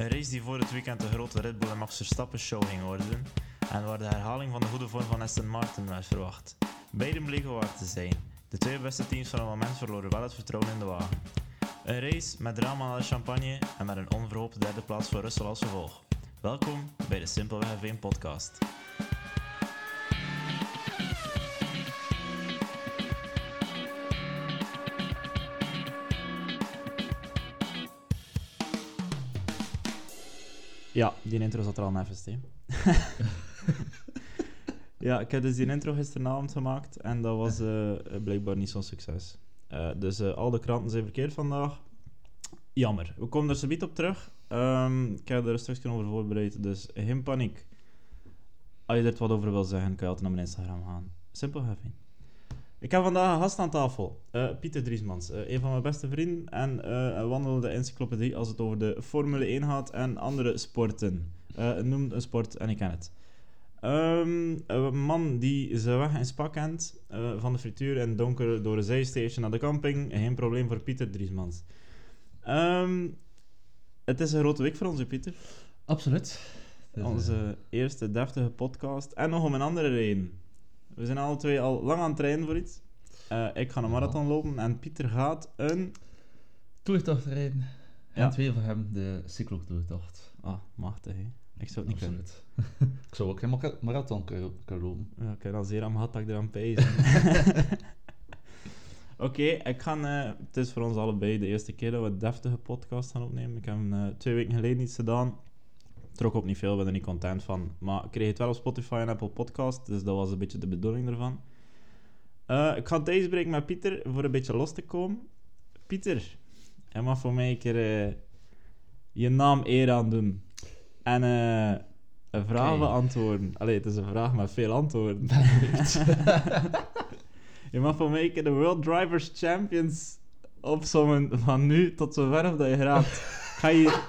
Een race die voor het weekend de grote Red Bull en Max Verstappen show ging worden en waar de herhaling van de goede vorm van Aston Martin werd verwacht. Beiden bleken waar te zijn. De twee beste teams van het moment verloren wel het vertrouwen in de wagen. Een race met drama aan de champagne en met een onverhoopte derde plaats voor Russell als gevolg. Welkom bij de Simpelweg F1 podcast. Ja, die intro zat er al even hè. ja, ik heb dus die intro gisteravond gemaakt en dat was eh, blijkbaar niet zo'n succes. Eh, dus eh, al de kranten zijn verkeerd vandaag. Jammer. We komen er zo op terug. Ehm, ik heb er stukje over voorbereid, dus geen paniek. Als je er wat over wil zeggen, kan je altijd naar mijn Instagram gaan. Simpel heavy. Ik heb vandaag een gast aan tafel. Eh, Pieter Driesmans, eh, een van mijn beste vrienden en eh, een wandelende encyclopedie als het over de Formule 1 gaat en andere sporten. Uh, noem een sport en ik ken het. Ehm, een man die zijn weg in Spa kent, van de frituur en donker door de zijstation naar de camping. Geen probleem voor Pieter Driesmans. Ehm, het is een grote week voor ons, Pieter. Absoluut. Onze eerste deftige podcast. En nog om een andere reden. We zijn alle twee al lang aan het trainen voor iets. Uh, ik ga een marathon lopen en Pieter gaat een... Toertocht rijden. En ja. twee van hem de cyclotoertocht. Ah, machtig hè. Ik zou het niet Absoluut. kunnen. ik zou ook geen marathon kunnen lopen. Ja, ik heb al zeer aan mijn dat ik eraan pees. Oké, ik ga... Uh, het is voor ons allebei de eerste keer dat we een deftige podcast gaan opnemen. Ik heb hem uh, twee weken geleden iets gedaan trok ook niet veel, ben er niet content van. Maar ik kreeg het wel op Spotify en Apple Podcast, dus dat was een beetje de bedoeling ervan. Uh, ik ga deze spreken met Pieter voor een beetje los te komen. Pieter, jij mag voor mij een keer uh, je naam eer aan doen. En uh, een vraag okay. beantwoorden. Allee, het is een vraag met veel antwoorden. je mag voor mij een keer de World Drivers Champions opzommen van nu tot zover of dat je raadt. Ga je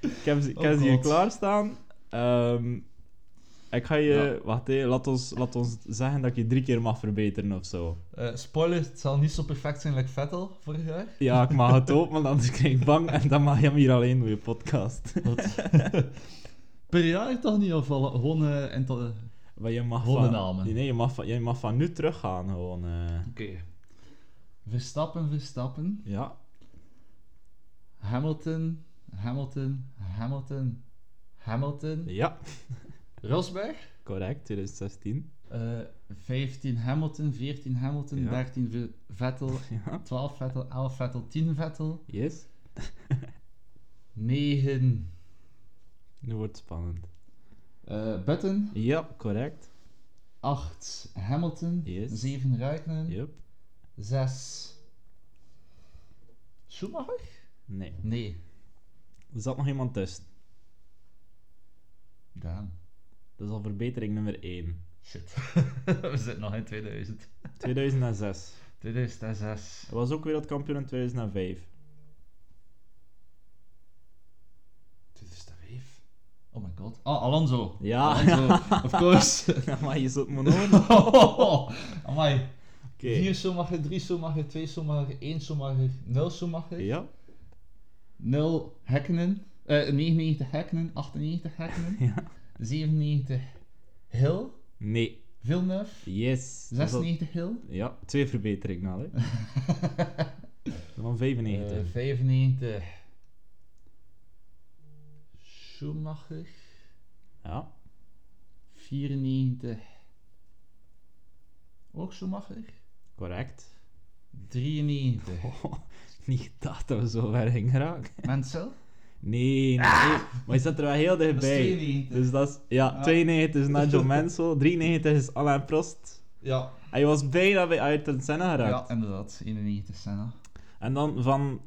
ik heb, ik heb oh ze hier klaarstaan. Um, ik ga je... Ja. Wacht, hé, laat, ons, laat ons zeggen dat ik je drie keer mag verbeteren of zo. Uh, spoiler, het zal niet zo perfect zijn als Vettel vorig jaar. Ja, ik mag het ook, maar anders krijg ik bang en dan mag je hem hier alleen door je podcast. per jaar toch niet afvallen? Gewoon uh, en tot, maar je mag gewoon van, namen. Nee, je mag, van, je mag van nu teruggaan gewoon. Uh. Oké. Okay. Verstappen, Verstappen. Ja. Hamilton, Hamilton, Hamilton, Hamilton. Ja. Rosberg. Correct, 2016. Uh, 15 Hamilton, 14 Hamilton, ja. 13 Vettel, ja. 12 Vettel, 11 Vettel, 10 Vettel. Yes. 9. Nu wordt het spannend. Uh, Button. Ja, correct. 8 Hamilton. Yes. 7 Räikkönen. Yep. 6 Schumacher. Nee. Nee. Er zat nog iemand tussen. Daan. Dat is al verbetering nummer 1. Shit. We zitten nog in 2000. 2006. 2006. Hij was ook wereldkampioen in 2005. 2005? Oh my god. Oh, Alonso. Ja. Alonso, of course. maar je zult me noemen. amai. Okay. 4 Schumacher, 3 Schumacher, 2 Schumacher, 1 Schumacher, 0 Schumacher. Ja. 0 Hekkenen, uh, 99 Hekkenen, 98 Hekkenen, ja. 97 Hill. Nee. Villeneuve. Yes. 96 Hill. Ja, twee verbeteringen al, hè. Dan 95. Uh, 95 Schumacher. Ja. 94 ook Schumacher. Correct. 93. Oh, niet gedacht dat we zo ver gingen raken. Mansell? Nee, nee. Ah! Maar je zat er wel heel dichtbij. Dat is 92. Dus dat is, ja, ah. 92 is Nigel Mansell, 93 is Alain Prost. Ja. Je was bijna bij Ayrton Senna geraakt. Ja, inderdaad. 91 Senna. En dan van...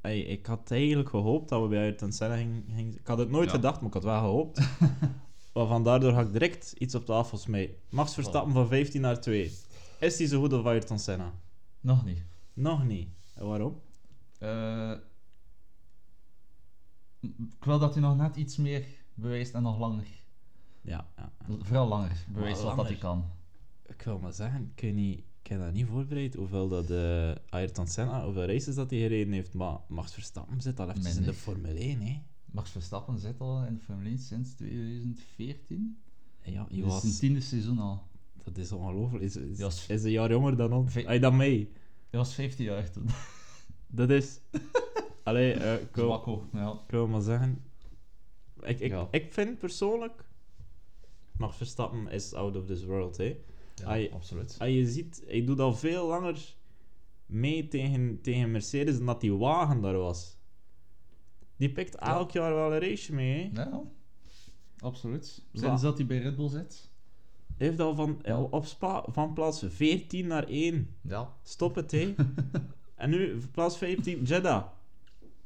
Hey, ik had eigenlijk gehoopt dat we bij Ayrton Senna gingen... Ging, ik had het nooit Ja. gedacht, maar ik had wel gehoopt. Waarvan daardoor ga ik direct iets op tafel smijten. Max Verstappen van 15 naar 2. Is hij zo goed als Ayrton Senna? Nog niet. Nog niet. En waarom? Eh, ik wil dat hij nog net iets meer bewijst en nog langer. Ja, ja. ja. Vooral langer bewijst Maar wat dat hij kan. Ik wil maar zeggen, je niet, ik heb dat niet voorbereid, hoeveel dat uh, Ayrton Senna, hoeveel races dat hij gereden heeft, maar Max Verstappen zit al even in de Formule 1, hè. Max Verstappen zit al in de Formule 1 sinds 2014. Ja, hij was... een tiende seizoen al. Dat is ongelooflijk. Is, is, was... is een jaar jonger dan ons. Hij dan mee? Hij was 15 jaar toen. Dat is... Allee, uh, ik, wil, ja. ik wil maar zeggen... Ik, ik, ja. ik vind persoonlijk... Max Verstappen is out of this world, hè. Ja, absoluut. Je ziet, hij doet al veel langer mee tegen, tegen Mercedes dan dat die wagen daar was. Die pikt elk jaar wel een race mee, hè. Ja, absoluut. Sinds dat hij bij Red Bull zit. Hij heeft al van, op Spa, van plaats 14 naar 1. Ja. Stop het, hè. en nu, plaats 15, Jeddah.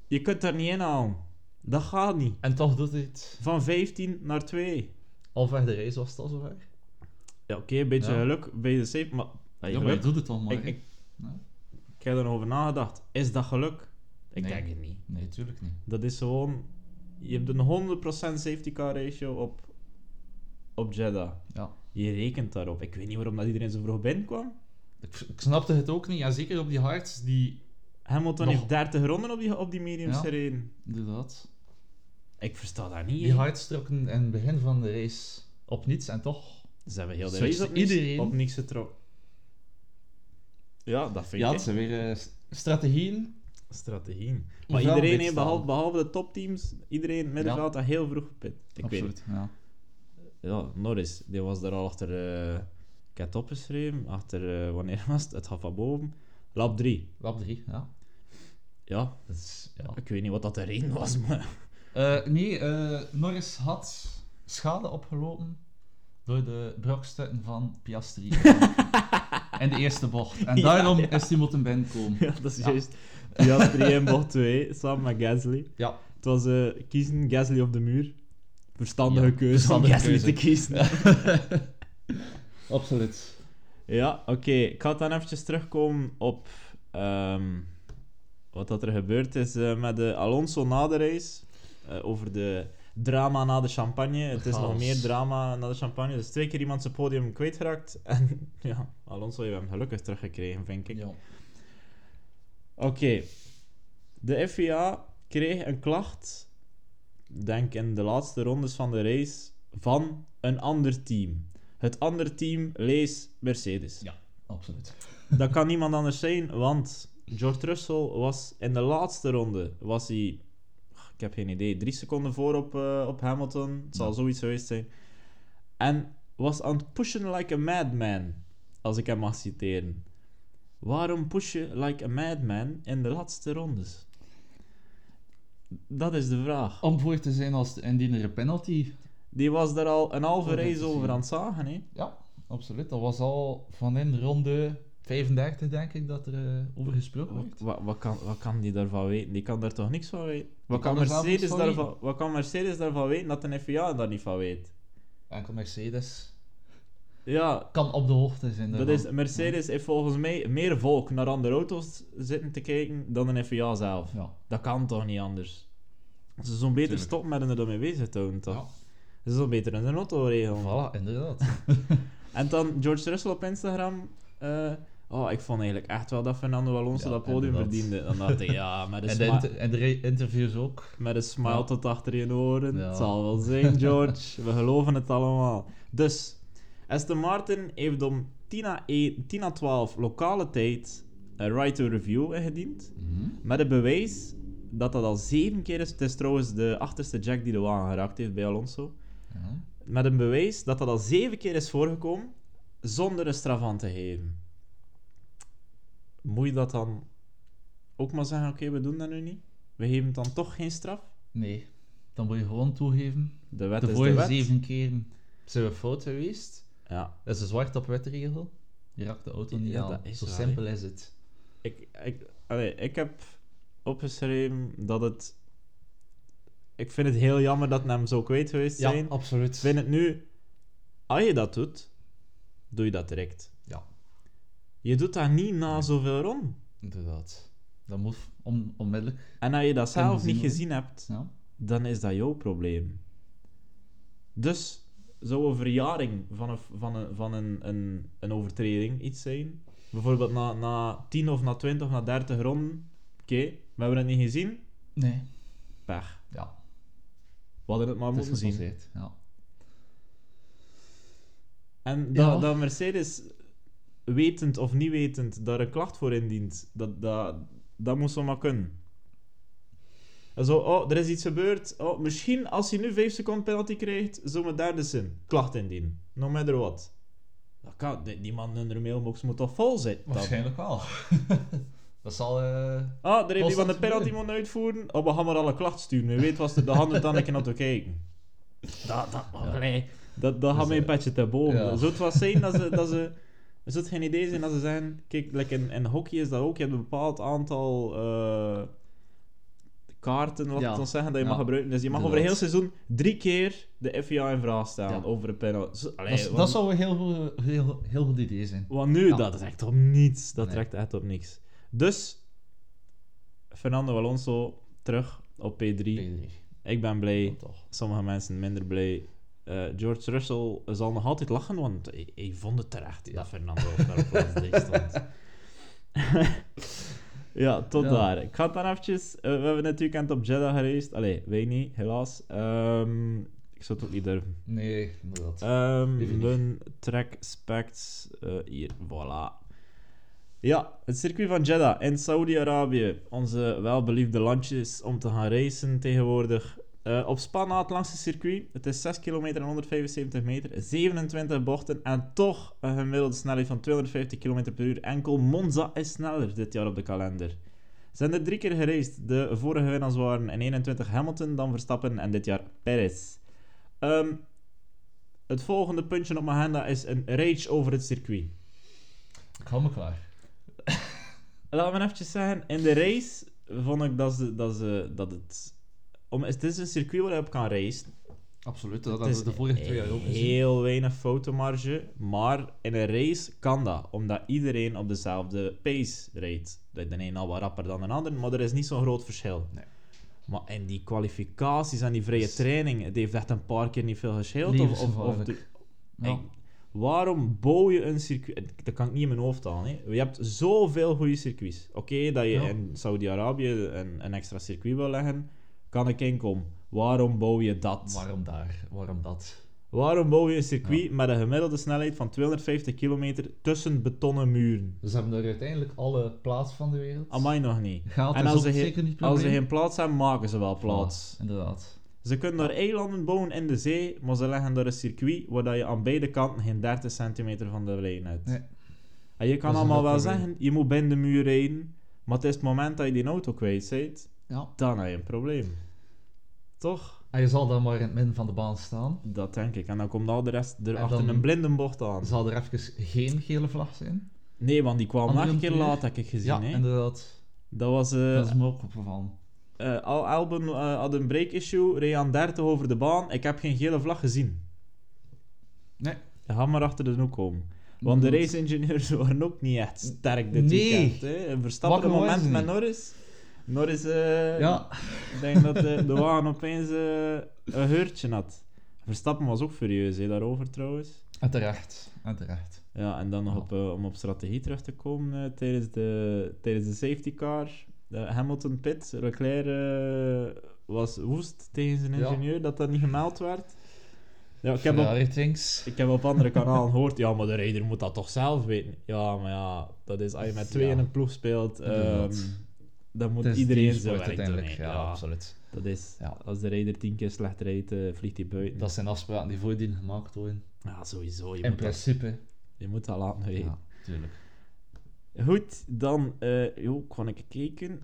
Je kunt daar niet in halen. Dat gaat niet. En toch doet hij het. Van 15 naar 2. Halfweg de race was het al zover. Ja, oké, een beetje geluk bij de safe, maar... Ja, maar je doet het al maar. Ik, ik, ik heb erover nagedacht. Is dat geluk? Ik nee. denk het niet. Nee, natuurlijk niet. Dat is gewoon... Je hebt een 100% safety car ratio op, op Jeddah. Ja. Je rekent daarop. Ik weet niet waarom dat iedereen zo vroeg binnenkwam. Ik, ik snapte het ook niet. Ja, zeker op die hards die... Hamilton nog... heeft 30 ronden op die, op die mediums ja, gereden. inderdaad. Ik versta dat niet. Die hards trokken in het begin van de race op niets en toch... Ze hebben heel de race op niets, iedereen... op niks getrokken. Ja, dat vind ja, ik. Ja, het zijn weer uh, strategieën. Strategieën. Maar iedereen, heeft, behalve, behalve de topteams, iedereen middenveld ja. dat heel vroeg gepit. Ik Absoluut, weet ja. Ja, Norris, die was daar al achter... Uh, ik heb het opgeschreven, achter... Uh, wanneer was het? Het gaat van boven. Lap 3. Lap 3, ja. Ja. Ja. Ik weet niet wat dat de reden was, maar... Uh, nee, Norris had schade opgelopen door de brokstukken van Piastri. in de eerste bocht. En daarom is hij moeten binnenkomen. Ja, dat is juist. Piastri in bocht 2, samen met Gasly. Ja. Het was uh, kiezen Gasly op de muur. Verstandige keuze om Gasly te kiezen. Absoluut. Ja, oké. Ik ga dan eventjes terugkomen op um, wat dat er gebeurd is uh, met de Alonso na de race. Uh, over de drama na de champagne. Het is nog meer drama na de champagne. Dus twee keer iemand zijn podium kwijtgeraakt. En ja, Alonso heeft hem gelukkig teruggekregen, vind ik. Ja. Oké. Okay. De FIA kreeg een klacht, denk in de laatste rondes van de race, van een ander team. Het andere team lees Mercedes. Ja, absoluut. Dat kan niemand anders zijn, want George Russell was in de laatste ronde was hij ik heb geen idee, drie seconden voor op, uh, op Hamilton. Het zal ja. zoiets geweest zijn. En was aan het pushen like a madman, als ik hem mag citeren. Waarom push je like a madman in de laatste rondes? Dat is de vraag. Om voor te zijn als indien er een penalty. Die was daar al een halve race over aan het zagen, hè? Ja, absoluut. Dat was al van in ronde 35, denk ik, dat er uh, over gesproken wordt. Wat, wat, kan, wat kan die daarvan weten? Die kan daar toch niks van weten? Wat kan, Mercedes daarvan, wat kan Mercedes daarvan weten dat de FIA daar niet van weet? Enkel Mercedes ja, kan op de hoogte zijn. Dat is, Mercedes heeft volgens mij meer volk naar andere auto's zitten te kijken dan de FIA zelf. Ja. Dat kan toch niet anders? Ze zo'n beter stoppen met er ermee bezig te houden, toch? Ja. Ze zo'n beter in de auto regelen. Voilà, inderdaad. en dan George Russell op Instagram... Uh, Oh, ik vond eigenlijk echt wel dat Fernando Alonso ja, dat podium verdiende. Dan dacht ik, ja, met een en, de inter en de interviews ook. Met een smile ja. tot achter je oren. Ja. Het zal wel zijn, George. We geloven het allemaal. Dus, Aston Martin heeft om 10 à, 1, 10 à 12 lokale tijd een right to review ingediend. -hmm. Met een bewijs dat dat al zeven keer is. Het is trouwens de achterste jack die de wagen geraakt heeft bij Alonso. -huh. Met een bewijs dat dat al zeven keer is voorgekomen zonder een straf aan te geven moet je dat dan ook maar zeggen, oké, we doen dat nu niet? We geven dan toch geen straf? Nee, dan moet je gewoon toegeven. De wet de is de wet. zeven keer zijn we fout geweest. Ja. Dat is een zwart op wet regel. Je raakt de auto niet ja, aan. Zo simpel is het. Ik, ik, allee, ik heb opgeschreven dat het... Ik vind het heel jammer dat hem zo kwijt geweest zijn. Ja, absoluut. Ik vind het nu... Als je dat doet, doe je dat direct. Ja. Je doet dat niet na zoveel rond. Inderdaad. Dat moet on onmiddellijk. En als je dat zelf niet gezien hebt, ja. dan is dat jouw probleem. Dus zou een verjaring van een, van een, van een, een, een overtreding iets zijn? Bijvoorbeeld na, na 10 of na 20 of na 30 ronden. Oké, we hebben het niet gezien. Nee. Pech. Ja. We hadden het maar moeten zien. Ja. En Ja. dat, dat Mercedes, wetend of niet wetend, daar een klacht voor indient, dat, dat, dat moest wel maar kunnen. Zo, oh, er is iets gebeurd. Oh, misschien als je nu 5 seconden penalty krijgt, zo met derde zin. Klacht indienen. No matter what. Dat kan, die, die man in de mailbox moet toch vol zitten? dan? Waarschijnlijk wel. dat zal... eh, Ah, er heeft iemand een penalty moeten uitvoeren. Oh, we gaan maar alle klacht sturen. Wie weet was er de handen dan een keer naar te kijken. Dat, dat, Ja. allee, dat, dat gaat Dus, mijn eh, petje te boven. ja. Zou het wel zijn dat ze... Dat ze zou het geen idee zijn dat ze zeggen... Kijk, like in, in hockey is dat ook. Je hebt een bepaald aantal eh, kaarten, laat Ja. het ons zeggen, dat je Ja. mag gebruiken. Dus je mag over heel Inderdaad. seizoen drie keer de FIA in vraag stellen over een penalty. Allee, dat, is- want- dat zou een heel, goed- heel, heel goed idee zijn. want nu, dat is echt op niets. Dat Nee. trekt echt op niks. Dus, Fernando Alonso terug op P3. Ik ben blij. Sommige mensen minder blij. Eh, George Russell zal nog altijd lachen, want hij, hij vond het terecht Ja. dat Fernando op plaats 3 stond. Ja, tot Ja. daar. Ik ga het dan eventjes... eh, we hebben het weekend op Jeddah gereisd. Allee, wij niet, helaas. Ehm, ik zou het ook niet durven. Nee, inderdaad. Mijn track specs. eh, hier, voilà. Ja, het circuit van Jeddah in Saudi-Arabië. Onze welbeliefde landjes om te gaan racen tegenwoordig. Eh, op Spa na het langste circuit. Het is 6 kilometer en 175 meter. 27 bochten en toch een gemiddelde snelheid van 250 km per uur. Enkel Monza is sneller dit jaar op de kalender. Zijn er drie keer gereisd. De vorige winnaars waren in 21 Hamilton, dan Verstappen en dit jaar Perez. Ehm, het volgende puntje op mijn agenda is een rage over het circuit. Ik hou me klaar. Laten we even zeggen, in de race vond ik dat, ze, dat, ze, dat het... Om, het is een circuit waar je op kan racen. Absoluut, dat hebben is we de vorige twee jaar ook gezien. heel weinig fotomarge, maar in een race kan dat, omdat iedereen op dezelfde pace rijdt. De een al wat rapper dan de ander, maar er is niet zo'n groot verschil. Nee. Maar in die kwalificaties en die vrije Dus- training, het heeft echt een paar keer niet veel geschild. Of, of, of de- Ja. Waarom bouw je een circuit? Dat kan ik niet in mijn hoofd halen. Hè. Je hebt zoveel goede circuits. Oké, dat je Ja. in Saudi-Arabië een, een extra circuit wil leggen, kan ik inkomen. Waarom bouw je dat? Waarom daar? Waarom dat? Waarom bouw je een circuit met een gemiddelde snelheid van 250 kilometer tussen betonnen muren? Dus hebben er uiteindelijk alle plaats van de wereld. Amai nog niet. Gaat En als ze, geen- zeker niet als ze geen plaats hebben, maken ze wel plaats. Voilà, inderdaad. Ze kunnen daar eilanden bouwen in de zee, maar ze leggen daar een circuit waar dat je aan beide kanten geen 30 centimeter van de lijn hebt. Nee. En je kan allemaal wel probleem. zeggen, je moet binnen de muur rijden, maar het is het moment dat je die auto kwijt bent, Ja. dan heb je een probleem. Toch? En je zal dan maar in het midden van de baan staan. Dat denk ik. En dan komt al de rest er En achter dan- een blinde bocht aan. Zal er even geen gele vlag zijn? Nee, want die kwam nog een keer laat, heb ik gezien. ja, hè. inderdaad. Dat was... eh dat is me ook opgevallen. eh, Al Albon eh, had een break-issue, reed aan 30 over de baan. Ik heb geen gele vlag gezien. Nee. Je gaat maar achter de hoek komen. Want de race-ingenieurs waren ook niet echt sterk dit Nee. weekend. Hè. Een Verstappen moment met. Norris. Norris, eh, Ja. ik denk dat de, de wagen opeens eh, een heurtje had. Verstappen was ook furieus hè, daarover trouwens. En terecht. Ja, en dan nog op, eh, om op strategie terug te komen eh, tijdens, de, tijdens de safety car. De Hamilton pit, Leclerc eh, was woest tegen zijn Ja. ingenieur dat dat niet gemeld werd. Ja, ik heb op, ik heb op andere kanalen gehoord, ja, maar de rijder moet dat toch zelf weten. Ja, maar ja, dat is als je met twee Ja. in een ploeg speelt, Inderdaad. Dan moet is iedereen zo werk uiteindelijk. Ja, Ja, absoluut. dat is, Ja. als de rijder tien keer slecht rijdt, eh, vliegt hij buiten. Dat zijn afspraken die voordien gemaakt worden. Ja, sowieso. Je, In moet dat, principe. je moet dat laten weten. Ja, tuurlijk. Goed, dan eh joh, kan ik kijken.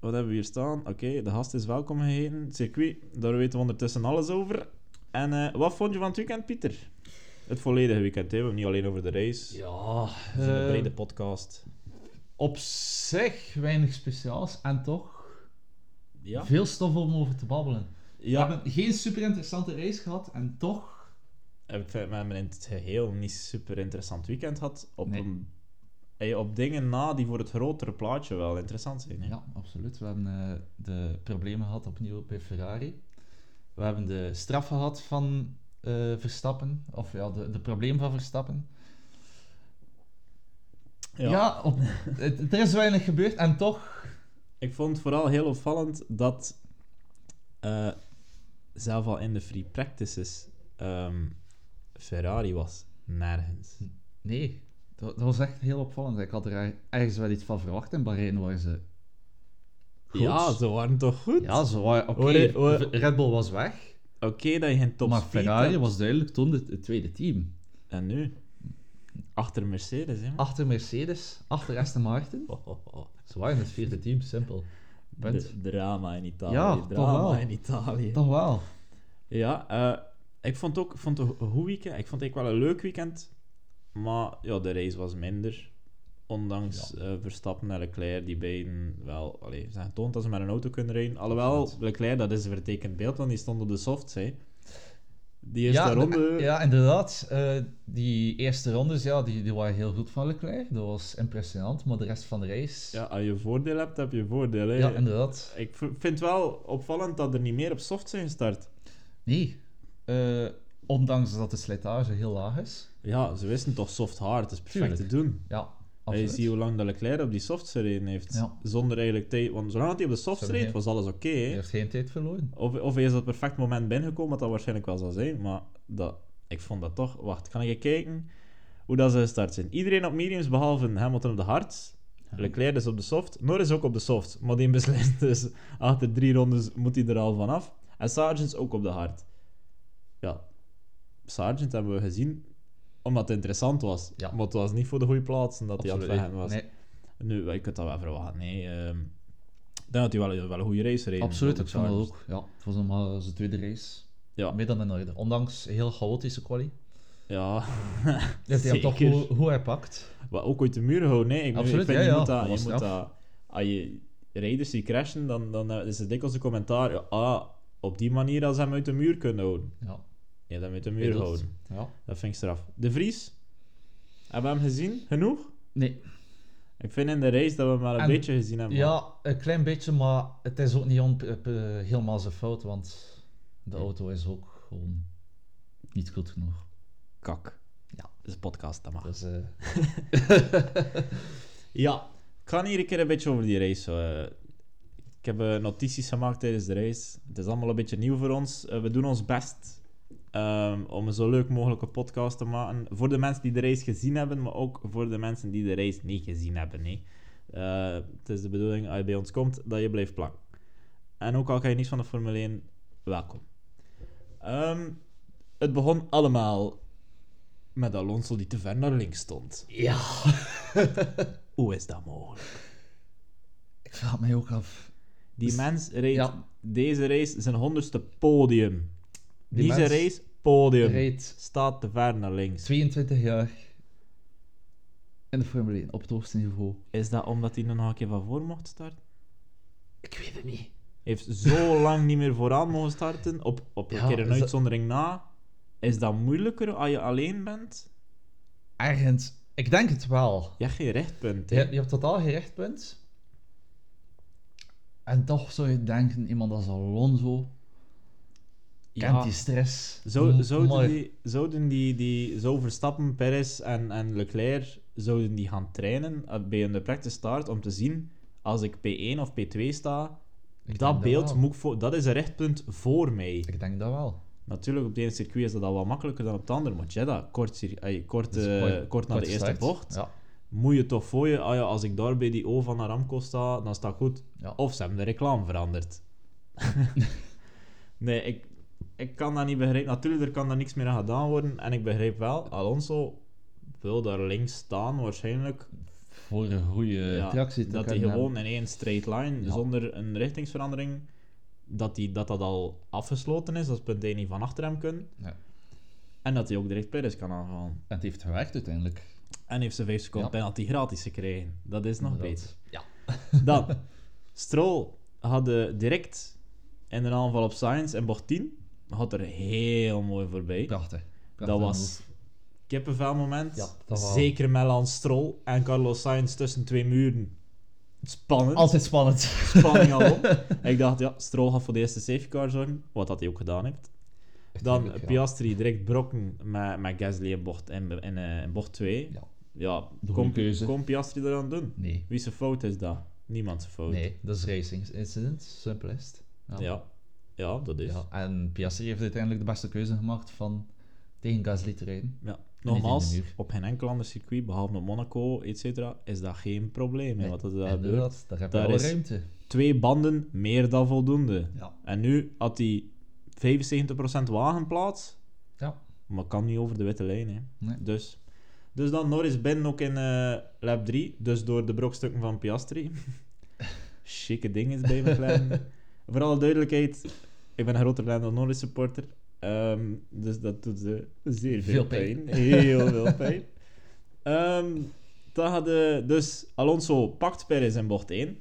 Wat hebben we hier staan? Oké, de gast is welkom geheten. Het circuit, daar weten we ondertussen alles over. En eh, wat vond je van het weekend, Pieter? Het volledige weekend, hè? we hebben niet alleen over de race. Ja, Het is een brede podcast. Op zich weinig speciaals en toch Ja? veel stof om over te babbelen. Ja, We hebben geen super interessante race gehad en toch. we hebben in het geheel niet super interessant weekend gehad. Op, Nee. een, op dingen na die voor het grotere plaatje wel interessant zijn. Hè? Ja, absoluut. We hebben eh, de problemen gehad opnieuw bij Ferrari. We hebben de straf gehad van eh, Verstappen, of ja, de, de probleem van Verstappen. Ja, op- het- er is weinig gebeurd en toch... Ik vond het vooral heel opvallend dat eh, zelf al in de free practices ehm, Ferrari was nergens. Nee, dat, dat was echt heel opvallend. Ik had er er- ergens wel iets van verwacht. In Bahrein waren ze goed. Ja, ze waren toch goed? Ja, ze waren... Oké, Hoor je- hoor- Red Bull was weg. Oké dat je geen top maar Ferrari hebt. was duidelijk toen het, het tweede team. En nu? Achter Mercedes, hè? Achter Mercedes, achter Aston Martin. Oh, oh, oh. Ze waren het vierde team, simpel. Punt. Drama in Italië. Ja, toch drama wel. in Italië. Toch wel. Ja, eh, ik vond ook vond het een goed weekend. Ik vond het eigenlijk wel een leuk weekend. Maar ja, de race was minder. Ondanks eh, Verstappen en Leclerc, die beiden wel allee, zijn getoond dat ze met een auto kunnen rijden. Alhoewel. Leclerc, dat is een vertekend beeld, want die stond op de softs. Hè. Die eerste Ja, ronde. ja, inderdaad. eh, die eerste rondes ja, die, die waren heel goed van Leclerc. Dat was impressionant. Maar de rest van de race... Ja, als je voordeel hebt, heb je voordeel. Hè. ja inderdaad. Ik vind wel opvallend dat er niet meer op soft zijn gestart. Nee. Eh, ondanks dat de slijtage heel laag is. Ja, ze wisten toch soft hard, het is perfect Tuurlijk. te doen. Ja, En je ziet hoe lang de Leclerc op die softs gereden heeft. Ja. Zonder eigenlijk tijd. Want zolang hij op de softs reed, was alles oké. Hij hè. heeft geen tijd verloren. of, of hij is op het perfect moment binnengekomen, wat dat waarschijnlijk wel zal zijn. Maar dat, ik vond dat toch... Wacht, kan ik even kijken hoe dat ze gestart zijn? Iedereen op mediums, behalve Hamilton op de hards. Ja. Leclerc is op de soft. Norris ook op de soft. Maar die beslist dus achter drie rondes moet hij er al vanaf. En Sargent ook op de hard. Ja, Sargent hebben we gezien omdat het interessant was. Ja. Maar het was niet voor de goede plaatsen dat hij aan het was. Nee, Nu, je kunt dat wel verwachten. Nee, ehm, ik denk dat hij wel, wel een goede race reed. absoluut. Ik vond dat ook. Ja, het was nog maar zijn tweede race. Ja, Meer dan in orde. Ondanks een heel chaotische quali. ja. Heeft hij hem toch Zeker. hoe, hoe hij pakt. Maar ook uit de muur houden. Nee, ik, Absoluut, ik vind, ja, je ja. moet Dat Je moet dat als je rijders die crashen, dan, dan is het dikwijls een commentaar... Ah, op die manier als ze hem uit de muur kunnen houden. Ja. Ja, hem uit de muur houden. ja. Dat vind ik straf. De Vries? Hebben we hem gezien? Genoeg? Nee. Ik vind in de race dat we hem wel een En- beetje gezien hebben. maar- Ja, een klein beetje, maar het is ook niet on- eh, helemaal zijn fout, want de auto is ook gewoon niet goed genoeg. Kak. Ja. Dat is een podcast, dat mag. Dus, eh, Ja, ik ga hier een keer een beetje over die race. eh. ik heb eh, notities gemaakt tijdens de race. Het is allemaal een beetje nieuw voor ons. We doen ons best ehm, om een zo leuk mogelijke podcast te maken. Voor de mensen die de race gezien hebben, maar ook voor de mensen die de race niet gezien hebben. Nee. Eh, het is de bedoeling, als je bij ons komt, dat je blijft plakken. En ook al kan je niets van de Formule 1, welkom. Ehm, het begon allemaal met Alonso die te ver naar links stond. ja. Hoe is dat mogelijk? Ik vraag mij ook af. Die Dus- mens reed ja. deze race zijn honderdste podium. Die mens race, podium. Reed Staat te ver naar links. 22 jaar in de Formule 1 op het hoogste niveau. Is dat omdat hij nog een keer van voor mocht starten? Ik weet het niet. Heeft zo lang niet meer vooraan mogen starten, op, op een Ja, keer een dat- uitzondering na. Is dat moeilijker als je alleen bent? Ergens, ik denk het wel. Je hebt geen rechtpunt. hè? Je, je hebt totaal geen rechtpunt. En toch zou je denken, iemand als Alonso kent Ja. die stress. Zou, zouden maar- die, zouden die, die zo Verstappen, Perez en, en Leclerc zouden die gaan trainen eh, bij een practice start om te zien als ik P1 of P2 sta, Ik dat beeld moet voor, dat is een rechtpunt voor mij. Ik denk dat wel. Natuurlijk, op het ene circuit is dat al wat makkelijker dan op het andere, maar Jeddah, kort, ey, kort, Dus eh, kort- kort na de eerste bocht, Ja. moet je toch voor je, ah ja, als ik daar bij die O van Aramco sta, dan staat goed. Ja. Of ze hebben de reclame veranderd. nee, ik, ik kan dat niet begrijpen. Natuurlijk, er kan daar niks meer aan gedaan worden. En ik begrijp wel, Alonso wil daar links staan, waarschijnlijk. Voor een goede Ja, tractie te dat hij gewoon in één straight line, Ja. zonder een richtingsverandering, dat, die, dat dat al afgesloten is, als punt 1 niet van achter hem kunnen. Ja. En dat hij ook direct Perez kan aanvallen. En het heeft gewerkt uiteindelijk. En heeft ze 5 seconden penalty gratis gekregen. Dat is nog beter. Ja. Dan, Stroll had direct in een aanval op Science en bocht 10. Had er heel mooi voorbij. Prachtig. dat Prachtig was kippenvel moment. Ja, dat was- Zeker Stroll en Carlos Sainz tussen twee muren. Spannend. Altijd spannend. Spanning al op. Ik dacht, ja, Stroll gaat voor de eerste safety car zorgen. Wat dat hij ook gedaan heeft. Dan Tuurlijk, ja. Piastri direct brokken met, met Gasly in bocht, in, in, eh, in bocht 2. Ja. ja, kon, kon Piastri eraan doen? Nee. Wie zijn fout is dat? Niemand zijn fout. Nee, dat is racing incident, het. Ja. Ja, dat is. Ja, en Piastri heeft uiteindelijk de beste keuze gemaakt van tegen Gasly te rijden. Ja. Nogmaals, op geen enkel ander circuit, behalve op Monaco, et cetera, is dat geen probleem. Nee, Wat er daar gebeurt. daar heb je Daar is- ruimte. Twee banden, meer dan voldoende. Ja. En nu had hij 75% wagenplaats, Ja. maar kan niet over de witte lijn. Hè. Nee. Dus, dus dan Norris binnen ook in eh, lap 3, dus door de brokstukken van Piastri. Chique dingen bij McLaren. Voor alle duidelijkheid, ik ben een grote Lando Norris supporter. Ehm, dus dat doet ze zeer veel, Veel pijn. pijn. Heel veel pijn. Ehm, dan hadden dus Alonso pakt Perez in bocht 1.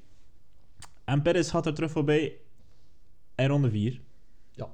En Perez gaat er terug voorbij in ronde 4. Ja.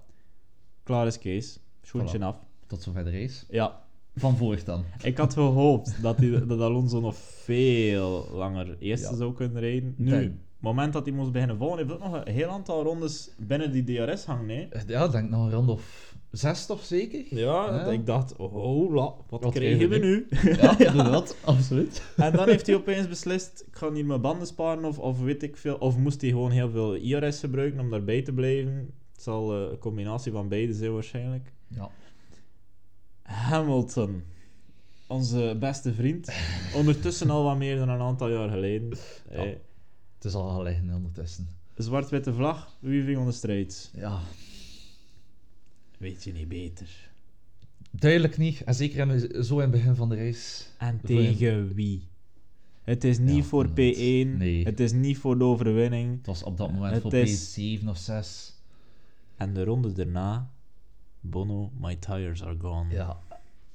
Klaar is Kees. Schoentje Voilà. af. Tot zover de race. Ja, Van vorig dan. ik had gehoopt dat, hij, dat Alonso nog veel langer eerste Ja. zou kunnen rijden. Nu, moment dat hij moest beginnen volgen, heeft ook nog een heel aantal rondes binnen die DRS hangen. Hè. Ja, ik denk nog een rond of zes toch zeker? Ja, Ja. dat ik dacht, hola, wat, Wat krijgen we nu? Ja, inderdaad, absoluut. en dan heeft hij opeens beslist, ik ga hier mijn banden sparen, of, of weet ik veel. Of moest hij gewoon heel veel IRS gebruiken om daarbij te blijven. Het zal eh, een combinatie van beide zijn waarschijnlijk. Ja. Hamilton, onze beste vriend. Ondertussen al wat meer dan een aantal jaar geleden. Ja. Eh, Het is al liggen ondertussen. Zwart-witte vlag, wie ving onder strijd? Ja, Weet je niet beter. duidelijk niet. En zeker in, zo in het begin van de race. En tegen wie? Het is niet Ja, voor inderdaad. P1, Nee. het is niet voor de overwinning. Het was op dat moment Het voor is- P7 of 6. En de ronde daarna, Bono, my tires are gone. Ja,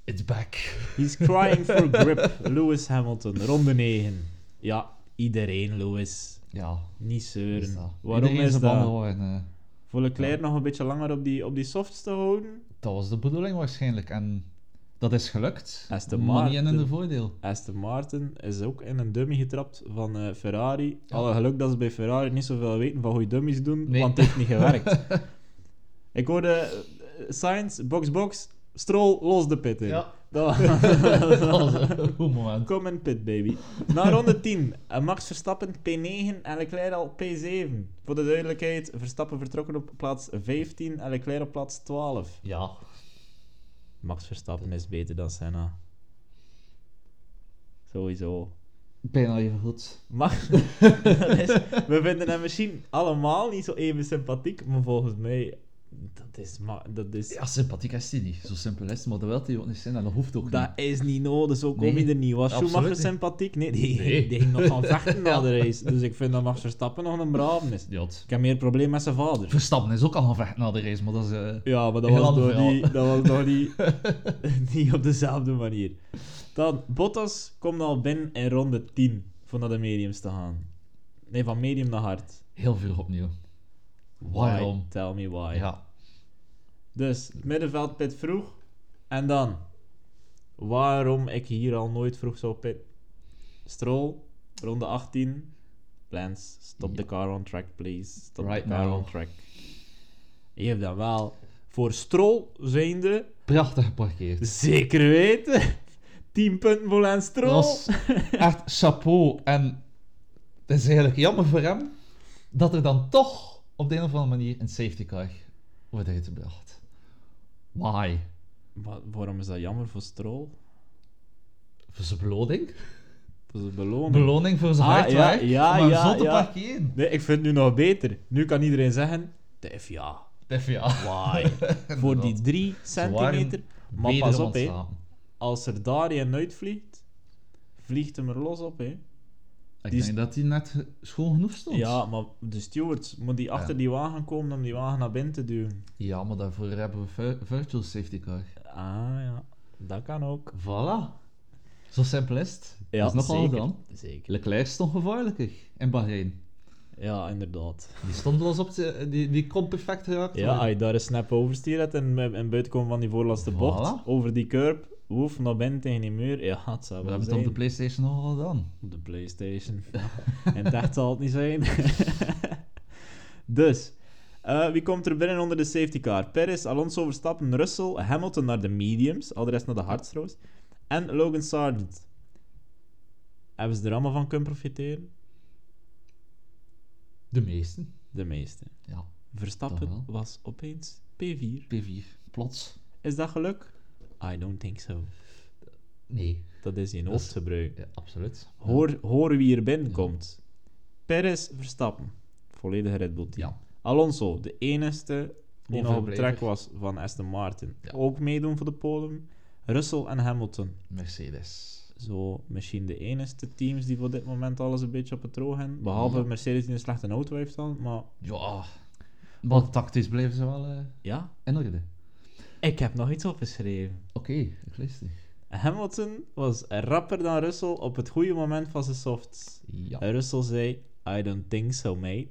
it's back. He's crying for grip. Lewis Hamilton, ronde 9. Ja, iedereen, Lewis. Ja, Niet is zeuren. dat. Waarom Iedereen is dat? waren, eh, Voor Leclerc nog een beetje langer op die, op die softs te houden? dat was de bedoeling waarschijnlijk. En dat is gelukt. Aston maar niet in Martin. hun voordeel. Aston Martin is ook in een dummy getrapt van eh, Ferrari. Ja. Alle geluk dat ze bij Ferrari niet zoveel weten van hoe je dummies doen, Nee. want het heeft niet gewerkt. ik hoorde eh, Sainz, box box, Stroll, los de pit in. Ja, Dat dat was een goed moment. Kom in pit, baby. Na ronde 10, eh, Max Verstappen P9 en Leclerc al P7. Voor de duidelijkheid, Verstappen vertrokken op plaats 15 en Leclerc op plaats 12. Ja, Max Verstappen is beter dan Senna. Sowieso. bijna even goed. Is, we vinden hem misschien allemaal niet zo even sympathiek, maar volgens mij, dat is, dat is, Ja, sympathiek is hij niet. Zo simpel is het, maar dat wil hij ook niet zijn en dat hoeft ook dat niet. is niet nodig, zo kom je er niet. Was Schumacher sympathiek? Nee, die, Nee. die ging nog gaan vechten na de race. Dus ik vind dat Max Verstappen nog een brave is. Ik heb meer probleem met zijn vader. Verstappen is ook al gaan vechten na de race, maar dat is... eh, Ja, maar dat was, verhaal. niet, dat was nog niet, niet op dezelfde manier. Dan, Bottas komt al binnen in ronde 10 voor naar de mediums te gaan. Nee, van medium naar hard. heel veel opnieuw. Waarom? Tell me why. Ja. Dus, het middenveld pit vroeg. En dan, waarom ik hier al nooit vroeg zou pit. Stroll, ronde 18. Plans, stop Ja. the car on track, please. Stop Right the car now. on track. Je hebt dan wel voor Stroll zijnde, Prachtig geparkeerd. zeker weten, 10 punten voor Lance Stroll. Echt chapeau. En het is eigenlijk jammer voor hem dat er dan toch op de een of andere manier een safety car wordt uitgebracht. Why? Maar waarom is dat jammer voor Stroll? Voor zijn beloning? Voor zijn beloning. Beloning voor zijn Ah, hard ja, ja, hem ja, zo te ja. parkeren. nee, ik vind het nu nog beter. Nu kan iedereen zeggen, de FIA. Even ja. Why? voor die 3 centimeter. Maar pas op, hè. Als er daar een uitvliegt, vliegt hem er los op, hè. Ik Die denk dat hij net schoon genoeg stond. Ja, maar de stewards moet die achter Ja. die wagen komen om die wagen naar binnen te duwen. Ja, maar daarvoor hebben we vir- virtual safety car. Ah, ja. Dat kan ook. Voilà. Zo simpel is het. Ja, dat is nogal zeker. dan. Zeker. Leclerc stond gevaarlijker in Bahrein. Ja, inderdaad. Die stond los op de, die, die kon perfect geraakt Ja, als je daar een snap overstuur hebt en, en buiten komen van die voorlaatste bocht, Voilà. over die curb, woef, naar binnen tegen die muur, ja, het zou We hebben het op de Playstation nogal gedaan. Op de Playstation. en echt zal het niet zijn. dus, eh, wie komt er binnen onder de safety car? Perez, Alonso, Verstappen, Russell, Hamilton naar de mediums, al de rest naar de hards trouwens. En Logan Sargent. Hebben ze er allemaal van kunnen profiteren? De meesten. De meeste. Ja, Verstappen was opeens P4. P4. Plots. Is dat geluk? I don't think so. Nee. Dat is in hoofdgebruik. Ja, absoluut. Hoor, hoor wie er binnenkomt. Perez, Verstappen. Volledige Red Bull team. Ja. Alonso, de enige die nog op trek was van Aston Martin. Ja. Ook meedoen voor de podium. Russell en Hamilton. Mercedes. Zo misschien de enige teams die voor dit moment alles een beetje op het droog hebben. Behalve Ja. Mercedes die een slechte auto heeft dan. Maar Ja. Maar tactisch bleven ze wel eh, ja, in orde. Ik heb nog iets opgeschreven. Oké, ik luister. Hamilton was rapper dan Russell op het goede moment van zijn softs. Ja. Russell zei, I don't think so, mate.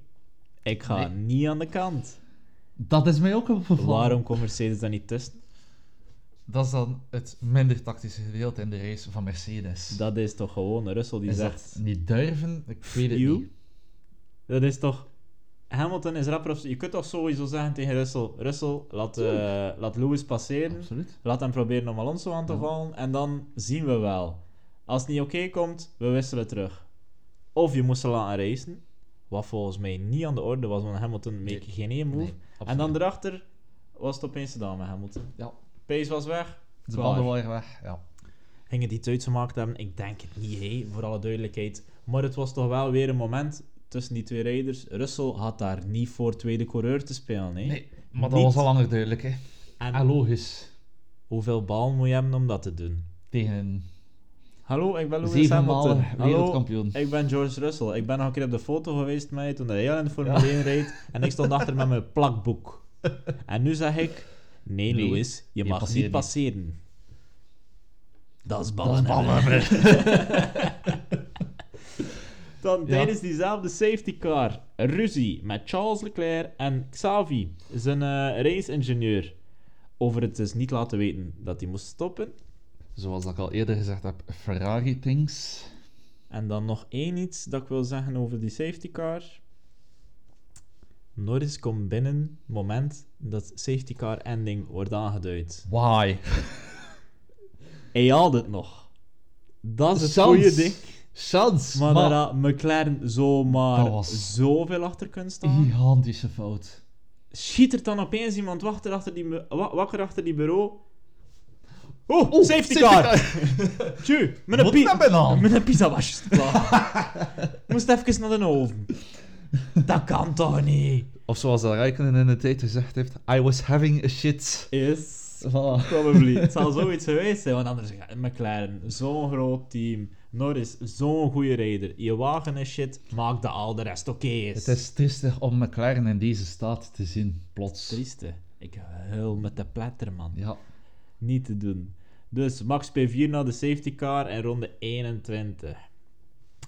Ik ga Nee. niet aan de kant. Dat is mij ook opgevallen. Waarom komt Mercedes dan niet tussen? Dat is dan het minder tactische gedeelte in de race van Mercedes. Dat is toch gewoon Russell die is zegt... niet durven? Ik weet het You? niet. Dat is toch... Hamilton is rapper of... Je kunt toch sowieso zeggen tegen Russell... Russell, laat, eh, laat Lewis passeren. Absoluut. Laat hem proberen om Alonso aan te Ja. vallen. En dan zien we wel. Als het niet oké komt, we wisselen terug. Of je moest ze laten racen. Wat volgens mij niet aan de orde was, want Hamilton Nee. geen één move. Nee, en dan erachter was het opeens gedaan met Hamilton. Ja. Pace was weg. De banden waren weg. Ja. Ging het iets uitgemaakt hebben? Ik denk het niet, hé, voor alle duidelijkheid. Maar het was toch wel weer een moment tussen die twee rijders. Russell had daar niet voor tweede coureur te spelen. Hè? Nee, maar dat Niet. was al langer duidelijk. Hè. En En logisch. hoeveel bal moet je hebben om dat te doen? Tegen Hallo, ik ben Lewis Hamilton. Hallo, wereldkampioen. ik ben George Russell. Ik ben nog een keer op de foto geweest met je toen hij heel in de Formule 1 reed. En ik stond achter met mijn plakboek. En nu zeg ik... Nee, Nee, Lewis, je je mag niet passeren. Dat is Dat is ballen. Dan tijdens diezelfde safety car ruzie met Charles Leclerc en Xavi, zijn eh, race-ingenieur, over het dus niet laten weten dat hij moest stoppen. Zoals ik al eerder gezegd heb, Ferrari things. En dan nog één iets dat ik wil zeggen over die safety car. Norris komt binnen moment dat safety car ending wordt aangeduid. Why? Hij haalt het nog. Dat is het goede ding. Chance. Maar, McLaren zomaar Dat was- zoveel achter kunnen staan. gigantische fout. Schiet er dan opeens iemand wakker achter die, wakker achter die bureau. Oh, Oeh, safety, safety car! Tju, met een, Moet pi- naar binnen aan. met een pizza wasje klaar. Moest even naar de oven. Dat kan toch niet? Of zoals de Rijken in de tijd gezegd heeft, I was having a shit. Is Voilà. probably. Het zal zoiets geweest zijn, want anders gaat McLaren, zo'n groot team. Norris, zo'n goede rijder. Je wagen is shit, maak dat al de rest oké is. Het is triestig om McLaren in deze staat te zien, plots. trieste. Ik huil met de pletter, man. Ja. Niet te doen. Dus Max P4 naar de safety car en ronde 21.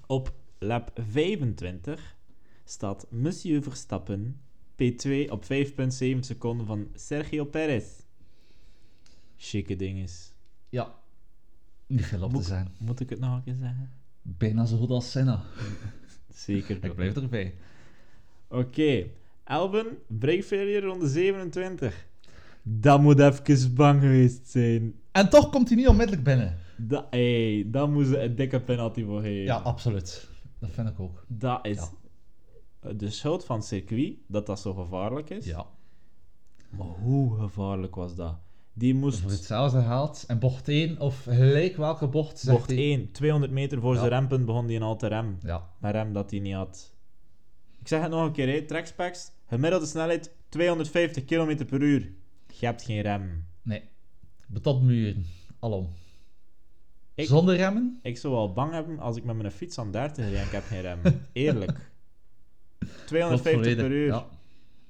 Op lap 25 staat Monsieur Verstappen P2 op 5,7 seconden van Sergio Perez. Chique dinges. Ja. Niet veel op Moet- te zijn. Moet ik het nog een keer zeggen? Bijna zo goed als Senna. Zeker. Ik blijf erbij. Oké. Albon, break failure ronde 27. Dat moet even bang geweest zijn. En toch komt hij niet onmiddellijk binnen. Dat, hey, daar moeten ze een dikke penalty voor geven. Ja, absoluut. Dat vind ik ook. Dat is Ja. de schuld van het circuit, dat dat zo gevaarlijk is. Ja. Maar hoe gevaarlijk was dat? Die moest Voor hetzelfde geld. En bocht 1, of gelijk welke bocht, zegt bocht hij. 1, 200 meter voor Ja. zijn rempunt begon hij al te rem. Ja. Een rem dat hij niet had. Ik zeg het nog een keer, hè. trackspecs, gemiddelde snelheid 250 km per uur. Je hebt geen rem. Nee. Betonmuren. Alom. Ik- Zonder remmen? Ik zou wel bang hebben als ik met mijn fiets aan 30 rijd en ik heb geen rem. Eerlijk. 250 Klopt per uur. Ja.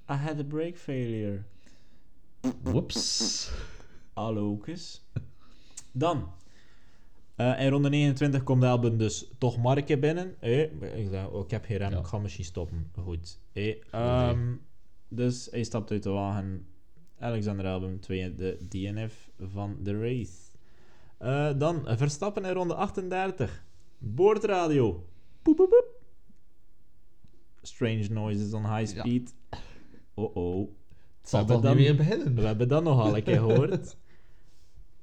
I had a brake failure. Whoops. Allokus. Dan. eh, in ronde 29 komt de Albon dus toch Marke binnen. Eh, ik oh, ik heb geen rem, Ja. ik ga misschien stoppen. Goed. Eh, ehm, dus hij stapt uit de wagen. Alexander Albon, tweede de DNF van de race. Eh, dan Verstappen in ronde 38. Boordradio. Poep, poep, poep. Strange noises on high Ja. speed. Oh oh. Het zal hebben toch niet dan- weer beginnen? We hebben dat nogal een keer gehoord.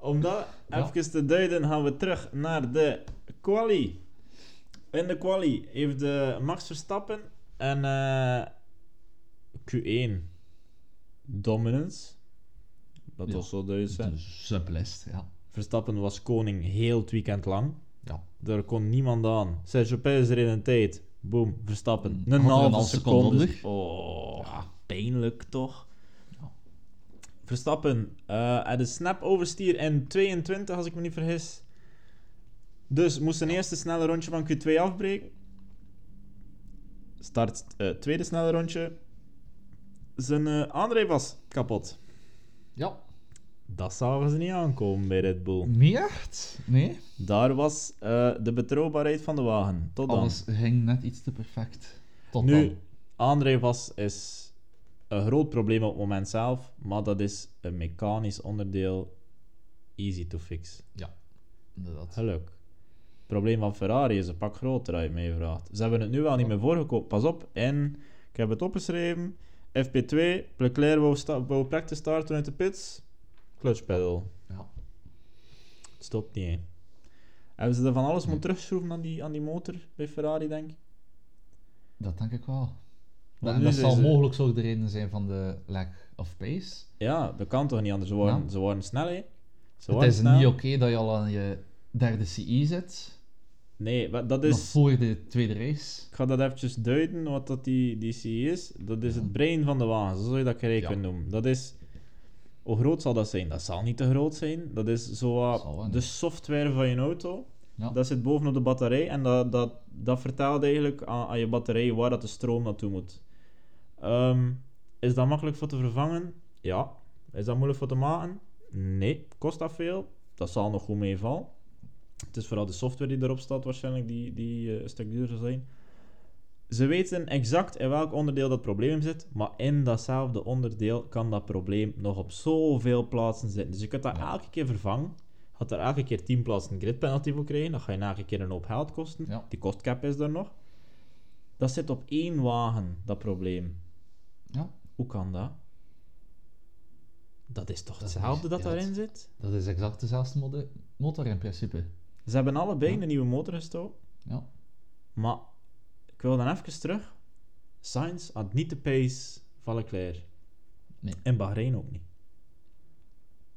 Om dat Ja. even te duiden, gaan we terug naar de quali. In de quali heeft eh, Max Verstappen en eh, Q1 dominance. Dat Ja. was zo. De simplest, ja. Verstappen was koning heel het weekend lang. Ja. Daar kon niemand aan. Sergio Perez er in een tijd. Boom, Verstappen. Mm, Een halve seconde seconde. Oh, pijnlijk toch? Verstappen, eh had een snap overstier in 22, als ik me niet vergis. Dus moest zijn eerste snelle rondje van Q2 afbreken. Start eh tweede snelle rondje. Zijn eh aandrijf was kapot. Ja. Dat zagen ze niet aankomen bij Red Bull. Niet echt? Nee. Daar was eh, de betrouwbaarheid van de wagen. Tot dan. Alles ging net iets te perfect. Tot nu, dan. aandrijfas is een groot probleem op het moment zelf, maar dat is een mechanisch onderdeel easy to fix. Inderdaad. Geluk. Het probleem van Ferrari is een pak groter, als je mij vraagt. Ze hebben het nu wel niet meer voorgekomen. Pas op, en ik heb het opgeschreven. FP2, Leclerc wou, sta- wou practice starten uit de pits. Clutch pedal. Ja. Het stopt niet, hè. Hebben ze er van alles moeten terugschroeven aan die, aan die motor bij Ferrari, denk ik? Dat denk ik wel. Nu dat zal ze- mogelijk zo de reden zijn van de lack of pace. Ja, dat kan toch niet anders. Ze Ja. ze waren snel, hè? Ze Het is snel. niet oké dat je al aan je derde CI zit. Nee, dat Nog is... voor de tweede race. Ik ga dat eventjes duiden, wat dat die, die C is. Dat is Ja. het brein van de wagen, zo zou je dat Ja. kunnen noemen. Dat is... Hoe groot zal dat zijn? Dat zal niet te groot zijn. Dat is zo de software van je auto. Ja. Dat zit bovenop de batterij en dat, dat, dat vertelt eigenlijk aan, aan je batterij waar dat de stroom naartoe moet. Ehm, is dat makkelijk voor te vervangen? Ja. Is dat moeilijk voor te maken? Nee. Kost dat veel? Dat zal nog goed meevallen. Het is vooral de software die erop staat waarschijnlijk die, die eh, een stuk duurder zal zijn. Ze weten exact in welk onderdeel dat probleem zit, maar in datzelfde onderdeel kan dat probleem nog op zoveel plaatsen zitten. Dus je kunt dat Ja. elke keer vervangen. Gaat er elke keer 10 plaatsen grid penalty voor krijgen, dan ga je elke keer een hoop geld kosten. Ja. Die kostcap is er nog. Dat zit op één wagen, dat probleem. Ja. Hoe kan dat? Dat is toch Dat is- hetzelfde dat ja, daarin zit? Dat is exact dezelfde motor in principe. Ze hebben allebei Ja. een nieuwe motor gestoken. Ja. Maar ik wil dan even terug. Sainz had niet de pace van Leclerc. Nee. En Bahrein ook niet.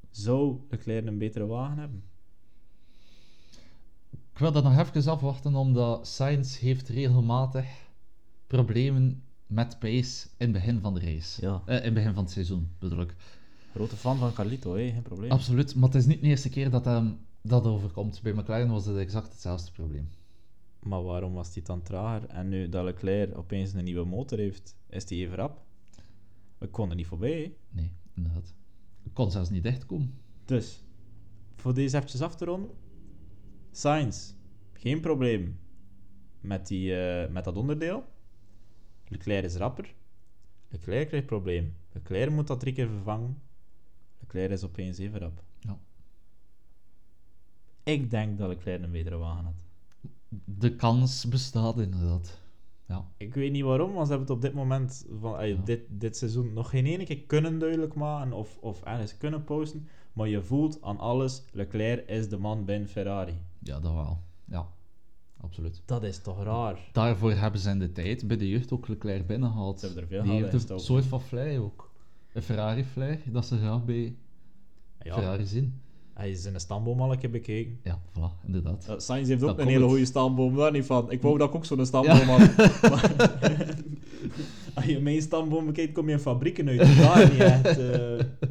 Zou Leclerc een betere wagen hebben? Ik wil dat nog even afwachten, omdat Sainz heeft regelmatig problemen met pace in het begin van de race. Ja. Eh, in het begin van het seizoen, bedoel ik. Grote fan van Carlito, hè? geen probleem. Absoluut, maar het is niet de eerste keer dat hem dat overkomt. Bij McLaren was het exact hetzelfde probleem. Maar waarom was hij dan trager? En nu dat Leclerc opeens een nieuwe motor heeft, is hij even rap? We konden niet voorbij. hè. Nee, inderdaad. Ik kon zelfs niet dichtkomen. Dus, voor deze eventjes af te ronden. Sainz, geen probleem met, die, eh, met dat onderdeel. Leclerc is rapper. Leclerc krijgt probleem. Leclerc moet dat drie keer vervangen. Leclerc is opeens even rap. Ja. Ik denk dat Leclerc een betere wagen had. De kans bestaat inderdaad. Ja. Ik weet niet waarom, want ze hebben het op dit moment van ey, Ja. dit, dit seizoen nog geen ene keer kunnen duidelijk maken of, of ergens kunnen posten. Maar je voelt aan alles, Leclerc is de man binnen Ferrari. ja, dat wel. Ja, absoluut. Dat is toch raar? Daarvoor hebben ze in de tijd bij de jeugd ook Leclerc binnengehaald. Ze hebben er veel Die heeft een soort van fly ook. Een Ferrari fly, dat ze graag bij Ja, Ferrari zien. hij is in een stamboom al een keer bekeken. Ja, voilà, inderdaad. Uh, Sainz heeft Dat ook een hele goede stamboom, daar niet van. Ik wou dat ik ook zo'n stamboom had. Maar- Als je mijn stamboom bekijkt, kom je in fabrieken uit. Daar niet echt. eh.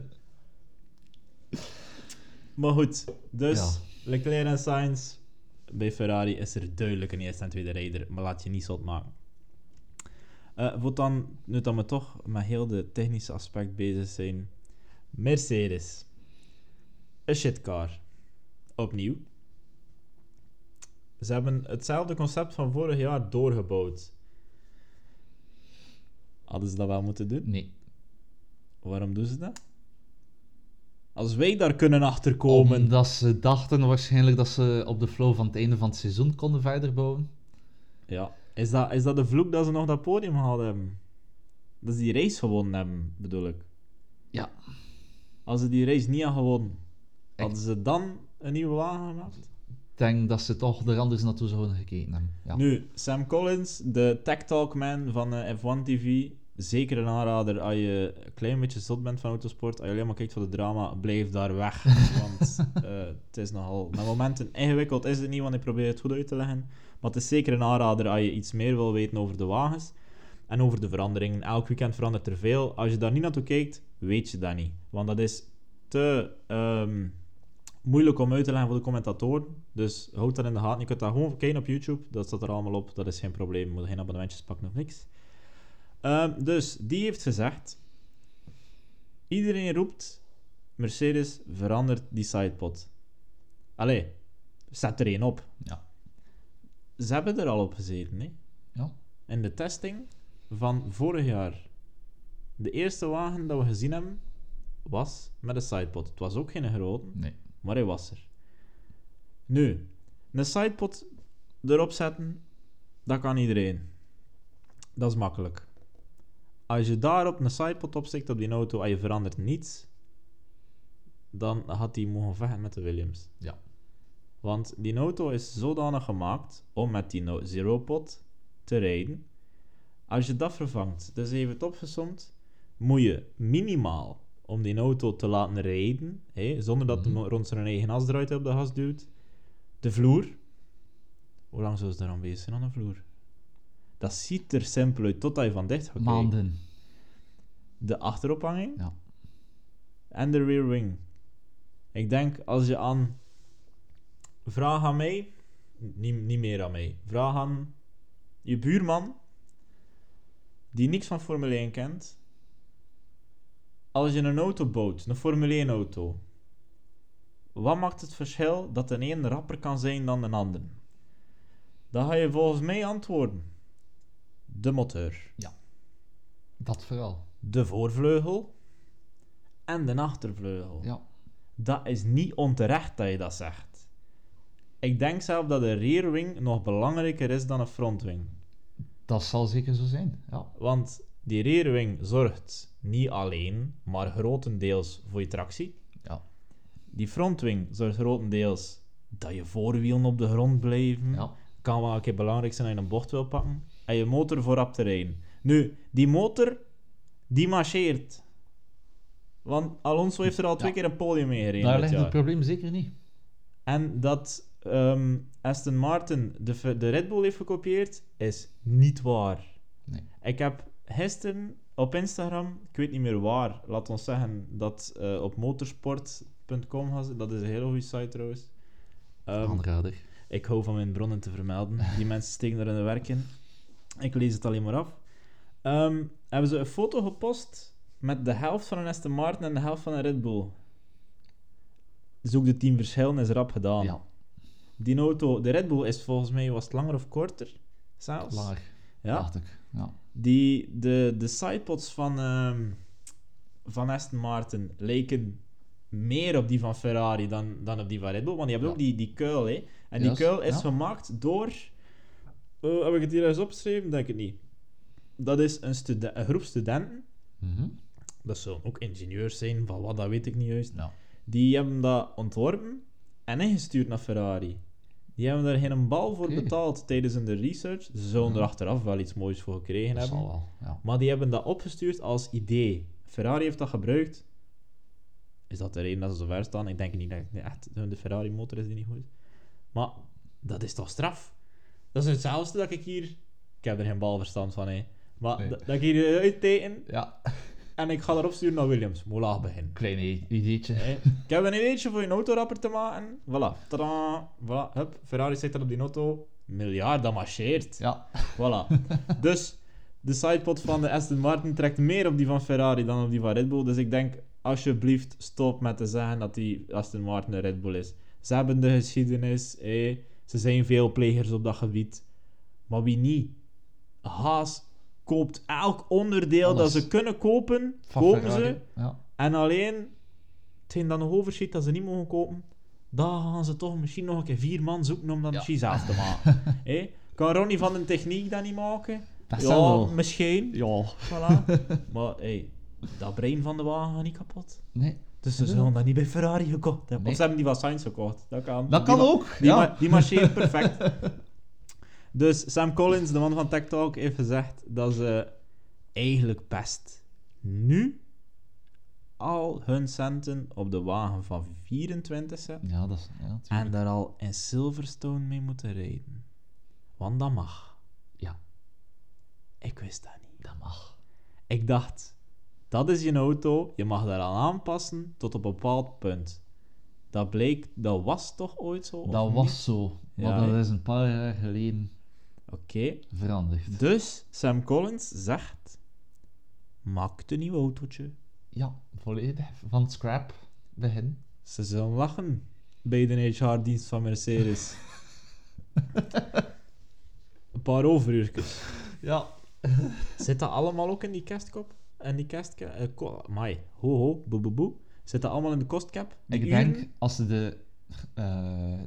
Maar goed, dus Ja. Leclerc en Sainz. Bij Ferrari is er duidelijk een eerste en tweede rijder, maar laat je niet zot maken. Eh voor dan, nu dat we toch met heel de technische aspect bezig zijn. Mercedes. Een shitcar. Opnieuw. Ze hebben hetzelfde concept van vorig jaar doorgebouwd. Hadden ze dat wel moeten doen? Nee. Waarom doen ze dat? Als wij daar kunnen achterkomen. Omdat ze dachten waarschijnlijk dat ze op de flow van het einde van het seizoen konden verder bouwen. Ja. Is dat, is dat de vloek dat ze nog dat podium hebben? Dat ze die race gewonnen hebben, bedoel ik. Ja. Als ze die race niet hadden gewonnen, Ik- hadden ze dan een nieuwe wagen gemaakt? denk dat ze toch er anders naartoe zouden gekeken hebben. Ja. Nu, Sam Collins, de Tech Talk Man van eh, F1 TV. Zeker een aanrader als je een klein beetje zot bent van autosport. Als je alleen maar kijkt voor de drama, blijf daar weg. want eh, het is nogal... Met momenten ingewikkeld is het niet, want ik probeer het goed uit te leggen. Maar het is zeker een aanrader als je iets meer wil weten over de wagens. En over de veranderingen. Elk weekend verandert er veel. Als je daar niet naartoe kijkt, weet je dat niet. Want dat is te ehm, moeilijk om uit te leggen voor de commentatoren. Dus houd dat in de gaten. Je kunt dat gewoon kijken op YouTube. Dat staat er allemaal op. Dat is geen probleem. Je moet geen abonnementjes pakken of niks. Ehm, dus die heeft gezegd: iedereen roept Mercedes verandert die sidepod. Allee, zet er één op. Ja. Ze hebben er al op gezeten, hè? Ja. In de testing van vorig jaar. De eerste wagen dat we gezien hebben was met een sidepod. Het was ook geen grote, Nee. maar hij was er. Nu, een sidepod erop zetten, dat kan iedereen. Dat is makkelijk. Als je daarop een sidepod opsteekt op die auto en je verandert niets, dan had hij mogen vechten met de Williams. Ja. Want die auto is zodanig gemaakt om met die no- zero pod te rijden. Als je dat vervangt, dus even het opgezomd, moet je minimaal om die auto te laten rijden, zonder dat Mhm. hij rond zijn eigen as eruit op de gas duwt, de vloer. Hoe lang zou ze daar aan bezig zijn aan de vloer? Dat ziet er simpel uit totdat je van dicht gaat kijken. Maanden. De achterophanging Ja. en de rear wing. Ik denk als je aan. Vraag aan mij, niet, niet meer aan mij. Vraag aan je buurman, die niks van Formule 1 kent. Als je een auto bouwt, een Formule 1 auto, wat maakt het verschil dat de een rapper kan zijn dan de ander? Dan ga je volgens mij antwoorden: de motor Dat vooral. de voorvleugel en de achtervleugel. Ja. Dat is niet onterecht dat je dat zegt. Ik denk zelf dat de rear wing nog belangrijker is dan een front wing. Dat zal zeker zo zijn. Ja. Want die rear wing zorgt niet alleen, maar grotendeels voor je tractie. Ja. Die front wing zorgt grotendeels dat je voorwielen op de grond blijven. Ja. Kan wel een keer belangrijk zijn als je een bocht wil pakken. En je motor voorop te rijden. Nu, die motor, die marcheert. Want Alonso heeft er al twee Ja. keer een podium mee gereden Daar ligt jaar. het probleem zeker niet. En dat ehm, Aston Martin de, de Red Bull heeft gekopieerd, is niet waar. Nee. Ik heb gisteren op Instagram, ik weet niet meer waar, laat ons zeggen dat eh, op motorsport.com was. Dat is een hele goede site trouwens. Aanrader. ik hou van mijn bronnen te vermelden. Die mensen steken er in de werk in. Ik lees het alleen maar af. Ehm, hebben ze een foto gepost met de helft van een Aston Martin en de helft van een Red Bull. Zoek de tien verschillen, is rap gedaan. Ja. Die auto, de Red Bull is volgens mij, was het langer of korter? Zelfs? Laag. Ja. Dacht ik. Ja. Die, de, de sidepods van, ehm, van Aston Martin lijken meer op die van Ferrari dan, dan op die van Red Bull. Want die hebben Ja. ook die, die kuil, hè. En die kuil is ja. gemaakt door... eh, heb ik het hier eens opgeschreven? Denk ik niet. Dat is een, groep studenten. Mhm. Dat zullen ook ingenieurs zijn, van wat, dat weet ik niet juist. Die hebben dat ontworpen en ingestuurd naar Ferrari. Die hebben daar geen bal voor betaald tijdens hun research. Ze zullen Mhm. er achteraf wel iets moois voor gekregen Dat hebben. zal wel. Ja. Maar die hebben dat opgestuurd als idee. Ferrari heeft dat gebruikt. Is dat de reden dat ze zo ver staan? Ik denk niet dat echt de Ferrari motor is die niet goed. Maar dat is toch straf? Dat is hetzelfde dat ik hier... Ik heb er geen balverstand van, hè. Maar Nee. dat, ik hier uitteken ja. en ik ga erop sturen naar Williams. Moet laag beginnen. Klein ideetje. Hè. Ik heb een ideetje voor je autorapper te maken. Voilà. Tadaa. Voilà. Hup. Ferrari zit er op die auto. Miljard, dat marcheert. Ja. Voilà. dus de sidepod van de Aston Martin trekt meer op die van Ferrari dan op die van Red Bull. Dus ik denk, alsjeblieft, stop met te zeggen dat die Aston Martin een Red Bull is. Ze hebben de geschiedenis. hé. Ze zijn veel plegers op dat gebied. Maar wie niet? Haas koopt elk onderdeel Alles. dat ze kunnen kopen, Van kopen Ferrari. ze. Ja. En alleen hetgeen dat nog overschiet dat ze niet mogen kopen, dan gaan ze toch misschien nog een keer vier man zoeken om dat Ja. misschien zelf te maken. Hé? Kan Ronnie van de techniek dat niet maken? Dat ja, wel. misschien. Ja. Voilà. maar hey, dat brein van de wagen gaat niet kapot. Nee. Dus ze zullen dat niet bij Ferrari gekocht hebben. Nee. Of ze hebben die van Sainz gekocht. Dat kan. Dat Die kan ook. Die, ja. ma- die marcheert perfect. dus Sam Collins, de man van Tech Talk, heeft gezegd dat ze eigenlijk best nu al hun centen op de wagen van 24 zetten. ja, dat is... Ja, En daar al in Silverstone mee moeten rijden. Want dat mag. Ja, Ik wist dat niet. dat mag. Ik dacht, dat is je auto, je mag daar aan aanpassen tot op een bepaald punt. Dat bleek, dat was toch ooit zo? Dat niet? was zo. Maar Ja, dat is een paar jaar geleden Oké. veranderd. Dus Sam Collins zegt: maak een nieuw autootje. Ja, volledig. Van scrap begin. Ze zullen lachen bij de HR-dienst van Mercedes. een paar overuurtjes. Ja. Zit dat allemaal ook in die kestkop? En die kestka... eh, ko- Amai, ho ho, boe boe boe. Zit dat allemaal in de kostcap? Die Ik uren? denk, als ze de... eh,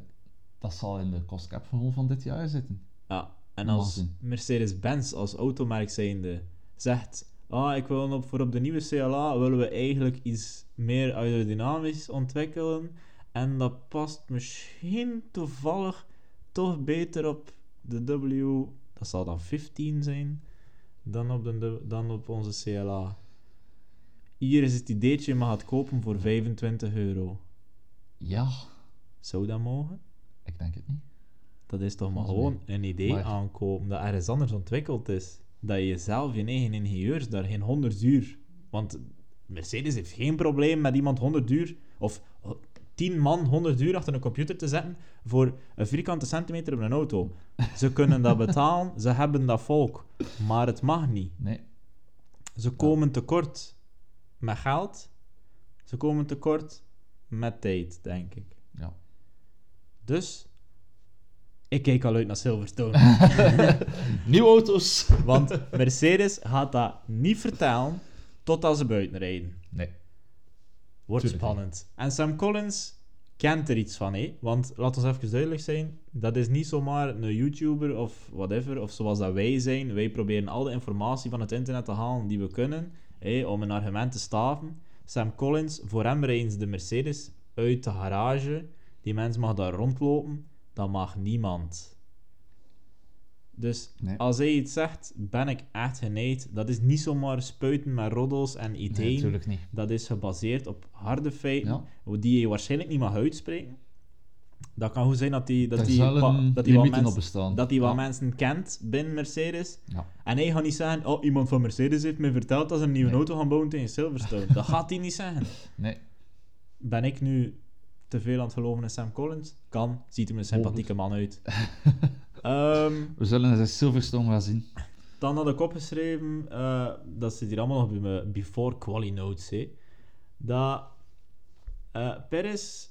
dat zal in de kostcap van, van dit jaar zitten. Ja, en als. Mercedes-Benz als automerk zijnde zegt... Ah, ik wil op, voor op de nieuwe CLA willen we eigenlijk iets meer aerodynamisch ontwikkelen. En dat past misschien toevallig toch beter op de W... Dat zal dan 15 zijn. Dan op, de, dan op onze CLA. Hier is het ideetje, je mag het kopen voor 25 euro. Ja, Zou dat mogen? ik denk het niet. Dat is toch maar gewoon een idee Maar- aankopen dat ergens anders ontwikkeld is. Dat je zelf, je eigen ingenieurs, daar geen 100 uur... Want Mercedes heeft geen probleem met iemand 100 uur... Of 10 man 100 uur achter een computer te zetten voor een vierkante centimeter op een auto. Ze kunnen dat betalen, ze hebben dat volk. Maar het mag niet. Nee. Ze komen tekort met geld. Ze komen tekort met tijd, denk ik. Ja. Dus... Ik kijk al uit naar Silverstone. Nieuwe auto's. Want Mercedes gaat dat niet vertellen totdat ze buiten rijden. Nee. Wordt Tuurlijk spannend. En Sam Collins kent er iets van, hè? Want laat ons even duidelijk zijn: dat is niet zomaar een YouTuber of whatever, of zoals dat wij zijn. Wij proberen al de informatie van het internet te halen die we kunnen, hè, om een argument te staven. Sam Collins, voor hem ze de Mercedes uit de garage. Die mens mag daar rondlopen, dat mag niemand. Dus Nee. als hij iets zegt, ben ik echt geneigd. Dat is niet zomaar spuiten met roddels en ideeën. Nee, natuurlijk niet. Dat is gebaseerd op harde feiten, Ja. die je waarschijnlijk niet mag uitspreken. Dat kan goed zijn dat die, dat die, dat die, wat, limieten op mens, bestaan. dat die ja. mensen kent binnen Mercedes. Ja. En hij gaat niet zeggen, oh, iemand van Mercedes heeft me verteld dat ze een nieuwe Nee. auto gaan bouwen tegen Silverstone. dat gaat hij niet zeggen. Nee. Ben ik nu te veel aan het geloven in Sam Collins? Kan. Ziet er een sympathieke man uit. Ehm, We zullen eens een Silverstone gaan zien. Dan had ik opgeschreven, eh, dat zit hier allemaal nog bij mijn before quali notes, hè, dat eh Perez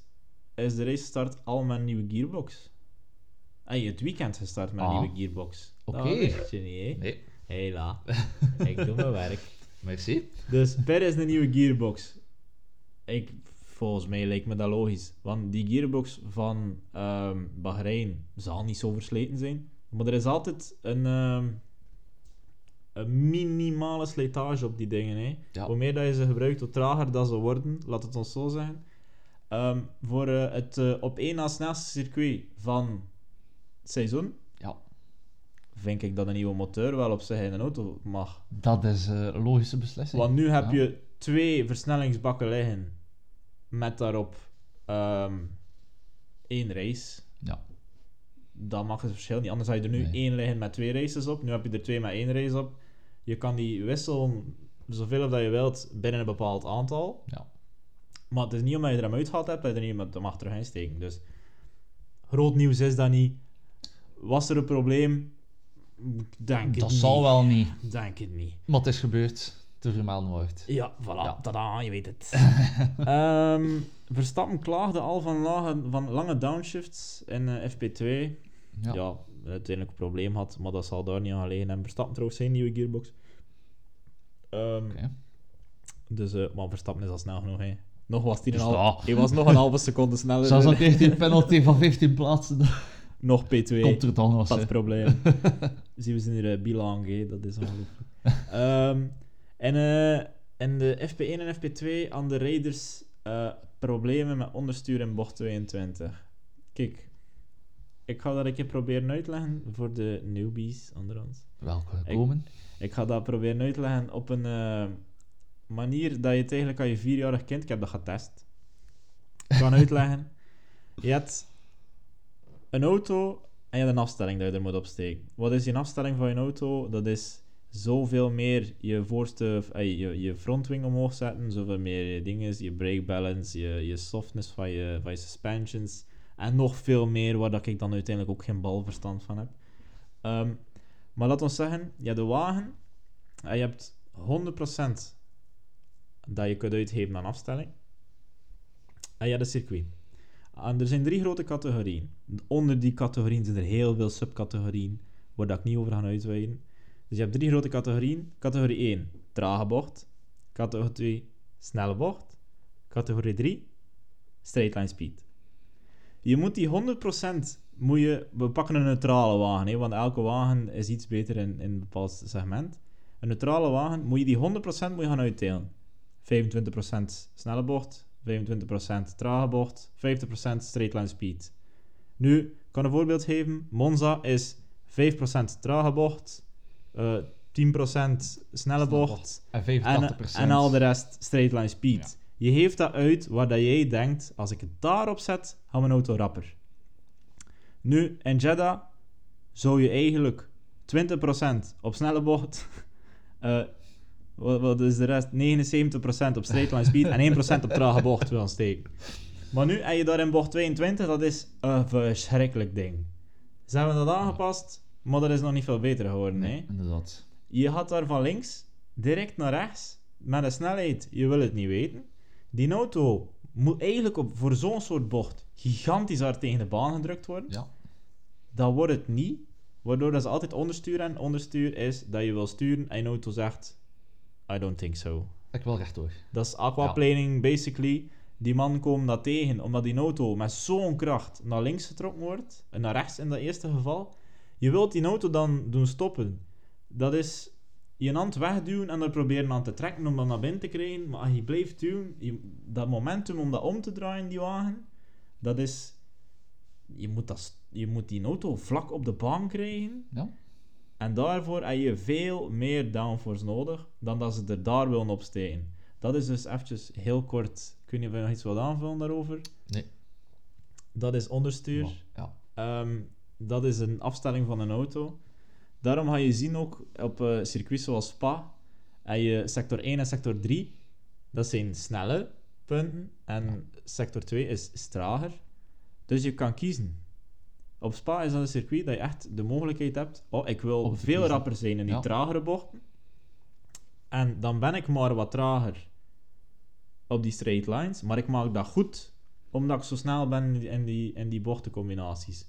is de race gestart al met een nieuwe gearbox. Hij het weekend gestart met een Ah. nieuwe gearbox. Oké. Dat wist je niet, hè? Nee. Hela. ik doe mijn werk. Merci. Dus Perez een nieuwe gearbox. Ik, volgens mij lijkt me dat logisch. Want die gearbox van ehm Bahrein zal niet zo versleten zijn. Maar er is altijd een, ehm, een minimale slijtage op die dingen. Hè. Ja. Hoe meer dat je ze gebruikt, hoe trager dat ze worden. Laat het ons zo zeggen. Ehm, voor eh, het eh, op één na snelste circuit van het seizoen Ja. vind ik dat een nieuwe motor wel op zich in een auto mag. Dat is eh, een logische beslissing. Want nu heb Ja. je twee versnellingsbakken liggen met daarop ehm, één race. Ja. Dat mag het verschil niet. Anders had je er nu Nee. één liggen met twee races op. Nu heb je er twee met één race op. Je kan die wisselen zoveel of dat je wilt binnen een bepaald aantal. Ja. Maar het is niet omdat je er hem uitgehaald hebt dat je er niet met mag terug insteken. Dus groot nieuws is dat niet. Was er een probleem? Denk het Dat niet. zal wel niet. Denk het niet. Maar het is gebeurd. Te vermelden wordt. Ja, voilà. Ja. Tada, je weet het. Ehm, Verstappen klaagde al van, lage, van lange downshifts in eh, FP2. Ja. Ja. uiteindelijk een probleem had, maar dat zal daar niet aan liggen. En Verstappen trouwens zijn nieuwe gearbox. Oké. Dus, eh, maar Verstappen is al snel genoeg. Hè. Nog was hij, een Dus hal- ja. hij was nog een halve seconde sneller. Zelfs al kreeg hij een penalty van 15 plaatsen, Nog P2. komt er dan was. Dat probleem. Zien we zijn hier uh, bilang, hè. dat is ongelooflijk. Ehm, en eh, in de FP1 en FP2 aan de rijders eh, problemen met onderstuur in bocht 22. Kijk, ik ga dat een keer proberen uitleggen voor de newbies onder ons. Welke Ik- komen? Ik ga dat proberen uitleggen op een eh, manier dat je het eigenlijk aan je vierjarig kind... Ik heb dat getest. Ik kan uitleggen. Je hebt een auto en je hebt een afstelling dat je er moet opsteken. Wat is je afstelling van je auto? Dat is zoveel meer je voorste... eh, je, je frontwing omhoog zetten, zoveel meer je dingen, je brake balance, je, je softness van je, van je suspensions... En nog veel meer, waar dat ik dan uiteindelijk ook geen balverstand van heb. Ehm, maar laat ons zeggen, je hebt de wagen en je hebt 100% dat je kunt uitgeven aan afstelling. En je hebt circuit. En er zijn drie grote categorieën. Onder die categorieën zijn er heel veel subcategorieën, waar dat ik niet over ga uitweiden. Dus je hebt drie grote categorieën. Categorie 1, trage bocht. Categorie 2, snelle bocht. Categorie 3, straight line speed. Je moet die 100% moet je, we pakken een neutrale wagen, hè, want elke wagen is iets beter in, in een bepaald segment. Een neutrale wagen moet je die 100% moet je gaan uitdelen. 25% snelle bocht, 25% trage bocht, 50% straight line speed. Nu, ik kan een voorbeeld geven. Monza is 5% trage bocht, eh 10% snelle bocht, En 85%. en, en al de rest straight line speed. Je geeft dat uit waar dat jij denkt, als ik het daarop zet, gaat mijn auto rapper. Nu, in Jeddah zou je eigenlijk 20% op snelle bocht, eh, wat, wat is de rest? 79% op straight line speed en 1% op trage bocht willen steken. Maar nu, en je daar in bocht 22, dat is een verschrikkelijk ding. Ze hebben dat aangepast, maar dat is nog niet veel beter geworden. Nee, hè? inderdaad. Je gaat daar van links direct naar rechts met een snelheid, je wil het niet weten. Die auto moet eigenlijk op, voor zo'n soort bocht gigantisch hard tegen de baan gedrukt worden. Ja. Dat wordt het niet, waardoor dat ze altijd onderstuur en onderstuur is dat je wil sturen en je auto zegt, I don't think so. Ik wil rechtdoor. Dat is aquaplaning, basically. Die man komt dat tegen, omdat die auto met zo'n kracht naar links getrokken wordt, en naar rechts in dat eerste geval. Je wilt die auto dan doen stoppen. Dat is je hand wegduwen en er proberen aan te trekken om dat naar binnen te krijgen. Maar als je blijft duwen, je- dat momentum om dat om te draaien, die wagen, dat is... Je moet, dat, je moet die auto vlak op de baan krijgen. Ja. En daarvoor heb je veel meer downforce nodig dan dat ze er daar willen opsteken. Dat is dus eventjes heel kort. Kun je nog iets wat aanvullen daarover? Nee. Dat is onderstuur. Maar, ja. Ehm, dat is een afstelling van een auto. Daarom ga je zien ook op eh circuits zoals Spa, en je sector 1 en sector 3, dat zijn snelle punten, en sector 2 is, trager. Dus je kan kiezen. Op Spa is dat een circuit dat je echt de mogelijkheid hebt, oh, ik wil veel kiezen. rapper zijn in die Ja. tragere bochten. En dan ben ik maar wat trager op die straight lines, maar ik maak dat goed, omdat ik zo snel ben in die, in die bochtencombinaties.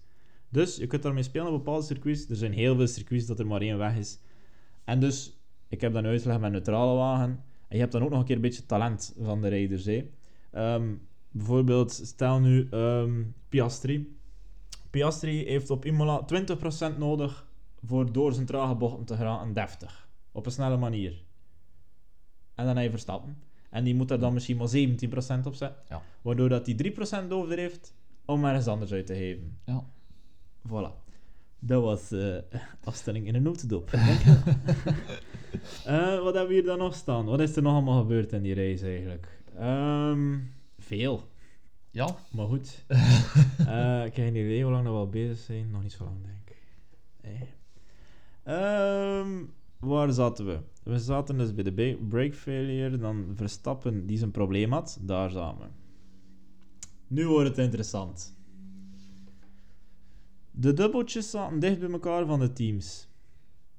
Dus je kunt daarmee spelen op bepaalde circuits. Er zijn heel veel circuits dat er maar één weg is. En dus, ik heb dan uitgelegd met neutrale wagen. En je hebt dan ook nog een keer een beetje talent van de rijders. Ehm, bijvoorbeeld, stel nu ehm, Piastri. Piastri heeft op Imola 20% nodig voor door zijn trage bochten te geraken deftig. Op een snelle manier. En dan heb je Verstappen. En die moet er dan misschien maar 17% op zetten. Ja. Waardoor dat die 3% over heeft om ergens anders uit te geven. Ja. Voilà. Dat was eh afstelling in een notendop. Eh, wat hebben we hier dan nog staan? Wat is er nog allemaal gebeurd in die race eigenlijk? Ehm, veel, Ja. maar goed. Eh, ik heb geen idee hoe lang we al bezig zijn. Nog niet zo lang, denk ik. Nee. Ehm, waar zaten we? We zaten dus bij de brake failure. Dan Verstappen, die zijn probleem had. Daar zaten we. Nu wordt het interessant. De dubbeltjes zaten dicht bij elkaar van de teams.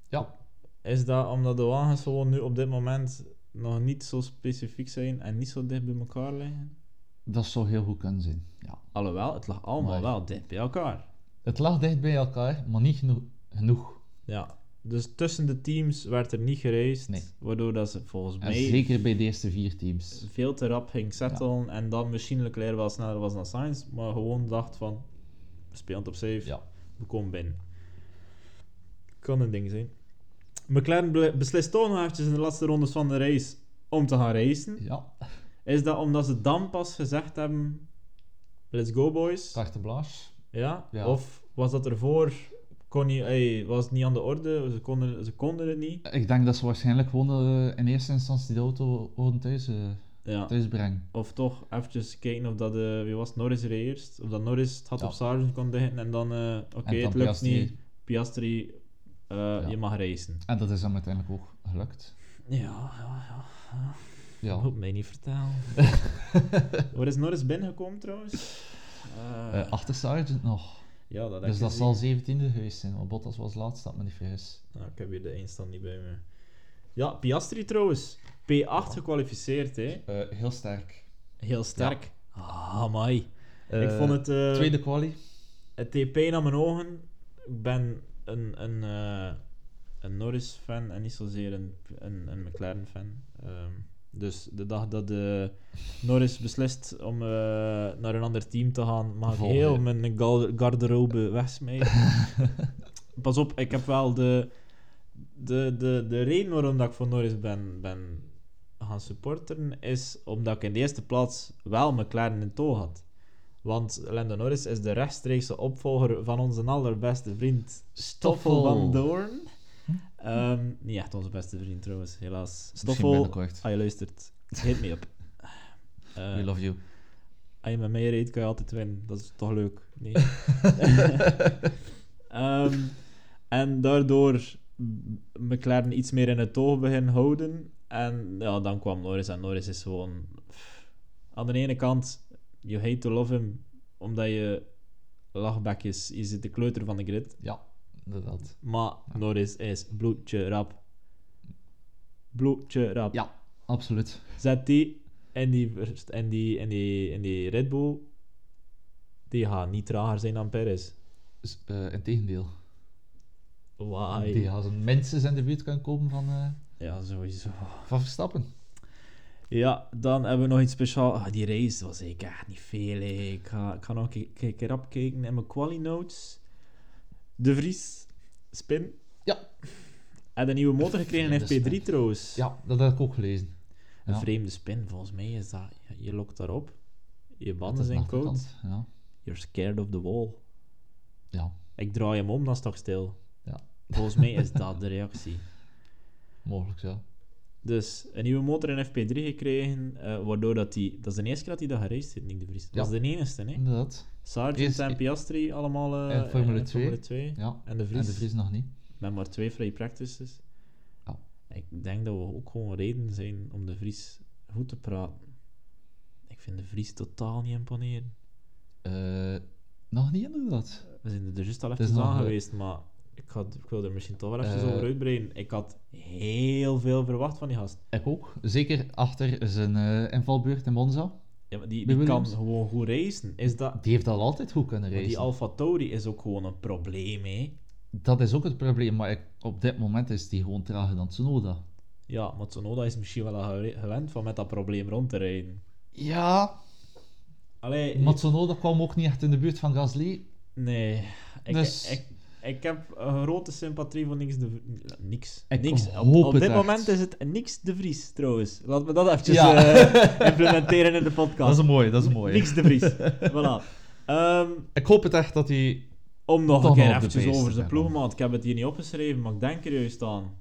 Ja. Is dat omdat de wagens gewoon nu op dit moment nog niet zo specifiek zijn en niet zo dicht bij elkaar liggen? Dat zou heel goed kunnen zijn. Ja. Alhoewel, het lag allemaal Maar- wel dicht bij elkaar. Het lag dicht bij elkaar, maar niet genoeg. genoeg. Ja. Dus tussen de teams werd er niet gereisd, Nee. waardoor dat ze volgens En mij zeker bij de eerste vier teams. veel te rap ging settelen en dan misschien Leclerc wel sneller was dan Sainz, maar gewoon dacht van, we spelen het op safe, Ja. we komen binnen. Kan een ding zijn. McLaren beslist toch nog eventjes in de laatste rondes van de race om te gaan racen? Ja, Is dat omdat ze dan pas gezegd hebben: Let's go, boys? carte blanche. Ja? Ja. Of was dat ervoor? Kon je, ey, was het niet aan de orde? Ze konden, ze konden het niet? Ik denk dat ze waarschijnlijk gewoon eh, in eerste instantie de auto gewoon thuis, eh, Ja. thuis brengen. Of toch eventjes kijken of dat, eh, wie was het, Norris reed eerst? Of dat Norris het had Ja. op Sargent kon dichten en dan, eh, oké, dan het lukt Piastri. niet. Piastri, eh, je mag racen. En dat is hem uiteindelijk ook gelukt. Ja, ja, ja. Ja. Moet mij niet vertellen. Waar is Norris binnengekomen trouwens? Eh, achter Sargent nog. ja, dat Dus dat zal 17e geweest zijn, want Bottas was laatst, dat me niet vergis. Nou, ik heb hier de eindstand niet bij me. Ja, Piastri trouwens. P8 gekwalificeerd, hè. Eh, heel sterk. Heel sterk. Ah, amai. ik Eh, vond het... eh, Tweede quali. Het deed pijn aan mijn ogen. Ik ben een, een, eh, een Norris-fan en niet zozeer een, een, een McLaren-fan. Ehm, dus de dag dat de Norris beslist om eh, naar een ander team te gaan, mag ik heel mijn garderobe wegsmijten. Pas op, ik heb wel de, de, de, de reden waarom dat ik voor Norris ben, ben gaan supporteren, is omdat ik in de eerste plaats wel McLaren in tow had. Want Lando Norris is de rechtstreekse opvolger van onze allerbeste vriend Stoffel van Doorn. Ehm, niet echt onze beste vriend trouwens, helaas. Stoffel, als je luistert, hit me op. Eh, We love you. als je met mij reed, kan je altijd winnen. Dat is toch leuk? Nee. Ehm, en daardoor McLaren iets meer in het oog beginnen houden. En ja, dan kwam Norris. En Norris is gewoon... Aan de ene kant, you hate to love him, omdat je lachbekjes... Je zit de kleuter van de grid. Ja, inderdaad. Maar Norris is bloedje rap. Bloedje rap. Ja, absoluut. Zet die in die, die, die, die Red Bull, die gaat niet trager zijn dan Perez. Dus, eh integendeel. Why? Die gaan zijn minstens in de buurt kunnen komen van, eh, Ja, sowieso. van Verstappen. Ja, dan hebben we nog iets speciaals. Ah, die race was ik echt niet veel. Ik ga, ik ga nog een keer- keer rap kijken in mijn quali notes. De Vries, spin. Ja. En een nieuwe motor gekregen in Vreemde FP3 spin. trouwens. Ja, dat heb ik ook gelezen. Een Ja. vreemde spin, volgens mij is dat... Je lokt daarop. Je banden is zijn koud. Ja. You're scared of the wall. ja, Ik draai hem om, dan sta ik stil. Volgens mij is dat de reactie. mogelijk ja. Dus een nieuwe motor in FP3 gekregen, eh, waardoor dat hij... Dat is de eerste keer dat hij dat gereisd heeft, Nick de Vries. Dat is de enige, hè? Inderdaad. Sargent Eerst- en Piastri allemaal eh, in Formule 2. Formule 2. Ja. En de En Vries, de Vries nog niet. met maar twee free practices. Ja. Ik denk dat we ook gewoon reden zijn om de Vries goed te praten. Ik vind de Vries totaal niet imponeren. Eh, nog niet inderdaad. We zijn er juist al even aan geweest, maar ik, had, ik wil er misschien toch wel even Eh, over uitbreiden. Ik had heel veel verwacht van die gast. Ik ook. Zeker achter zijn eh, invalbeurt in Monza. Ja, maar die, kan gewoon goed racen. Is dat... Die heeft al altijd goed kunnen Maar racen. die Alfa Tauri is ook gewoon een probleem, hè. Dat is ook het probleem, maar ik- op dit moment is die gewoon trager dan Tsunoda. Ja, maar Tsunoda is misschien wel gewend van met dat probleem rond te rijden. Ja, Allee, maar Tsunoda kwam ook niet echt in de buurt van Gasly. nee. Ik, Dus- ik, ik heb een grote sympathie voor niks de V- Niks. Ik niks. Op, dit echt. moment is het niks de Vries, trouwens. Laten we dat eventjes Ja. eh, implementeren in de podcast. Dat is een mooie, dat is een mooie. Niks de Vries. voilà. Ehm, Ik hoop het echt dat hij... om nog een keer eventjes over zijn ploegmaat. Ik heb het hier niet opgeschreven, maar ik denk er juist aan.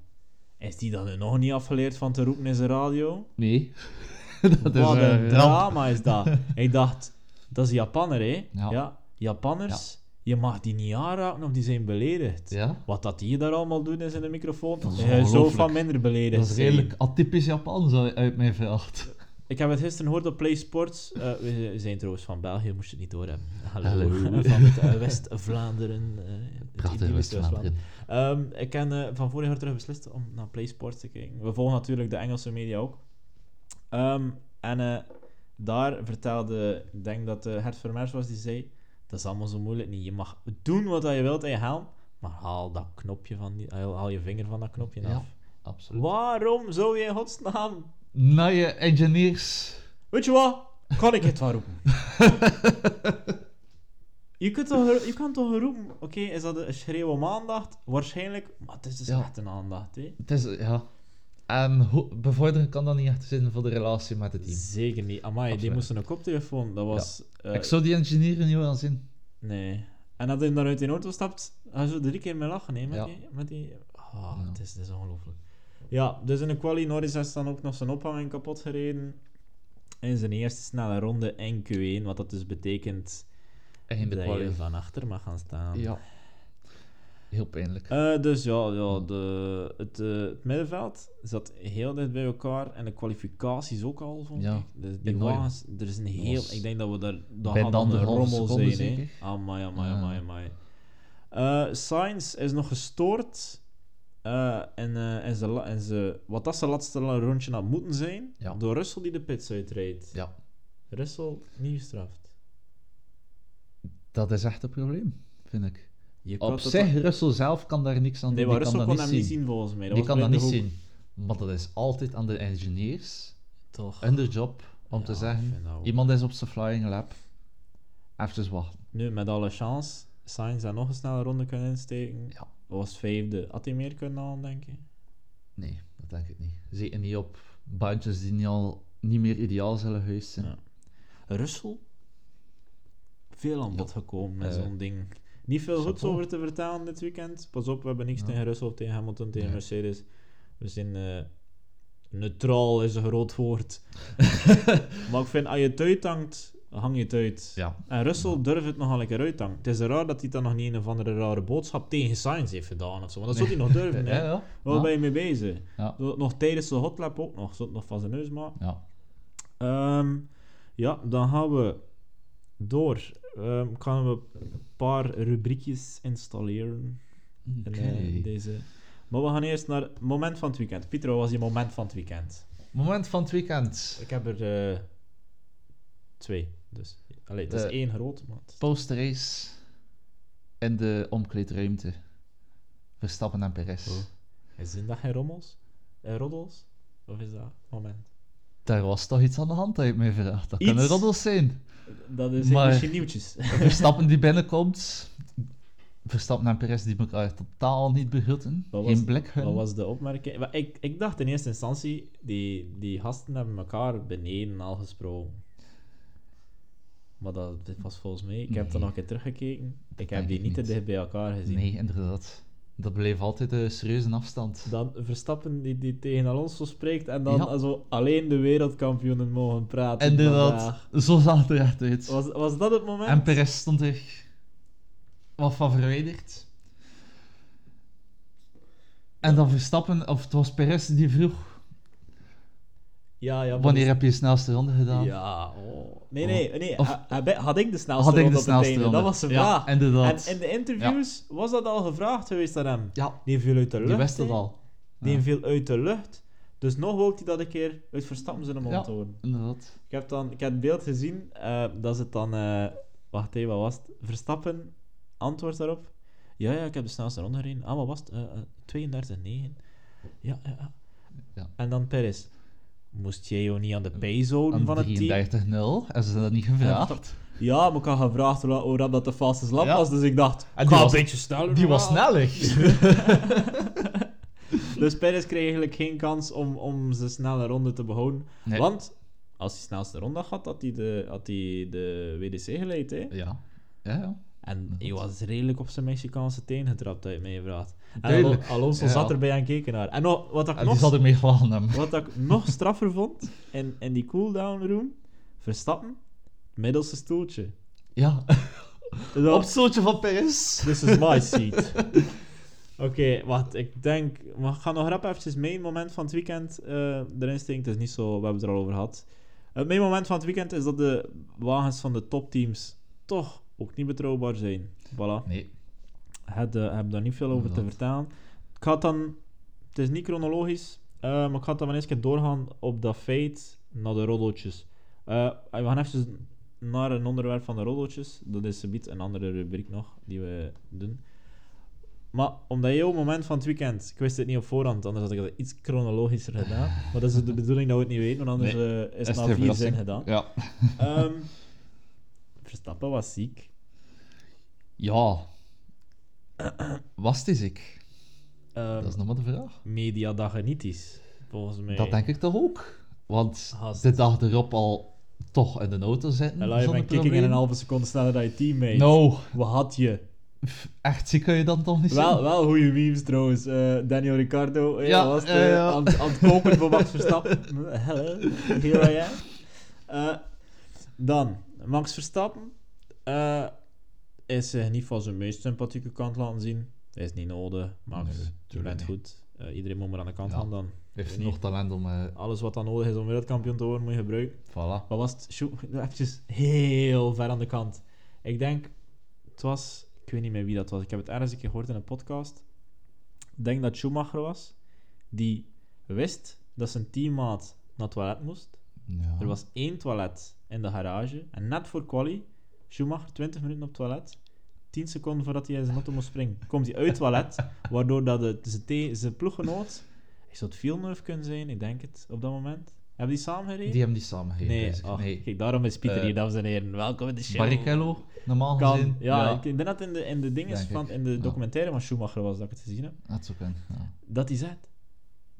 Is die dan nog niet afgeleerd van te roepen in zijn radio? Nee. dat is Wat eh, een ramp. drama is dat. ik dacht, dat is Japanner, hè? Ja. Japanners, je mag die niet aanraken of die zijn beledigd. Ja, Wat dat die daar allemaal doen is in de microfoon, Dat is ongelooflijk. van minder beledigd dat is redelijk atypisch Japans uit uit mijn veld. Ik heb het gisteren gehoord op Play Sports. Eh, we zijn trouwens van België, moest je het niet doorhebben. Hallo, Hallo. van het eh, West-Vlaanderen. idyllische West-Vlaanderen. Ehm, ik heb van vorig jaar terug beslist om naar Play Sports te kijken. We volgen natuurlijk de Engelse media ook. Ehm, en daar vertelde, ik denk dat uh, Hert Vermeers was die zei, dat is allemaal zo moeilijk niet. Je mag doen wat je wilt in je helm, maar haal dat knopje van die, haal, je vinger van dat knopje Ja. af. Absoluut. Waarom zou je in godsnaam... Naar je engineers. Weet je wat? Kan ik het wel roepen? Je, kunt toch, je kan toch roepen, oké, is dat een schreeuw om aandacht? Waarschijnlijk, maar het is dus Ja. echt een aandacht, hè. Het is, ja... En bevorderen kan dat niet echt zijn voor de relatie met het team. Zeker niet. Amai, die moesten een koptelefoon. Dat was... eh, ik zou die engineer niet willen zien. Nee. En als hij dan uit die auto stapt, ga je zo drie keer mee lachen, hè, met Ja. die... Met die... Ja. het, is, het is ongelooflijk. Ja, dus in de quali, Norris heeft dan ook nog zijn ophanging kapot gereden. In zijn eerste snelle ronde in Q1, wat dat dus betekent En in de dat je van achter mag gaan staan. Ja. Heel pijnlijk. Eh, dus ja, ja de, het, eh, het middenveld zat heel dicht bij elkaar en de kwalificaties ook al, vond Ja, ik. Dus die enorm. wagens, er is een heel... was Ik denk dat we daar... Dat bij de dan anderhalve rommel zijn, hè. Amai, amai, Ja. amai, amai. Eh Sainz is nog gestoord en, en, ze, en ze, wat dat zijn laatste rondje had moeten zijn, Ja. door Russell die de pits uitrijdt. Ja, Russell niet gestraft. dat is echt een probleem, vind ik. Je Op zich, Russell zelf kan daar niks aan doen. Nee, maar die kan Russell dat kon niet hem zien. niet zien volgens mij. Dat Die kan dat niet hoek. zien. Maar dat is altijd aan de engineers, Toch. hun job, om te Ja, zeggen, iemand is op zijn flying lap. Even wachten. Nu, met alle chance, Sainz had nog een snelle ronde kunnen insteken. Ja. Was vijfde. Had hij meer kunnen halen, denk je? Nee, dat denk ik niet. Zeker niet op bandjes die niet al niet meer ideaal zullen geweest zijn. Ja. Russell? Veel aan bod gekomen met Eh, zo'n ding. Niet veel goeds over te vertellen dit weekend. Pas op, we hebben niks Ja. tegen Russell, tegen Hamilton, tegen Nee. Mercedes. We zijn... eh, neutraal is een groot woord. maar ik vind, als je het uithangt, hang je het uit. Ja. En Russell Ja. durft het nogal een keer uithangen. Het is raar dat hij dan nog niet een of andere rare boodschap tegen Sainz heeft gedaan of zo. Want dat zou hij nog durven, hè. ja. Waar ben je mee bezig? Nog tijdens de hotlap ook nog. Zou het nog van zijn neus maken? Ja. Ehm, ja, dan gaan we door. Gaan we een paar rubriekjes installeren eh, deze. Maar we gaan eerst naar het moment van het weekend. Pieter, wat was je moment van het weekend? Moment van het weekend. Ik heb er eh, twee. Dus, allee, het is één maar het is- Postrace in de omkleedruimte. Verstappen en Perez. Oh. Is dat geen rommels? Eh, roddels? Of is dat moment? Daar was toch iets aan de hand uit mijn vraag. Dat Iets? kunnen roddels zijn. Dat is Maar- misschien nieuwtjes. Verstappen die binnenkomt. Verstappen en Perez die elkaar totaal niet begroeten. Wat Geen blik hun. Wat was de opmerking? Maar Ik, ik dacht in eerste instantie, die, die gasten hebben elkaar beneden al gesproken. Maar dat, dit was volgens mij... Ik heb er nog een keer teruggekeken. Ik heb die niet te dicht bij elkaar gezien. Nee, inderdaad. Dat bleef altijd een serieuze afstand. Dan Verstappen die, die tegen Alonso spreekt en dan Ja. zo alleen de wereldkampioenen mogen praten. Inderdaad, vandaag. zo zag het er uit. Was, was dat het moment? En Perez stond er wat van verwijderd. En dan Verstappen, of het was Perez die vroeg, Ja, ja. wanneer heb je je snelste ronde gedaan? Ja, oh. Nee, nee, nee. Of- had ik de snelste Had ik ronde de snelste ronde? Dat was de Ja, vraag. En inderdaad. in de interviews was dat al gevraagd geweest aan hem. Ja, Die viel uit de lucht. die wist het al. Die Ja. viel uit de lucht. Dus nog wou hij dat een keer uit Verstappen zijn mond Ja. horen. Inderdaad. Ik heb, dan, ik heb het beeld gezien, eh, dat ze het dan... eh, wacht even, wat was het? Verstappen, antwoord daarop. Ja, ja, ik heb de snelste ronde gereden. Ah, wat was het? Eh, eh, 32,9. Ja, ja, ja. Ja. En dan Perez. Moest jij jou niet aan de pace houden Aan van het team? 33-0, en ze dat niet gevraagd. Ja, maar ik had gevraagd hoe, hoe dat de fastest lap Ja. was, dus ik dacht, En die ga was- een beetje sneller Die was sneller. Dus Perez kreeg eigenlijk geen kans om, om zijn snelle ronde te behouden. Nee. Want als hij snelste ronde had, had hij de, had hij de WDC geleid. Hè? Ja. Ja, ja. En hij was redelijk op zijn Mexicaanse teen getrapt, uit mij gevraagd. En Alonso Ja. zat erbij aan keken naar. En wat, ik En nog, zat ermee hem. wat ik nog straffer vond, in, in die cooldown room, Verstappen, middelste stoeltje. Ja. Dus Op het stoeltje van Perez. This is my seat. Oké, wacht. Ik denk... We gaan nog rap eventjes mijn moment van het weekend eh erin steken. Het is niet zo... We hebben het er al over gehad. Het mijn moment van het weekend is dat de wagens van de topteams toch ook niet betrouwbaar zijn. Voilà. Nee. Ik heb, eh, heb daar niet veel over te vertellen. Ik ga het dan... Het is niet chronologisch, eh, maar ik ga het dan eens doorgaan op dat feit naar de roddeltjes. Eh, we gaan even naar een onderwerp van de roddeltjes. Dat is een beetje een andere rubriek nog, die we doen. Maar omdat jouw moment van het weekend... Ik wist het niet op voorhand, anders had ik het iets chronologischer gedaan. Maar dat is de bedoeling dat we het niet weten, want anders is het na vier zin gedaan. Ja. Ehm, Verstappen was ziek. Ja. Was het is ik? Ehm, Dat is nog maar de vraag. mediadagenitis. volgens mij. Dat denk ik toch ook. Want Gast. de dag erop al toch in de auto zitten. En laat je van kicking in een halve seconde sneller dan je teammate. Nou, Wat had je? echt ziek kun je dan toch niet Wel, zien? wel goede memes trouwens. Eh, Daniel Ricciardo eh, Ja, was het, ja, eh, ja. Aan, aan het koken voor Max Verstappen. Hello, here I am. Eh, dan, Max Verstappen eh, is zich niet van zijn meest sympathieke kant laten zien. Dat is niet nodig. Max, Nee, je bent niet. goed. Eh, iedereen moet maar aan de kant Ja. gaan dan. Heeft nog talent om... eh Alles wat dan nodig is om wereldkampioen te worden, moet je gebruiken. voilà. Wat was het? Eventjes heel ver aan de kant. Ik denk, het was, ik weet niet meer wie dat was. Ik heb het ergens een keer gehoord in een podcast. Ik denk dat Schumacher was, die wist dat zijn teammaat naar het toilet moest. Ja. Er was één toilet in de garage. En net voor quali, Schumacher 20 minuten op het toilet. 10 seconden voordat hij in zijn auto moest springen, komt hij uit het toilet. waardoor dat de, zijn, zijn ploeggenoot, ik zou het Villeneuve kunnen zijn, ik denk het, op dat moment. Hebben die samen gereden? Die hebben die samen gereden. Nee, ach, nee. kijk, daarom is Pieter Eh, hier, dames en heren. Welkom in de show. Barrichello, normaal Kan. gezien. Ja, Ik, ik denk dat in de, in de dingen van, in de Ja. documentaire van Schumacher was dat ik het gezien heb, Dat zou kunnen, ja. dat hij zegt,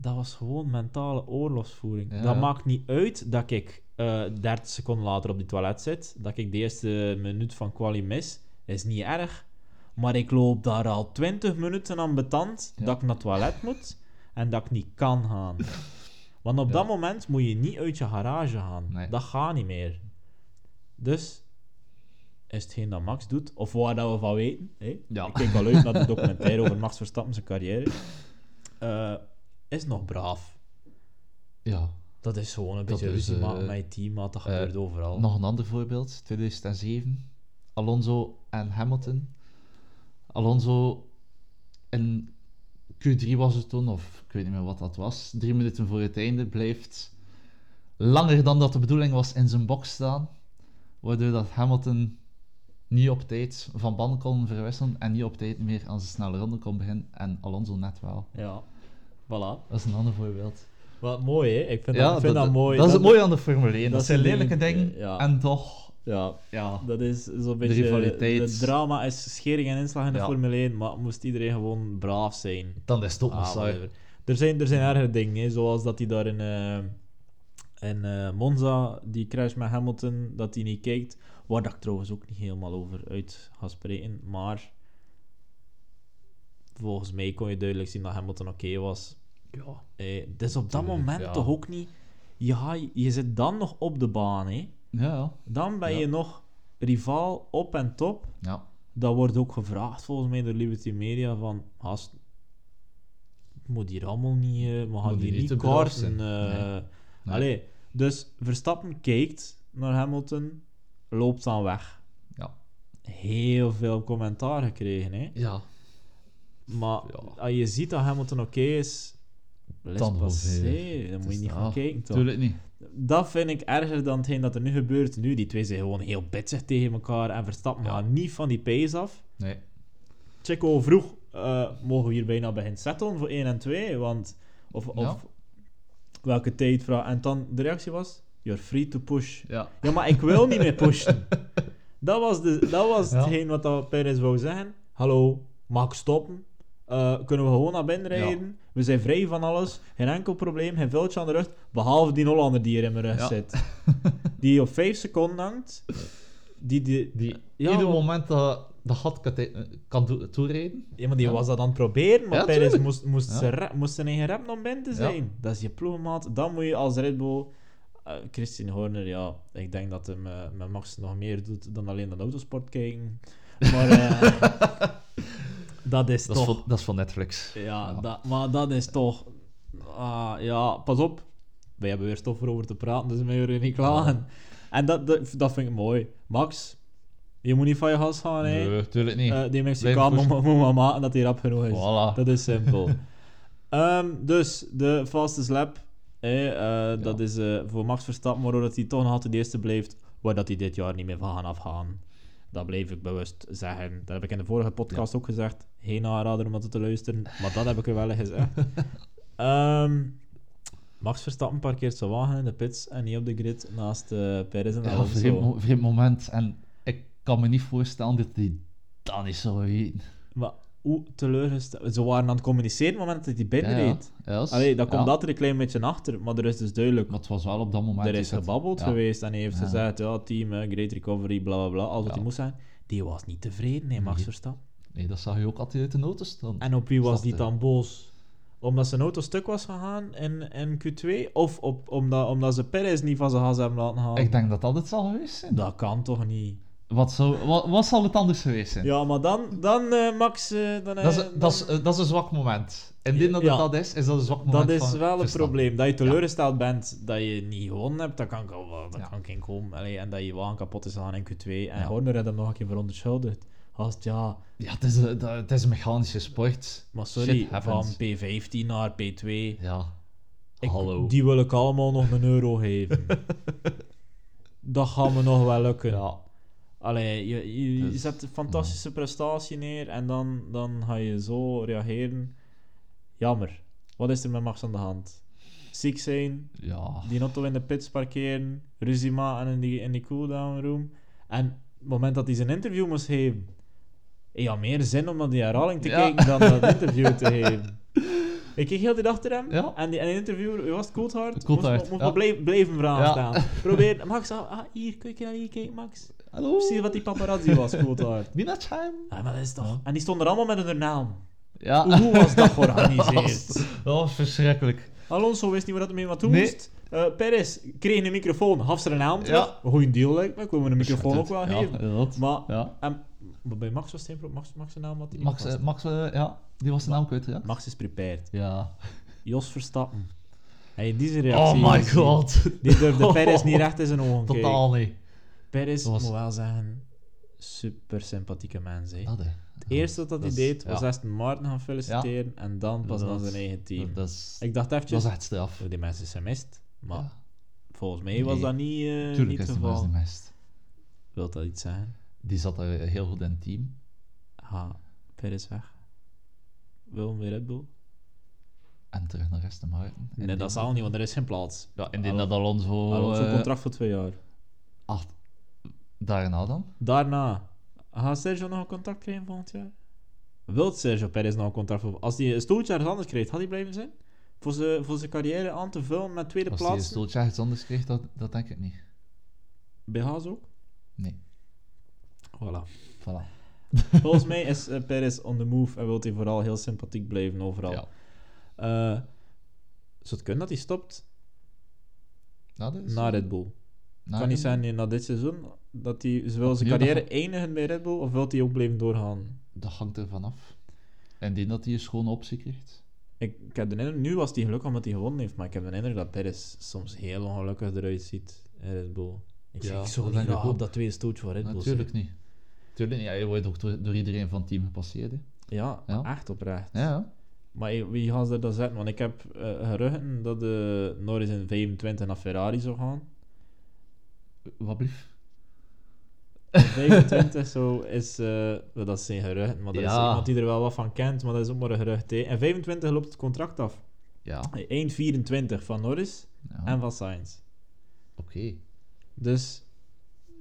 dat was gewoon mentale oorlogsvoering. Ja. Dat maakt niet uit dat ik eh 30 seconden later op die toilet zit, dat ik de eerste minuut van quali mis, is niet erg. Maar ik loop daar al 20 minuten aan betand Ja. dat ik naar het toilet moet en dat ik niet kan gaan. Want op Ja. dat moment moet je niet uit je garage gaan. Nee. Dat gaat niet meer. Dus is hetgeen dat Max doet, of waar dat we van weten. Hè? Ja. Ik kijk al uit naar de documentaire over Max Verstappen zijn carrière. eh, is nog braaf. Ja. Dat is gewoon een Dat beetje ruzie eh, maken met je teammaat. Dat eh, gebeurt overal. Nog een ander voorbeeld, 2007. Alonso en Hamilton. Alonso in Q3 was het toen, of ik weet niet meer wat dat was. Drie minuten voor het einde blijft langer dan dat de bedoeling was in zijn box staan. Waardoor dat Hamilton niet op tijd van banden kon verwisselen en niet op tijd meer aan zijn snelle ronde kon beginnen. En Alonso net wel. Ja, voilà. Dat is een ander voorbeeld. Wat mooi, hè? Ik vind, dat, ik vind dat, mooi. Dat is het mooie aan de Formule 1. Dat, dat zijn lelijke dingen, ja. en toch... Ja, Ja, dat is zo'n beetje... rivaliteit. Het drama is schering en inslag in de. Formule 1, maar moest iedereen gewoon braaf zijn. dan is het ook Ah. Er zijn, er zijn ergere dingen, hè, zoals dat hij daar in, eh, in eh, Monza, die crash met Hamilton, dat hij niet kijkt. Waar dat ik trouwens ook niet helemaal over uit ga spreken, maar volgens mij kon je duidelijk zien dat Hamilton oké was. Ja. Eh, dus op dat Tuurlijk, moment ja. toch ook niet... Ja, je, je zit dan nog op de baan, hè. Ja, Dan ben Ja. je nog rivaal op en top. ja. Dat wordt ook gevraagd volgens mij door Liberty Media van... Gast, moet hier allemaal niet... eh, we gaan Moet hier hier niet karsen. zijn. eh. Nee. Nee. Allee, dus Verstappen kijkt naar Hamilton, loopt dan weg. Ja. Heel veel commentaar gekregen, hè. Ja. Maar Ja. als je ziet dat Hamilton oké is... Dan moet je niet gaan ja, kijken, toch? Tuurlijk niet. Dat vind ik erger dan hetgeen dat er nu gebeurt. Nu, die twee zijn gewoon heel bitsig tegen elkaar en Verstappen Ja. gaan niet van die pace af. Nee. Checo vroeg, eh, mogen we hier bijna beginnen settelen voor 1 en 2? Want, of, Ja. of welke tijd vraag. En dan de reactie was, you're free to push. Ja. Ja, maar ik wil niet meer pushen. Dat was, de, dat was hetgeen wat dat Perez wou zeggen. Hallo, mag ik stoppen? Eh, kunnen we gewoon naar binnen rijden? We zijn vrij van alles. Geen enkel probleem, geen vuiltje aan de rug. Behalve die Hollander die hier in mijn rug Ja. zit. Die op 5 seconden hangt. Die, die, Die Ja, ieder moment dat de gat kan, te- kan toe- toerijden. Ja, maar die was dat aan het proberen, maar Perez moest, moest, zijn rap- moest zijn eigen rap om binnen te zijn. Dat is je ploegmaat. Dan moet je als Red Bull... eh, Christian Horner, ja, ik denk dat hem eh, met Max nog meer doet dan alleen de autosport kijken. Maar eh, dat is Dat is, toch... van, dat is van Netflix. Ja, Ja. Dat, maar dat is toch... ah, ja, pas op. Wij hebben weer stof voor over te praten, dus wij horen niet klagen. En dat, dat, dat vind ik mooi. Max, je moet niet van je gas gaan, hè. Nee, tuurlijk niet. Eh, die Mexicaan moet, moet maar maken dat hij rap genoeg is. Voilà. Dat is simpel. Ehm, dus, de fastest lap. hè, eh, Dat is eh, voor Max Verstappen, waardoor dat hij toch nog altijd de eerste blijft, waar dat hij dit jaar niet meer van gaan afgaan. Dat blijf ik bewust zeggen. Dat heb ik in de vorige podcast ook gezegd. Geen aanrader om dat te luisteren, maar dat heb ik er wel gezegd. Ehm, Max Verstappen parkeert zijn wagen in de pits en niet op de grid naast uh, Perez en Ja, Alonso. vreemd, mo- vreemd moment. En ik kan me niet voorstellen dat hij dat niet zou weten. Maar hoe teleurgesteld... Ze waren aan het communiceren op het moment dat hij ja. binnenreed. Ja, Allee, dat komt ja. altijd een klein beetje achter, maar er is dus duidelijk... Maar het was wel op dat moment... Er is het- gebabbeld geweest en hij heeft gezegd, ja, team, eh, great recovery, bla bla bla, alles wat hij moest zijn. Die was niet tevreden, nee, Max. Verstappen. Nee, dat zag je ook altijd uit de noten staan. En op wie was die Snapte. dan boos? Omdat zijn auto stuk was gegaan in, in Q2? Of op, omdat, omdat ze Perez niet van zijn gas hebben laten halen? Ik denk dat dat het zal geweest zijn. Dat kan toch niet? Wat, zou, wat, wat zal het anders geweest zijn? Ja, maar dan, dan eh, Max... eh, dan, Dat, is, eh, dat, is, dan- dat is een zwak moment. Indien dat het dat is, is dat een zwak moment dat is van wel een probleem. Dat je teleurgesteld bent dat je niet gewonnen hebt, dat kan wel. Dat Ja. kan geen komen. Allee, en dat je wagen kapot is gegaan in Q2. En. Horner had hem nog een keer verontschuldigd. Gast, ja, Ja, het is, een- het is een mechanische sport. maar sorry, van happens. P15 naar P2. Ja. Ik- Hallo. Die wil ik allemaal nog een euro geven. dat gaat me nog wel lukken. Ja. Allee, je, je, je Dus, zet een fantastische prestatie neer en dan, dan ga je zo reageren. Jammer. Wat is er met Max aan de hand? Ziek zijn, Ja. die auto in de pits parkeren, ruzie maken in die, in die cooldown room. En het moment dat hij zijn interview moest geven, had meer zin om naar die herhaling te Ja. kijken dan dat interview te geven. Ik keek heel de dag achter hem Ja. en die, en interview, wie was het Coulthard? Coulthard, Moest, moest ja. maar blijven, vragen Ja. staan. Probeer, Max, ah, ah, hier, kun je naar hier kijken, Max? Hallo? Zie je wat die paparazzi was, Coulthard? Minachheim? Ja, maar dat is toch... En die stonden er allemaal met hun naam. Ja. Hoe was dat georganiseerd? Dat was verschrikkelijk. Alonso wist niet waar dat mee wat doen Nee. moest. Eh Perez kreeg een microfoon, gaf ze een naam terug. Ja. Een goede deal lijkt me, ik wil me een microfoon ook wel ja, geven. inderdaad. Maar, Ja. en, maar bij Max was het geen Max, Max zijn naam wat hij Max, eh, Max eh, ja, die was de naam kwijt, ja? Max is prepared. Ja. Jos Verstappen. Hij deze reactie. Oh my god. Die durfde Perez niet recht in zijn ogen. Totaal niet. Perez, Dat was- moet wel zeggen, super sympathieke mens. hè. Dat. Het eerste wat hij Dat deed, was. Aston Martin gaan feliciteren en dan pas Dat naar was- zijn eigen team. Dat is, Ik dacht dat eventjes, is echt oh, die mensen zijn mist. Maar volgens mij was dat niet, eh Tuurlijk niet is het mens de geval. mest. Wilt dat iets zeggen? Die zat er heel goed in het team. Ha, Perez weg. Wil weer Red Bull? En terug naar Aston Martin. Nee, dat zal niet, want er is geen plaats. Ja, indien dat Alonso... Alonso eh, contract voor twee jaar. ach, daarna dan? Daarna, gaat Sergio nog een contract krijgen volgend jaar? Wilt Sergio Perez nog een contract. Als hij een stoeltje ergens anders krijgt, had hij blijven zijn? Voor zijn, voor zijn carrière aan te vullen met tweede Als hij een plaats? stoeltje ergens anders kreeg, dat, dat denk ik niet. Bij Haas ook? Nee. Voilà. Voilà. Volgens mij is eh, Perez on the move en wil hij vooral heel sympathiek blijven overal. Ja. Eh, zou het kunnen dat hij stopt is na Red Bull? na kan niet zijn eh, na dit seizoen dat hij wil zijn carrière dat- eindigen bij Red Bull of wil hij ook blijven doorgaan? Dat hangt er vanaf. En die dat hij een schone optie krijgt. Ik, ik heb de indruk, nu was hij gelukkig omdat hij gewonnen heeft, maar ik heb de indruk dat Perez soms heel ongelukkig eruit ziet in Red Bull. Ik, Ja, zeg, ik denk graag op dat tweede stootje van Red Bull Natuurlijk niet. Tuurlijk niet. Ja, je wordt ook door, door iedereen van het team gepasseerd. Hè. Ja, Ja. echt oprecht. Ja. Maar eh, wie gaan ze dan zetten? Want ik heb eh, geruchten dat de Norris in 25 naar Ferrari zou gaan. Wat blief? 25 zo is, wel, dat zijn geruchten, maar er is iemand die er wel wat van kent, maar dat is ook maar een gerucht. hè. En 25 loopt het contract af. Ja. Eind 24 van Norris ja. en van Sainz. Oké. Dus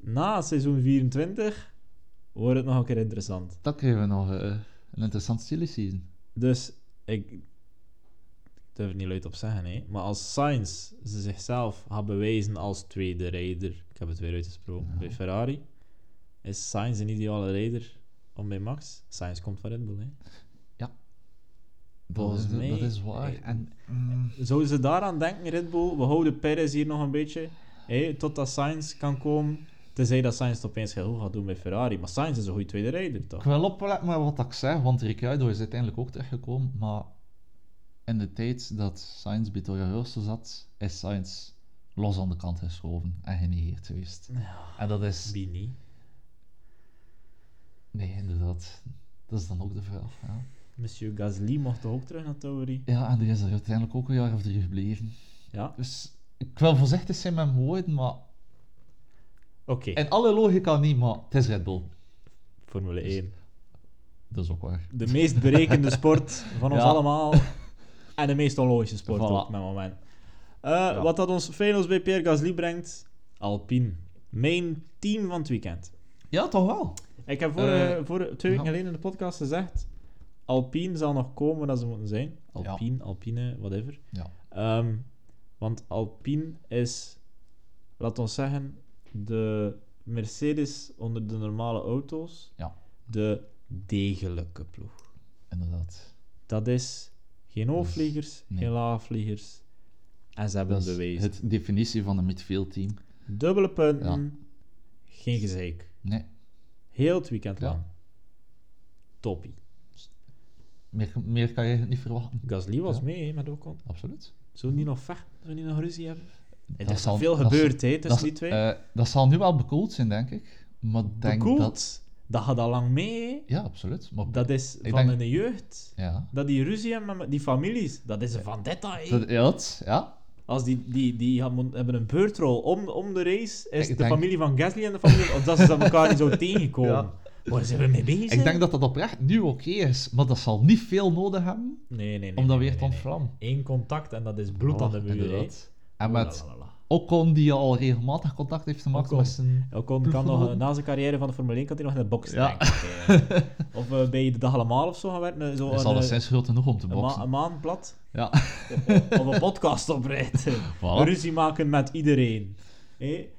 na seizoen 24 wordt het nog een keer interessant. Dan krijgen we nog eh, een interessant silly season. Dus ik, ik durf er niet luid op zeggen, hè. maar als Sainz ze zichzelf gaat bewijzen als tweede rijder, ik heb het weer uitgesproken, Ja. bij Ferrari, is Sainz een ideale rijder om bij Max. Sainz komt van Red Bull. Hè. Dat Volgens is, mij- dat is waar. eh, En, mm, Zouden ze daaraan denken, Red Bull? We houden Perez hier nog een beetje, hè, totdat Sainz kan komen. Tenzij dat Sainz het opeens heel goed gaat doen bij Ferrari. Maar Sainz is een goede tweede rijder, toch? ik wil opletten met wat ik zeg, want Ricciardo is uiteindelijk ook teruggekomen, maar in de tijd dat Sainz bij Toro Rosso zat, is Sainz los aan de kant geschoven en genegeerd geweest. Ja, En dat is... niet? Nee, inderdaad. Dat is dan ook de vraag. Ja, Monsieur Gasly mocht toch ook terug naar Tauri? ja en die is er uiteindelijk ook een jaar of drie gebleven. Ja, Dus ik wil voorzichtig zijn met mijn woorden, maar oké. in alle logica niet, maar het is Red Bull. Formule 1. Dat is ook waar. De meest berekende sport van ons Ja. allemaal. En de meest onlogische sport Voilà. ook, met moment. Eh, Wat dat ons feilloos bij Pierre Gasly brengt? Alpine. Mijn team van het weekend. Ja, toch wel. Ik heb voor, Eh, voor twee weken geleden in de podcast gezegd... Alpine zal nog komen dat ze moeten zijn. Alpine, Alpine, whatever. Ja. Ehm, want Alpine is, laat ons zeggen, de Mercedes onder de normale auto's. Ja. De degelijke ploeg. Inderdaad. Dat is geen hoogvliegers, nee. geen laagvliegers. En ze hebben Dat bewezen. het definitie van een midfield team. Dubbele punten, geen gezeik. Nee, Heel het weekend Ja. lang. Toppie. meer, meer kan je niet verwachten. Gasly was Ja. mee hè, met Ocon. Absoluut. Zou die nog vechten? Zou die nog ruzie hebben? Er Dat is zal- veel gebeurd hè, tussen Dat, die twee. eh, dat zal nu wel bekoeld zijn, denk ik. Maar denk Bekoeld. dat... Dat gaat al lang mee. Ja, absoluut. Maar Dat is van denk- de jeugd. Ja. Dat die ruzie hebben met die families. Dat is een vendetta. hè. Dat, ja, dat- ja. Als die, die, die hebben een beurtrol om, om de race, is Ik de denk- familie van Gasly en de familie... Of dat ze elkaar niet zo tegenkomen. Ja. Waar zijn we mee bezig? Ik denk dat dat oprecht nu oké is, maar dat zal niet veel nodig hebben Nee, nee, nee. om dat nee, weer te nee, ontvlammen. Eén contact en dat is bloed aan de muur. En met. Ocon, die al regelmatig contact heeft gemaakt Ocon. met zijn... Ocon kan nog, eh, na zijn carrière van de Formule 1 kan hij nog in de box Ja. denken. of eh, bij de dag allemaal of zo gaan werken. eh, Zo Hij is een, eh, alleszins groot genoeg om te een, ma boksen. een maand plat. Ja. Of een podcast. Voilà. Ruzie maken met iedereen.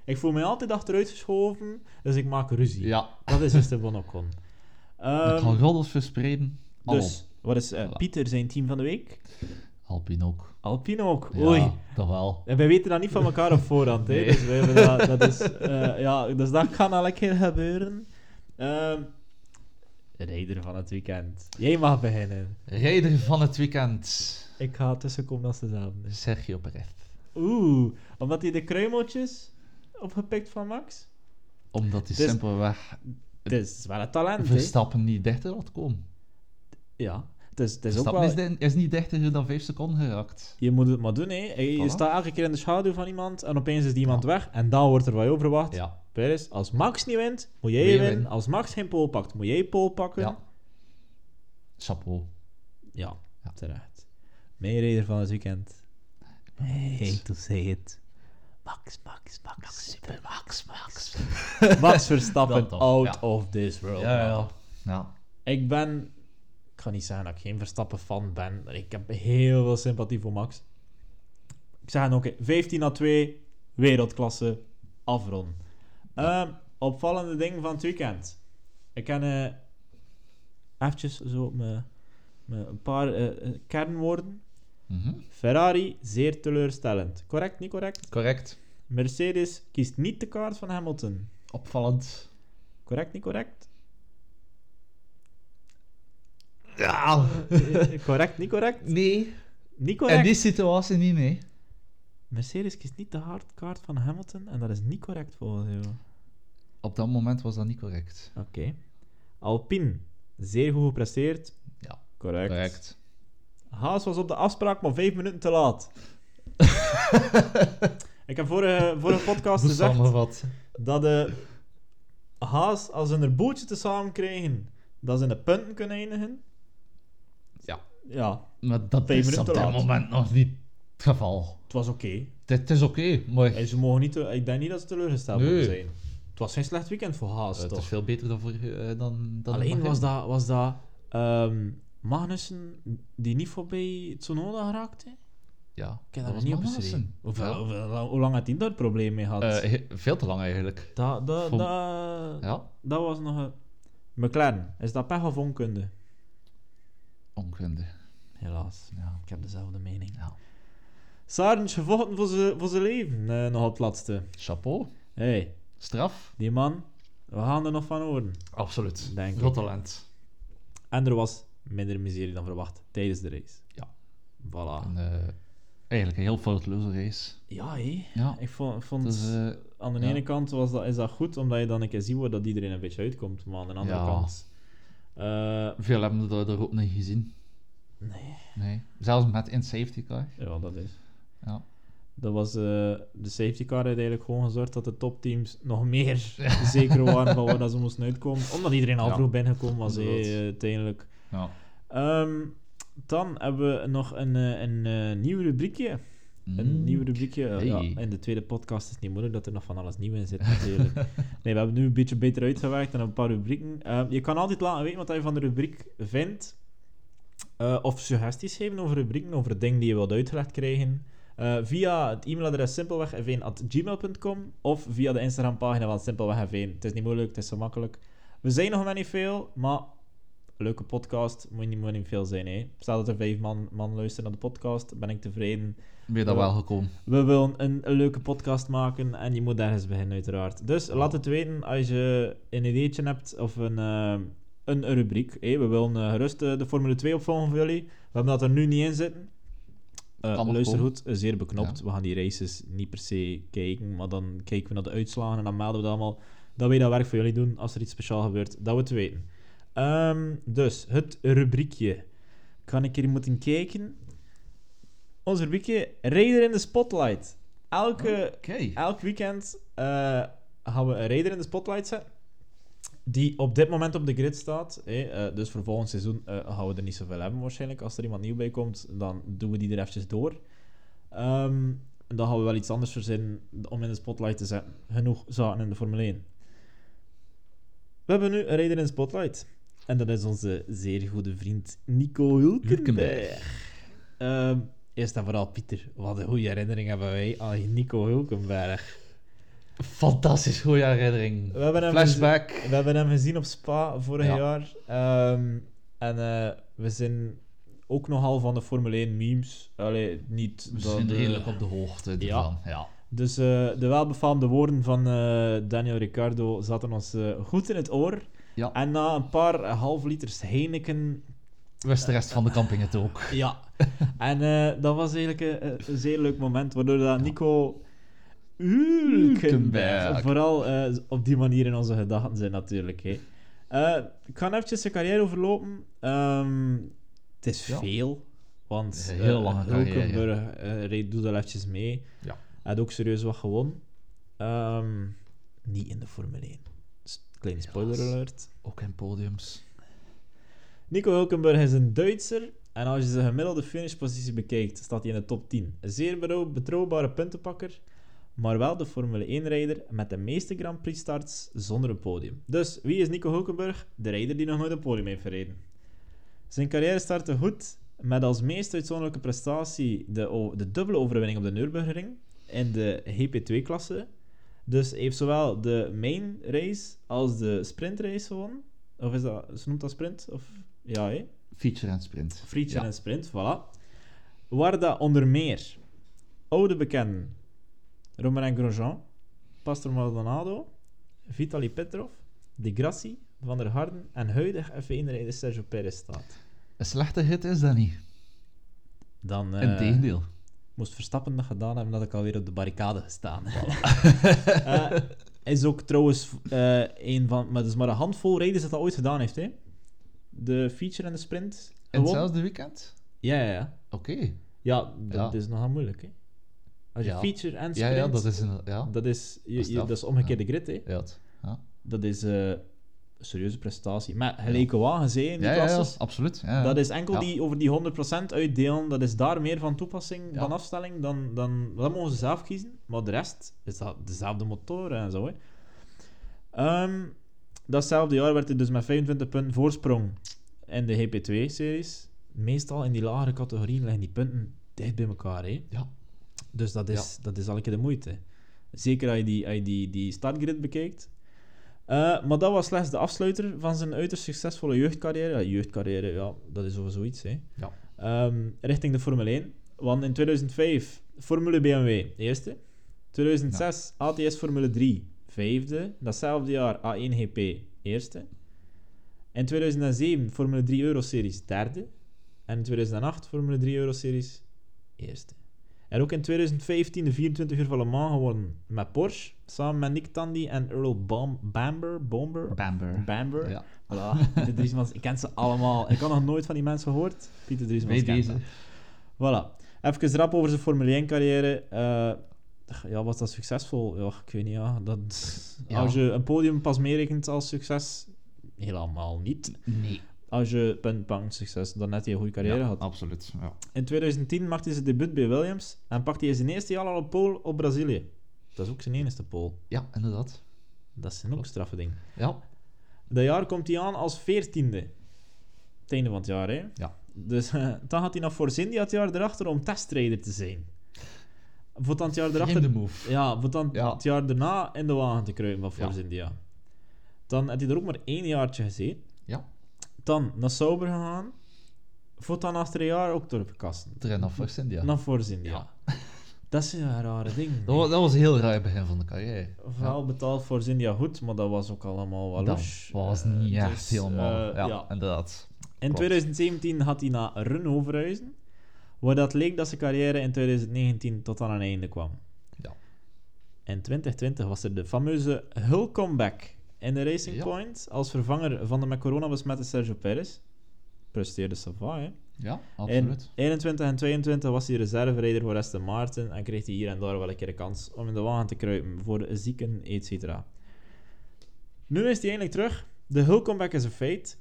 Ik voel me altijd achteruit geschoven, dus ik maak ruzie. Ja. Dat is dus de van Ocon. Ehm, ik ga roddels verspreiden. dus, wat is eh, Voilà. Pieter zijn team van de week? Alpine ook. Alpine ook. Ja, Oei. toch wel. En wij weten dat niet van elkaar op voorhand. Hè? Dus, wij dat, dat is, eh, ja, dus dat kan al een keer gebeuren. Ehm rijder van het weekend. Jij mag beginnen. Rijder van het weekend. Ik ga tussenkomen als dezelfde. Sergio Perez. Oeh, omdat hij de kruimeltjes opgepikt van Max? Omdat hij Dus- simpelweg Het is wel een talent? Verstappen niet dichter laat komen. Ja. Het is, het is ook Verstappen wel... is, de- is niet dichter dan 5 seconden geraakt. Je moet het maar doen, hè. Je, je Voilà. staat elke keer in de schaduw van iemand en opeens is die iemand Ja. weg en dan wordt er wat over verwacht. Ja. Perez, als Max niet wint, moet jij winnen. winnen. Als Max geen pole pakt, moet jij pole pakken. Ja. Chapeau. Ja, Ja. terecht. Mijn reder van het weekend. Hate to say it. Max, Max, Max, super Max, Max. Max Verstappen, out ja. of this world. Ja, ja. ja. Ik ben... Ik ga niet zeggen dat ik geen Verstappen-fan ben. maar Ik heb heel veel sympathie voor Max. Ik zeg ook, 15 à 2, wereldklasse, afrond. Ehm, opvallende ding van het weekend. Ik ken eh eventjes zo me, me een paar eh, eh, kernwoorden. Mhm. Ferrari, zeer teleurstellend. Correct, niet correct? Correct. Mercedes kiest niet de kaart van Hamilton. Opvallend. Correct, niet correct? Ja. Eh, correct, niet correct? Nee. Niet In correct. die situatie niet, nee. Mercedes kiest niet de hardkaart van Hamilton en dat is niet correct volgens jou. Op dat moment was dat niet correct. Oké. Alpine, zeer goed gepresteerd. Ja, Correct. Correct. Haas was op de afspraak, maar vijf minuten te laat. Ik heb vorige, vorige podcast Hoe gezegd dat de Haas, als ze een bootje te samen krijgen, dat ze in de punten kunnen eindigen. Ja. Maar dat is op dat moment nog niet het geval. het was oké. Het is oké, maar En ze mogen niet, te- Ik denk niet dat ze teleurgesteld Nee. moeten zijn. Het was geen slecht weekend voor Haas, het toch? is veel beter dan, voor, eh, dan, dan Alleen het was dat, was dat ehm, Magnussen die niet voorbij Tsunoda geraakte? Ja, Ik heb dat dat niet opgeschreven. Hoe lang had hij daar het probleem mee gehad? Eh, he- veel te lang eigenlijk. dat, Vom- dat, Ja, dat was nog een... McLaren, is dat pech of onkunde? onkunde. Helaas, Ja. ik heb dezelfde mening. Ja. Sargent gevochten voor zijn leven, eh, nog op het laatste. Chapeau. hey, Straf. die man, we gaan er nog van horen. Absoluut. Denk. Groot talent. En er was minder miserie dan verwacht tijdens de race. Ja. Voilà. En, eh, eigenlijk een heel foutloze race. Ja, hé. Ja. Ik vond, vond Dus, eh, aan de ja. ene kant was dat, is dat goed, omdat je dan een keer ziet waar dat iedereen een beetje uitkomt. Maar aan de andere Ja. kant... eh, veel hebben er, er ook niet gezien. Nee. Nee. Zelfs met in safety car. Ja, dat is... Ja. Dat was... eh, de safety car heeft eigenlijk gewoon gezorgd dat de topteams nog meer zeker waren van waar dat ze moesten uitkomen. Omdat iedereen al Ja. vroeg binnengekomen was, Inderdaad. eh, uiteindelijk. ja. Ehm, dan hebben we nog een, eh, een, eh, nieuw rubriekje. Een Mm. nieuw rubriekje. Hey. Ja, in de tweede podcast is het niet moeilijk dat er nog van alles nieuw in zit, natuurlijk. nee, we hebben nu een beetje beter uitgewerkt en een paar rubrieken. Eh, je kan altijd laten weten wat je van de rubriek vindt. Eh, of suggesties geven over rubrieken, over dingen die je wilt uitgelegd krijgen. eh, via het e-mailadres simpelweg.gmail.com of via de Instagram-pagina van Simpelweg F1. Het is niet moeilijk, het is zo makkelijk. We zijn nog maar niet veel, maar leuke podcast moet niet, moet niet veel zijn. Hè. Stel dat er vijf man, man luisteren naar de podcast, ben ik tevreden. Ben je dat wel gekomen? We willen een, een leuke podcast maken en je moet ergens beginnen, uiteraard. Dus laat het weten als je een ideetje hebt of een, eh, een, rubriek. We willen eh, gerust eh, de Formule 2 opvolgen voor jullie. We hebben dat er nu niet in zitten. Eh, luister goed, zeer beknopt. We gaan die races niet per se kijken, maar dan kijken we naar de uitslagen en dan melden we dat allemaal. Dat wij dat werk voor jullie doen als er iets speciaals gebeurt, dat we het weten. Ehm, dus, het rubriekje. Kan ik hier moeten kijken? Ons rubriekje Rijder in de Spotlight. Elke, elk weekend eh, gaan we een rijder in de spotlight zetten. Die op dit moment op de grid staat. Eh, dus voor volgend seizoen eh, gaan we er niet zoveel hebben waarschijnlijk. Als er iemand nieuw bij komt, dan doen we die er eventjes door. En dan gaan we wel iets anders verzinnen om in de spotlight te zetten. Genoeg zaken in de Formule 1. We hebben nu een rijder in de spotlight. En dat is onze zeer goede vriend Nico Hulkenberg. Ehm, eerst en vooral, Pieter, wat een goede herinnering hebben wij aan Nico Hulkenberg. Fantastisch goede herinnering. We hebben hem, Flashback. gezien, we hebben hem gezien op Spa vorig Ja. jaar. Ehm, en eh, we zijn ook nogal van de Formule 1 memes. Allee, niet We zijn eh, redelijk op de hoogte ervan. Ja. Dus eh, de welbefaamde woorden van Daniel Ricciardo zaten ons goed in het oor. Ja. En na een paar half liters Heineken Wist de rest van de camping het ook. Ja, en dat was eigenlijk een, een zeer leuk moment, waardoor dat Nico Hulkenberg Hulkenberg. vooral eh, op die manier in onze gedachten zijn natuurlijk. Hè. Eh, ik ga eventjes zijn carrière overlopen. Ehm, het is Ja. veel, want Een heel carrière. Hulkenberg eh, reed- doet al eventjes mee. Ja. Hij had ook serieus wat gewonnen. Ehm, niet in de Formule 1. Dus, kleine spoiler alert. Ook in podiums. Nico Hulkenberg is een Duitser. En als je zijn gemiddelde finishpositie bekijkt, staat hij in de top 10. Een zeer betrouw- betrouwbare puntenpakker, maar wel de Formule 1-rijder met de meeste Grand Prix-starts zonder een podium. Dus wie is Nico Hulkenberg? De rijder die nog nooit een podium heeft verreden. Zijn carrière startte goed, met als meest uitzonderlijke prestatie de, de dubbele overwinning op de Nürburgring in de GP2-klasse. Dus hij heeft zowel de main race als de sprintrace gewonnen. Of is dat, ze noemt dat sprint? Of, ja, hè? Feature en sprint. Feature Ja. en sprint, voilà. Waar dat onder meer oude bekenden Romain Grosjean, Pastor Maldonado, Vitaly Petrov, De Grassi, Van der Harden en huidig F1-rijder Sergio Perez staat. Een slechte hit is dat niet. Dan eh, Integendeel. moest Verstappen dat gedaan hebben, dat ik alweer op de barricade gestaan. Eh, is ook trouwens eh een van, maar het is maar een handvol rijders dat dat ooit gedaan heeft, hè? De feature en de sprint. In Gewoon. hetzelfde weekend? Ja, ja, ja. Oké. Ja, dat Ja. is nogal moeilijk, hè? Als je Ja. feature en Ja, sprint... ja, dat is een... Ja, Dat is, je, Dat is je- straf. dat is omgekeerde grid, hè? ja, ja. Dat is eh, een serieuze prestatie. Met gelijke wagens, hè, in die Ja, ja, ja, absoluut. Ja, ja. Dat is enkel Ja. die over die 100% uitdelen, dat is daar meer van toepassing, Ja. van afstelling, dan, dan... Dat mogen ze zelf kiezen, maar de rest is dat dezelfde motor en zo, hè. Ehm, datzelfde jaar werd hij dus met 25 punten voorsprong in de GP2-series. Meestal in die lagere categorieën liggen die punten dicht bij elkaar, hè. Ja. Dus dat is, dat is al een keer de moeite. Zeker als je die, als je die, die startgrid bekijkt. Eh, maar dat was slechts de afsluiter van zijn uiterst succesvolle jeugdcarrière. Ja, jeugdcarrière, ja, dat is over zoiets. Hè. Ja. Ehm, richting de Formule 1. Want in 2005 Formule BMW, eerste. 2006 ATS Formule 3, vijfde. Datzelfde jaar A1 GP, eerste. In 2007 Formule 3 Euroseries, derde. En in 2008 Formule 3 Euroseries, eerste. En ook in 2015 de 24 uur van Le Mans gewonnen met Porsche, samen met Nick Tandy en Earl Bam Bamber, Bomber, Bamber. Bamber. Ja. Voilà, Pieter Driesmans, ik ken ze allemaal. Ik had nog nooit van die mensen gehoord. Pieter Driesmans kent deze. dat. Voilà. Even rap over zijn Formule 1-carrière. ja, was dat succesvol? Ja, ik weet niet, ja. Dat, Ja. Als je een podium pas meerekent als succes, helemaal niet. Nee. Als je punt pang succes, dan net je een goede carrière had. absoluut. Ja. In 2010 maakte hij zijn debuut bij Williams en pakte hij zijn eerste jaar al een pole op Brazilië. Dat is ook zijn enige pole. ja, inderdaad. Dat is een ook straffe ding. Ja. Dat jaar komt hij aan als veertiende. Het einde van het jaar, hè? Ja. Dus eh, dan gaat hij naar Force India het jaar erachter om testrijder te zijn. Voor dan het jaar erachter... Move. Ja, voor dan Ja. het jaar daarna in de wagen te kruipen van Force Ja. India. Dan heeft hij er ook maar één jaartje gezeten. Ja. Dan naar Sauber gegaan. Voor dan achter een jaar ook door kasten. Terug naar Force India. Naar Force India. Dat is een rare ding. Dat, was, dat was een heel raar begin van de carrière. Vooral betaald Force India goed, maar dat was ook allemaal wel Dat was niet echt dus, helemaal... eh, ja, ja. inderdaad. In Klopt. 2017 had hij naar Renault verhuizen, waar dat leek dat zijn carrière in 2019 tot aan een einde kwam. Ja. In 2020 was er de fameuze Hull comeback in de Racing Ja. Point als vervanger van de met corona besmette Sergio Perez. Presteerde Sava, hè. Ja, In absoluut. 21 en 22 was hij reserverijder voor Aston Martin en kreeg hij hier en daar wel een keer een kans om in de wagen te kruipen voor zieken, etc. Nu is hij eindelijk terug. De Hull comeback is een feit.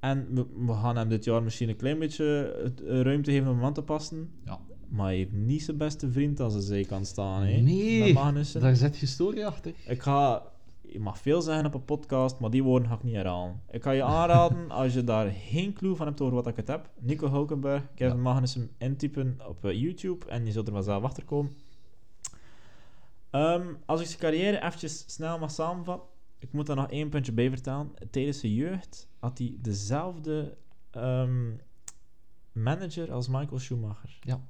En we, we gaan hem dit jaar misschien een klein beetje eh, ruimte geven om hem aan te passen. Ja. Maar hij heeft niet zijn beste vriend aan zijn zij kan staan. Hè, Nee. Daar zit historie achter. Ik ga... Je mag veel zeggen op een podcast, maar die woorden ga ik niet herhalen. Ik ga je aanraden, als je daar geen clue van hebt over wat ik het heb, Nico Hulkenberg, Kevin Ja. Magnussen intypen op eh, YouTube en je zult er vanzelf achter komen. Ehm, als ik zijn carrière eventjes snel mag samenvatten, ik moet daar nog één puntje bij vertellen. Tijdens zijn jeugd had hij dezelfde ehm, manager als Michael Schumacher. Ja.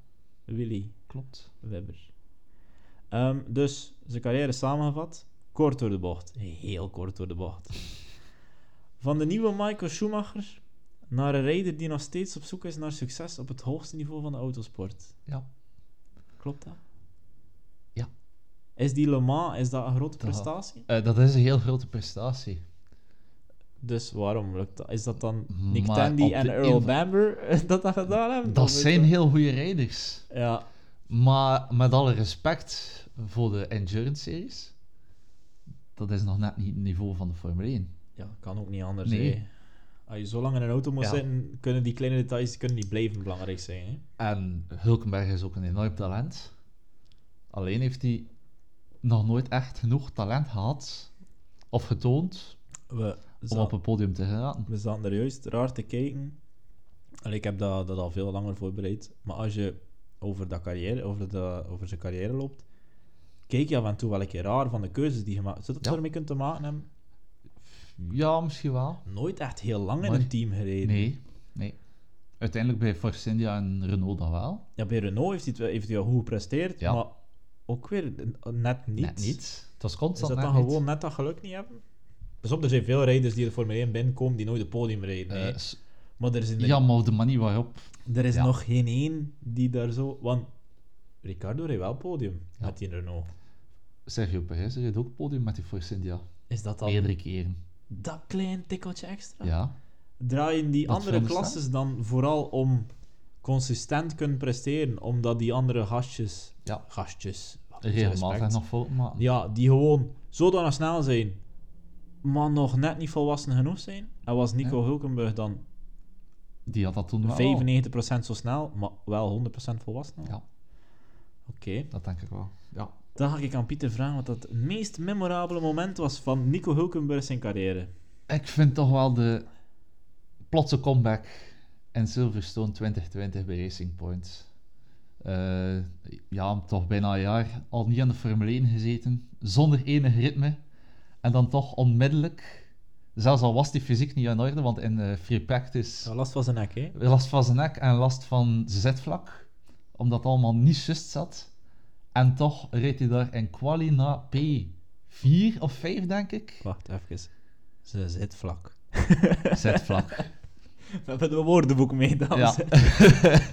Willy. Klopt. Webber. Ehm, dus zijn carrière samengevat. Kort door de bocht. Heel kort door de bocht. Van de nieuwe Michael Schumacher naar een rijder die nog steeds op zoek is naar succes op het hoogste niveau van de autosport. Ja. Klopt dat? Ja. Is die Le Mans, is dat een grote Dat- prestatie? Eh, dat is een heel grote prestatie. Dus waarom lukt dat? Is dat dan Nick Maar Tandy en Earl Bamber dat dat gedaan hebben? Dat zijn heel goede rijders. Ja, Maar met alle respect voor de endurance-series, dat is nog net niet het niveau van de Formule 1. ja, kan ook niet anders. Nee. hè. Als je zo lang in een auto moet Ja. zitten, kunnen die kleine details kunnen niet blijven belangrijk zijn. Hè? En Hulkenberg is ook een enorm talent. Alleen heeft hij nog nooit echt genoeg talent gehad of getoond We, om op een podium te geraken. we zaten er juist raar te kijken. Allee, ik heb dat, dat al veel langer voorbereid. Maar als je over, dat carrière, over, de, over zijn carrière loopt, kijk je af en toe wel een keer raar van de keuzes die je maakt. Zou dat Ja. ermee kunnen te maken hebben? Ja, misschien wel. Nooit echt heel lang in een team gereden. Nee, nee. Uiteindelijk bij Force India en Renault dan wel. Ja, bij Renault heeft hij, het wel- heeft hij goed gepresteerd, Ja. maar ook weer eh, net niet. Net niet. Het was Is constant dat net dan niet. gewoon net dat geluk niet hebben? Pas op, er zijn veel rijders die de Formule 1 binnenkomen die nooit het podium rijden. Eh, hè. s- maar er is, ja, maar op de manier waarop. er is ja. nog geen één die daar zo... Want Ricardo reed wel podium Ja. met die Renault. Sergio Perez reed ook podium met die Force India. Is dat dan Meerdere keren. dat klein tikkeltje extra? Ja. Draaien die Dat andere klasses dan vooral om consistent kunnen presteren? Omdat die andere gastjes... Ja. Gastjes. Regelmatig respect, nog fouten maken. Ja, die gewoon zodanig snel zijn, maar nog net niet volwassen genoeg zijn. En was Nico Ja. Hulkenberg dan Die had dat toen wel. 95% zo snel, maar wel 100% volwassen? Ja, Oké. dat denk ik wel. Ja. Dan ga ik aan Pieter vragen wat dat het meest memorabele moment was van Nico Hulkenberg zijn carrière. Ik vind toch wel de plotse comeback in Silverstone 2020 bij Racing Point. Eh, ja, toch bijna een jaar al niet aan de Formule 1 gezeten, zonder enig ritme. En dan toch onmiddellijk, zelfs al was die fysiek niet in orde, want in eh, free practice Ja, last van zijn nek, hè? last van zijn nek en last van zijn zitvlak, omdat het allemaal niet juist zat. En toch reed hij daar in quali na P4 of 5, denk ik. Wacht even. Ze zit vlak. Zitvlak. We hebben het woordenboek mee, dames. Ja.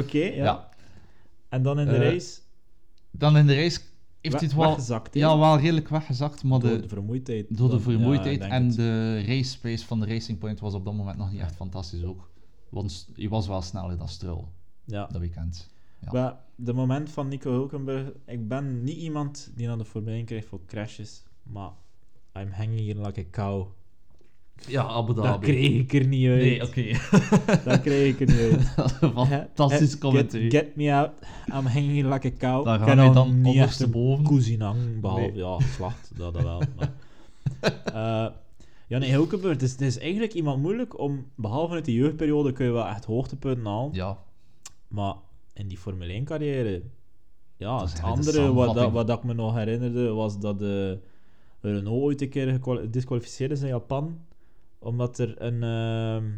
Oké, ja. Ja. En dan in de Eh, race Dan in de race heeft we- hij het wel, weggezakt, ja, wel redelijk weggezakt, maar door de, de vermoeidheid. door de ja, vermoeidheid en het. de race pace van de Racing Point was op dat moment nog niet echt fantastisch ook. Want hij was wel sneller dan Stroll, Ja. dat weekend. Ja. Maar de moment van Nico Hulkenberg... Ik ben niet iemand die naar de 1 krijgt voor crashes, maar I'm hanging here like a cow. Ja, Abu Dat kreeg ik er niet uit. Nee, oké. Dat kreeg ik er niet uit. Fantastisch commentaar. Get, get me out. I'm hanging here like a cow. Daar gaan al dan niet ondersteboven. hangen, behalve... Nee. Ja, slacht, dat, dat wel. Maar, Eh, Ja, nee, gebeurd. Het is, het is eigenlijk iemand moeilijk om, behalve uit de jeugdperiode, kun je wel echt hoogtepunten halen. Ja, Maar in die Formule 1 carrière, ja, Dat is het andere wat, dat, wat dat ik me nog herinnerde, was dat de Renault ooit een keer gedisqualificeerd is in Japan, omdat er een, ehm,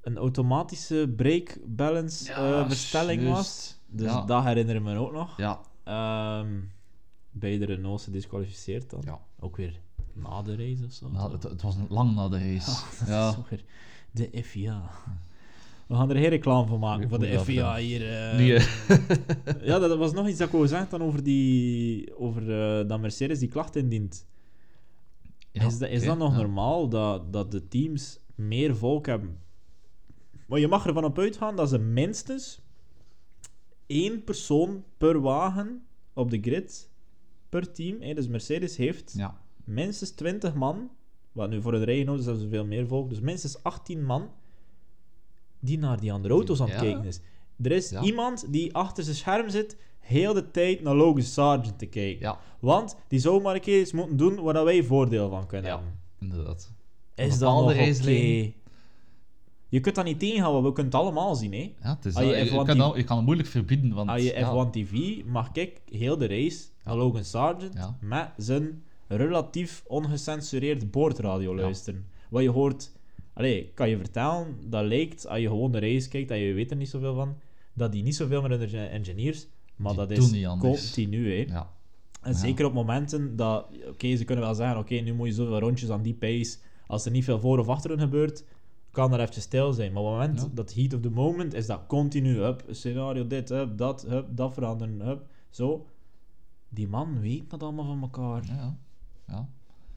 een automatische brake balance Ja, eh, bestelling juist. was. Dus Ja. dat herinner ik me ook nog. ja, Ehm bij de Renault gedisqualificeerd dan. ja. Ook weer na de race of zo. Het, het was lang na de race. dat Ja, is ook weer de FIA. We gaan er geen reclame van maken voor de FIA hier. eh. Die, eh, Ja, dat was nog iets dat ik zeggen dan over, die, over eh, dat Mercedes die klacht indient. ja, is dat, is dat nog ja. normaal dat, dat de teams meer volk hebben? Maar je mag ervan op uitgaan dat ze minstens één persoon per wagen op de grid per team. Hè, dus Mercedes heeft Ja, minstens 20 man. Wat nu voor een rijden is dat ze veel meer volk. Dus minstens 18 man die naar die andere auto's aan het Ja. kijken is. Er is Ja. iemand die achter zijn scherm zit, heel de tijd naar Logan Sargent te kijken. ja, Want die zou maar een keer moeten doen waar wij voordeel van kunnen Ja. hebben. inderdaad. Is dat nog oké? Je kunt dat niet tegenhouden, we kunnen het allemaal zien. Hè? Ja, het is je je, F1 kan dat- je kan het moeilijk verbieden, want... Als je ja, F1 TV mag ik heel de race naar Logan Sargent met zijn relatief ongecensureerd boordradio luisteren. Wat je hoort, allee, kan je vertellen, dat lijkt, als je gewoon de race kijkt, dat je weet er niet zoveel van, dat die niet zoveel met hun engineers, maar Die dat is continu. Hè. Ja, En Ja. zeker op momenten dat, oké, ze kunnen wel zeggen, oké, nu moet je zoveel rondjes aan die pace, als er niet veel voor of achter hun gebeurt, kan er even stil zijn. Maar op het moment Ja. dat heat of the moment is dat continu, hup, scenario dit, hup, dat, hup, dat veranderen, hup, zo. Die man weet dat allemaal van elkaar. ja, ja.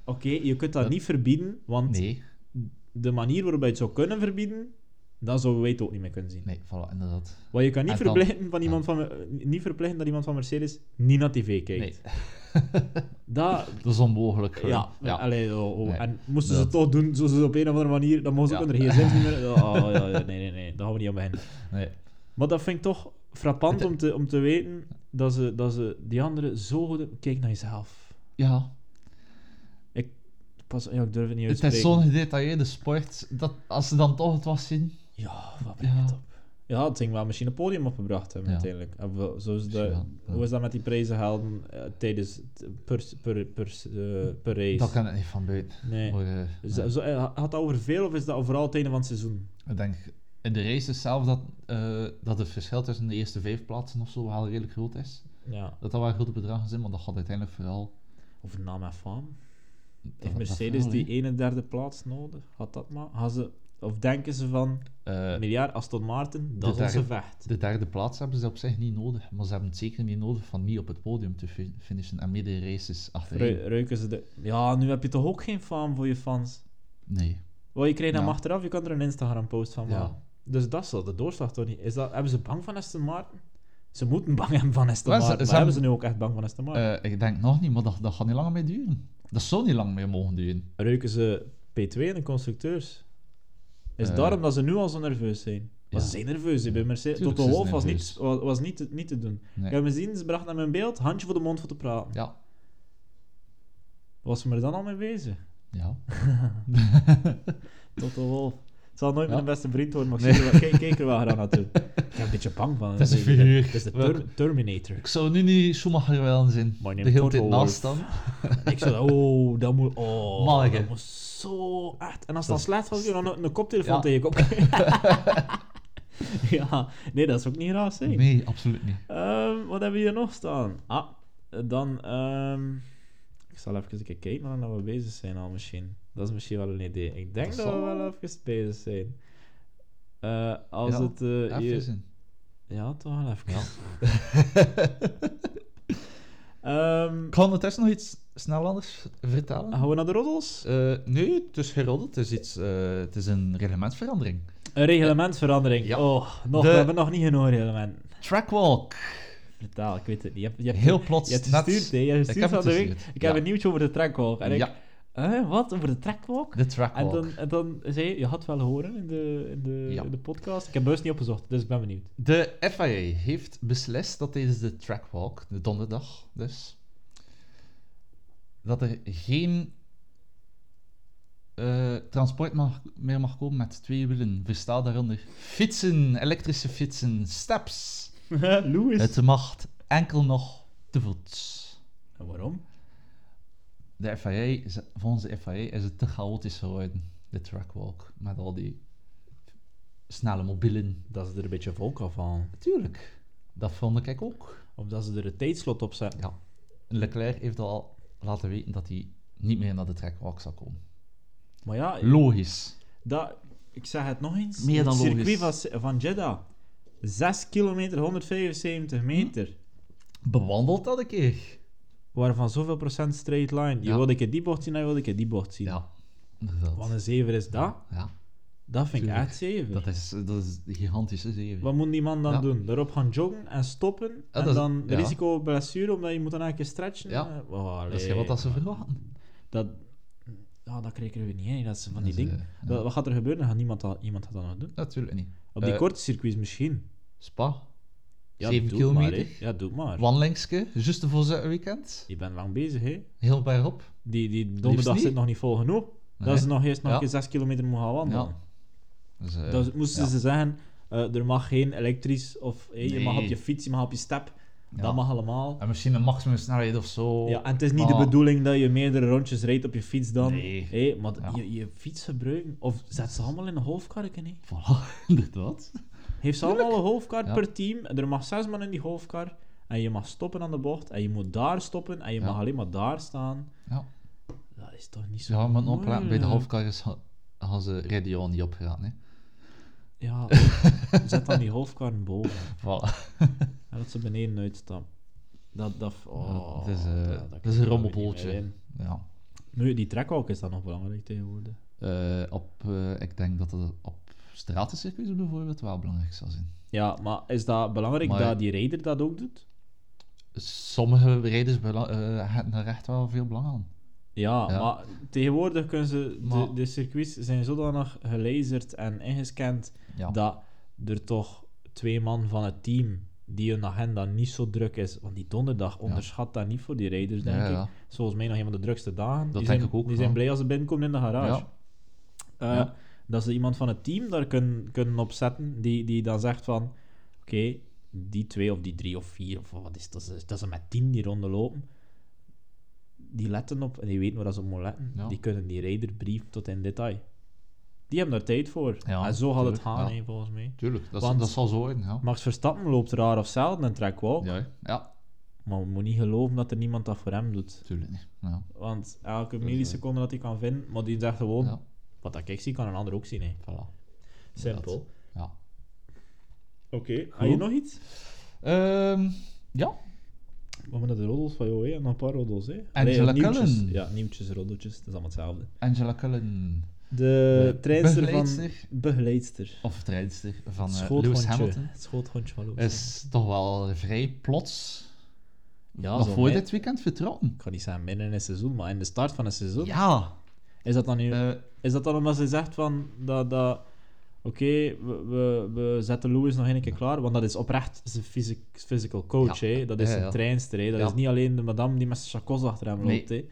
Oké, je kunt dat Ja. niet verbieden, want Nee, de manier waarop je het zou kunnen verbieden, dan zouden wij het ook niet meer kunnen zien. nee, voilà, inderdaad. Want je kan niet dan- verplichten, van iemand van, niet verplichten dat iemand van Mercedes niet naar tv kijkt. Nee, Dat, dat is onmogelijk. Ja, ja. Allee, oh, oh. Nee. en moesten ze Dat- het toch doen, zo ze op een of andere manier, dan mogen ze ook Ja. onder gsm's niet meer... Oh, ja, ja, nee, nee, nee, daar gaan we niet aan beginnen. Nee. Maar dat vind ik toch frappant om te, om te weten dat ze, dat ze die anderen zo goed... Kijk naar jezelf. Ja, Pas, ja, ik durf het niet het is zo'n gedetailleerde sport, dat als ze dan toch het was zien... Ja, wat brengt Ja. het op? Ja, het ging wel misschien een podium opgebracht hebben, Ja. uiteindelijk. En zo is ja. Hoe is dat met die prijzen helden eh, tijdens... Per, per, per, eh, per race? Dat kan ik niet van buiten. Nee. Eh, nee. zo, had dat over veel of is dat vooral het einde van het seizoen? Ik denk in de races zelf dat, dat het verschil tussen de eerste vijf plaatsen of zo wel redelijk groot is. Ja. Dat dat wel grote bedragen zijn, maar dat gaat uiteindelijk vooral... Over naam en faam. Heeft Mercedes die 31 plaats nodig? Had dat maar? Gaan ze, of denken ze van. Eh, miljard Aston Martin, dat is onze vecht. de derde plaats hebben ze op zich niet nodig, maar ze hebben het zeker niet nodig van niet op het podium te fi- finishen en midden races achterin. Ru- ruiken ze de... Ja, nu heb je toch ook geen faam voor je fans? Nee. Wel, je krijgt hem Ja. achteraf, je kan er een Instagram-post van Ja. maken. Dus dat is wel de doorslag toch niet? Is dat, hebben ze bang van Aston Martin? Ze moeten bang hebben van Aston ze- Martin, ze maar hebben hebben- ze nu ook echt bang van Aston Martin? Eh, ik denk nog niet, maar dat, dat gaat niet langer meer duren. Dat zou niet lang meer mogen duren. Ruiken ze P2 in de constructeurs? Is Eh, daarom dat ze nu al zo nerveus zijn? Maar ja. ze zijn nerveus hè, bij Mercedes. Tuurlijk zijn ze Wolff was, niet, nerveus. was, was niet, te, niet te doen. Nee. Ik heb hem gezien, ze brachten hem in beeld, handje voor de mond voor te praten. Ja. Was ze er dan al mee bezig? Ja. Toto Wolff. Het zal nooit Ja. mijn beste vriend worden, maar ik Nee. zie er wel- kijk, kijk er wel graag naartoe. Ik ben een beetje bang van. Het is een De- figuur. Is de Ter- Terminator. Ik zou nu niet Schumacher willen. My name De hele tijd naast staan. Ik zou oh, dat moet... Oh, dat moet zo echt... En als Dat dan slecht was, je dan een, koptelefoon Ja. tegen je kop. ja, nee, dat is ook niet raar zijn. Nee, absoluut niet. Ehm, wat hebben we hier nog staan? Ah, dan... ehm, ik zal even kijken waar we bezig zijn al misschien. Dat is misschien wel een idee. Ik denk Dat dat, we wel even bezig zijn. Eh, als Ja, het... Even hier- zien. Ja, toch wel even. Ja. Ehm, Ik ga ondertussen nog iets snel anders vertellen. gaan we naar de roddels? Eh, nee, het is geroddeld. Het is, iets, het is een reglementsverandering. Een reglementsverandering. Ja. Oh, nog, De- we hebben nog niet genoeg reglement. Trackwalk. Vertel, ik weet het niet. Je hebt, je hebt, Heel plots. je hebt net- gestuurd, hè? Je hebt Ik gestuurd heb van het de week. gestuurd, Ik heb een nieuwtje over de trackwalk. En ik, Huh, wat? Over de trackwalk? de En trackwalk. dan, en dan zei je, je had het wel horen in de, in, de, Ja. in de podcast. Ik heb bewust niet opgezocht, dus ik ben benieuwd. De FIA heeft beslist dat tijdens de trackwalk, de donderdag dus, dat er geen eh, transport mag, meer mag komen met twee wielen. Versta daaronder fietsen, elektrische fietsen, steps. Louis. Het mag enkel nog te voet. En waarom? De FIA, is- volgens de FIA is het te chaotisch geworden, de trackwalk, met al die snelle mobielen. Dat ze er een beetje volk afhalen. Natuurlijk, dat vond ik ook. Of dat ze er een tijdslot op zetten. Ja. Leclerc heeft al laten weten dat hij niet meer naar de trackwalk zal komen. Maar ja, Logisch. dat, ik zeg het nog eens. Meer dan het circuit logisch. van, van Jeddah. 6 kilometer, 175 meter. Bewandeld dat een keer. Waarvan zoveel procent straight line. Je Ja. wilde ik die bocht zien, en je wilde ik die bocht zien. Ja. Wat een zever is dat? Ja, Dat vind ik echt zever. dat is, dat is een gigantische zeven. Wat moet die man dan Ja. doen? Daarop gaan joggen en stoppen? dat en dan risico op blessure, omdat je moet dan elke keer stretchen? Ja. Eh, oh, dat is wat dat ze verwachten. Dat, ja, dat krijgen we niet in. Dat is van die Dat dingen. eh, Wat, gaat er gebeuren? Dan gaat niemand dat, iemand dat dan nog doen. Natuurlijk niet. Op die Eh, korte circuits misschien. Spa, Ja, 7 doe het maar, kilometer. hè. ja, doe het maar. wandelingske, juist voor zijn weekend. Je bent lang bezig, hè. Heel bergop. Die, die donderdag zit nog niet vol genoeg. Nee. Dat ze nog eerst nog Ja. een keer 6 kilometer moeten gaan wandelen. Ja. Dus, eh, Dat moesten ja. ze zeggen, eh, er mag geen elektrisch, of hey, je mag op je fiets, je mag op je step. Dat mag allemaal. En misschien een maximum snelheid of zo. Ja, en het is niet de Maar- bedoeling dat je meerdere rondjes rijdt op je fiets dan. Nee. Hey, maar je, je fiets gebruiken, of zet ze allemaal in een golfkarretje, hè. Voilà, inderdaad. Heeft ze allemaal een golfkar Ja. per team. Er mag zes man in die golfkar. En je mag stoppen aan de bocht. En je moet daar stoppen. En je Ja. mag alleen maar daar staan. Ja. Dat is toch niet zo Ja, maar opletten. Bij de halfkarrers ga- gaan ze radio niet opgeraden. Hè. Ja, zet dan die golfkar boven. Voilà. En dat ze beneden uitstappen. Dat, dat, oh, het is, eh, dat- dat het is een in. Ja. Nu, die trekwalk is dan nog belangrijk tegenwoordig. Eh, op, eh, ik denk dat het op stratencircuits bijvoorbeeld wel belangrijk zal zijn. Ja, maar is dat belangrijk Maar- dat die rijder dat ook doet? Sommige rijders bela- eh, hebben er echt wel veel belang aan. Ja, Ja. maar tegenwoordig kunnen ze... De, Maar- de circuits zijn zodanig gelazerd en ingescand Ja. dat er toch twee man van het team die hun agenda niet zo druk is, want die donderdag onderschat dat niet voor die rijders, denk ja, ik. Volgens mij nog een van de drukste dagen. Dat die denk zijn, ik ook, Die zijn blij als ze binnenkomen in de garage. Ja. Ja. Dat ze iemand van het team daar kunnen, kunnen opzetten, die, die dan zegt van, oké, die twee of die drie of vier, of wat is dat ze, dat ze met tien die ronde lopen, die letten op, en die weten waar ze op moeten letten, Ja. die kunnen die rijder brieven tot in detail. Die hebben daar tijd voor. Ja, en zo gaat het gaan, ja. volgens mij. Tuurlijk, dat, Want- dat zal zo worden. Ja. Max Verstappen loopt raar of zelden en trackwalk, Ja, hè. ja, maar we moeten niet geloven dat er niemand dat voor hem doet. tuurlijk niet. Ja. Want elke milliseconde dat hij kan vinden, maar die zegt gewoon, Ja. Wat dat ik zie, kan een ander ook zien. Hè. Voilà. Simpel. Ja. Oké, had je nog iets? Ehm, ja, We hebben de roddels van jou, hè? Nog een paar roddels, hè? Angela Allee, nieuwtjes. Cullen. Ja, nieuwtjes, roddeltjes, het is allemaal hetzelfde. Angela Cullen, De, De treinster begeleidster. van... Begeleidster. of trijdster van Het eh, schoothondje. Lewis Hamilton, Het schoothondje van Lewis. is toch wel vrij plots Ja, nog voor dit weekend vertrokken. Ik ga niet zeggen midden in het seizoen, maar in de start van het seizoen. Ja, Is, dat dan nu, eh, is dat dan omdat ze zegt van... Dat, dat, Oké, we, we, we zetten Lewis nog een keer klaar, want dat is oprecht fysic, physical coach, Ja. hè. Dat is Ja, ja. een treinster, hè. Dat is niet alleen de madame die met zijn chacos achter hem Nee. loopt, hè.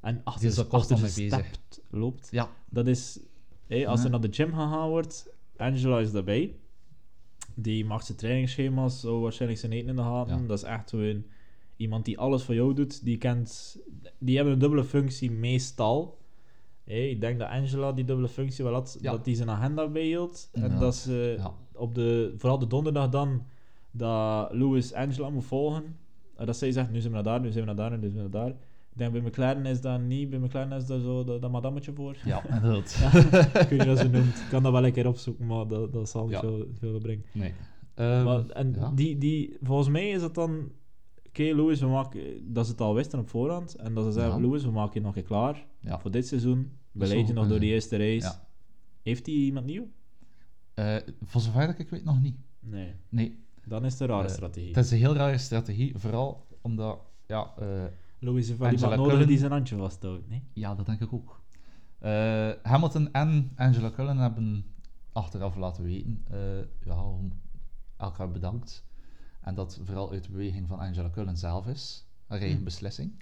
En achter, Die is er achter de bezig. loopt. ja, Dat is, hé, als er naar de gym gegaan wordt, Angela is daarbij. Die maakt zijn trainingsschema's, zo waarschijnlijk zijn eten in de gaten. Ja. Dat is echt gewoon iemand die alles voor jou doet. Die kent, die hebben een dubbele functie meestal. Hé, ik denk dat Angela die dubbele functie wel had, Ja. dat die zijn agenda bijhield. En Ja. dat ze ja. op de, vooral de donderdag dan, dat Lewis Angela moet volgen. En dat zij zegt, nu zijn we naar daar, nu zijn we naar daar, nu zijn we naar daar. Ik denk bij McLaren is dat niet, bij McLaren is daar zo dat, dat madammetje voor. ja, inderdaad. Ik weet niet hoe ze noemt. Ik kan dat wel een keer opzoeken, maar dat, dat zal niet Ja. veel, veel brengen. Nee. Ehm, maar, en ja. die, die, volgens mij is het dan... Oké, Louis, we maken... Dat ze het al wisten op voorhand. En dat ze zeggen, Ja. Louis, we maken je nog een keer klaar. Ja. Voor dit seizoen. Dat Beleid je zou nog door kunnen. die eerste race. Ja. Heeft hij iemand nieuw? Eh, voor zover dat ik weet nog niet. Nee. Nee, Dan is het een rare Eh, strategie. het is een heel rare strategie, vooral omdat, ja, eh, Louis Angela iemand nodig Cullen- die zijn handje vasthoudt, nee? ja, dat denk ik ook. Eh, Hamilton en Angela Cullen hebben achteraf laten weten, eh, ja, om elkaar bedankt. En dat vooral uit beweging van Angela Cullen zelf is, eigen Hm. beslissing.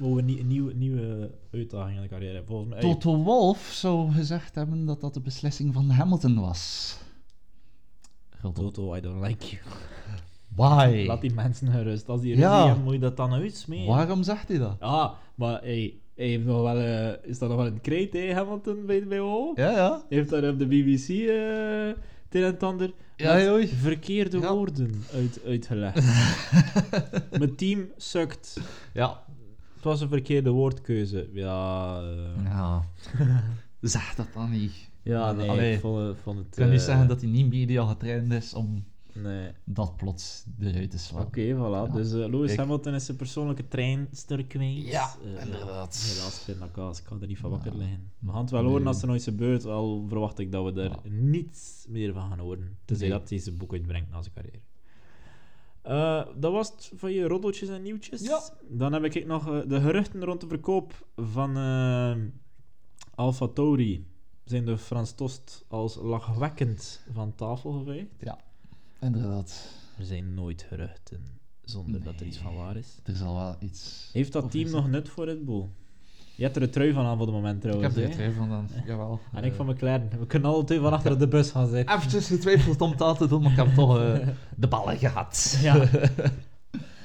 Wou we nie- een nieuwe, nieuwe uitdaging in de carrière. Volgens mij... Toto Wolff zou gezegd hebben dat dat de beslissing van Hamilton was. Toto. Toto, I don't like you. Why? Laat die mensen gerust. Als die Ja. ruzie moet je dat dan uitsmeten. Waarom zegt hij dat? Ah, maar hey, hij heeft nog wel, eh, is dat nog wel een kreet, hè, Hamilton, bij de BO? Ja, ja. Hij heeft daar op de BBC eh het een en het ander Ja, met verkeerde Ja. woorden uit, uitgelegd. Mijn team sukt. Ja. Het was een verkeerde woordkeuze. Ja, eh, Ja. zeg dat dan niet. ja nee, Allee, ik vond, het- vond het... Ik kan niet eh, zeggen dat hij niet media getraind is om Nee. dat plots eruit te slaan. Oké, voilà. Dus eh, Lewis Kijk. Hamilton is zijn persoonlijke treinster kwijt. Ja, Eh, inderdaad. Helaas, pindakaas. Ik kan er niet van wakker liggen. We gaan het wel horen als er nooit gebeurt, al verwacht ik dat we er Ja. niets meer van gaan horen. Tenzij Nee. dat hij zijn boek uitbrengt na zijn carrière. Eh, dat was het van je roddeltjes en nieuwtjes. Ja. Dan heb ik nog eh, de geruchten rond de verkoop van eh Alfa Tauri. Zijn de Frans Tost als lachwekkend van tafel geveegd? Inderdaad. Er zijn nooit geruchten zonder dat er iets van waar is. Er zal wel iets... Heeft dat team nog nut voor Red Bull? Je hebt er een trui van aan voor het moment Ik trouwens. heb er een trui van dan. Jawel. En ik Eh, van McLaren. We kunnen alle twee van achter de bus gaan zitten. Eventjes getwijfeld om het aan te doen, maar ik heb toch eh, de ballen gehad. Ja.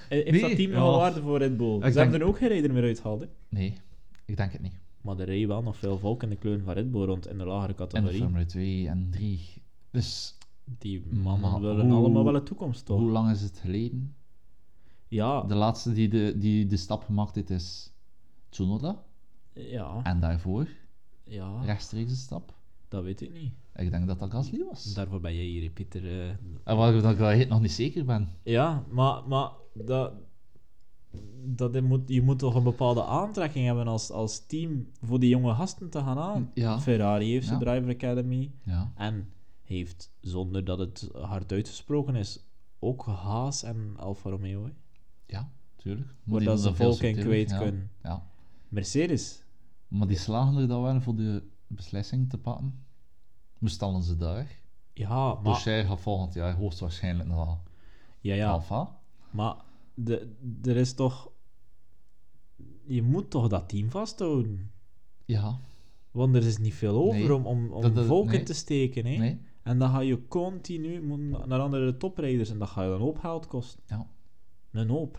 Heeft Nee, dat team ja. wel waarde voor Red Bull? Ik Ze denk- hebben er ook geen reden meer uitgehaald. hè? Nee, ik denk het niet. Maar er rijden wel nog veel volk in de kleuren van Red Bull rond in de lagere En de categorie. Formule 2 en 3. Dus Die mannen Maar willen hoe- allemaal wel een toekomst, toch? hoe lang is het geleden? Ja, De laatste die de, die de stap gemaakt heeft is Tsunoda. Ja, En daarvoor ja, rechtstreeks de stap. dat weet ik niet. Ik denk dat dat Gasly was. Daarvoor ben jij hier, Pieter. eh. En waar dat ik wel nog niet zeker ben. Ja, maar, maar dat, dat je, moet, je moet toch een bepaalde aantrekking hebben als, als team voor die jonge gasten te gaan aan. Ja. Ferrari heeft zijn Ja. Driver Academy Ja. en heeft, zonder dat het hard uitgesproken is, ook Haas en Alfa Romeo. hè. Ja, tuurlijk. Waar dat ze volk in kwijt kunnen. Ja. Mercedes, Maar die slagen er dan wel voor de beslissing te pakken. Hoe stallen ze daar? ja, maar, gaat volgend jaar hoogstwaarschijnlijk naar ja, ja, Alfa. maar de, er is toch... Je moet toch dat team vasthouden. Ja, Want er is niet veel over Nee. om, om, om Dat- dat- volk nee. in te steken. Hè? nee. En dan ga je continu naar andere toprijders en dat ga je dan hoop kosten. Ja. Een hoop.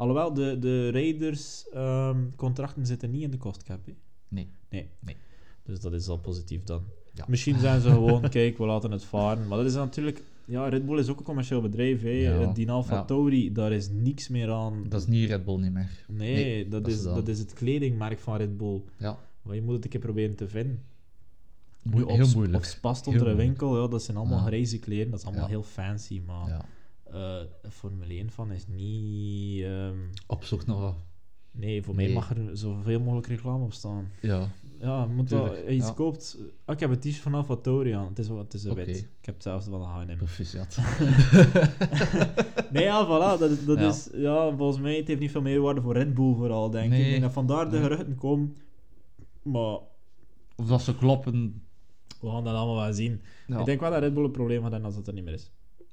Alhoewel, de, de raiders ehm, contracten zitten niet in de kostcap. hè. Nee. Nee. Nee. Dus dat is al positief dan. Ja. Misschien zijn ze gewoon, kijk, we laten het varen. Maar dat is natuurlijk... Ja, Red Bull is ook een commercieel bedrijf. Hè. Ja. Die Alfa. Tauri, daar is niks meer aan. Dat is niet Red Bull niet meer. Nee, Nee, dat, dat is, dat is het kledingmerk van Red Bull. Ja. Maar je moet het een keer proberen te vinden. Moe- heel moeilijk. Op Spa stond Heel een winkel, ja, dat zijn allemaal grijze kleren, dat is allemaal heel fancy, maar eh, Formule 1 van is niet... ehm, Op zoek naar wat. nee, voor mij Nee. mag er zoveel mogelijk reclame op staan. Ja. Ja, moet je iets ja. koopt... Ah, ik heb een t-shirt van Alfa aan, het is, het is een Oké. wit. Ik heb hetzelfde van de H&M. Proficiat. Nee, ja, voilà, dat, dat Ja. is... Ja, volgens mij, het heeft niet veel meerwaarde voor Red Bull vooral, denk ik. Nee. Ik denk dat vandaar de Nee. geruchten komen, maar Of dat ze kloppen. we gaan dat allemaal wel zien. Ja. Ik denk wel dat Red Bull een probleem gaat hebben als het er niet meer is.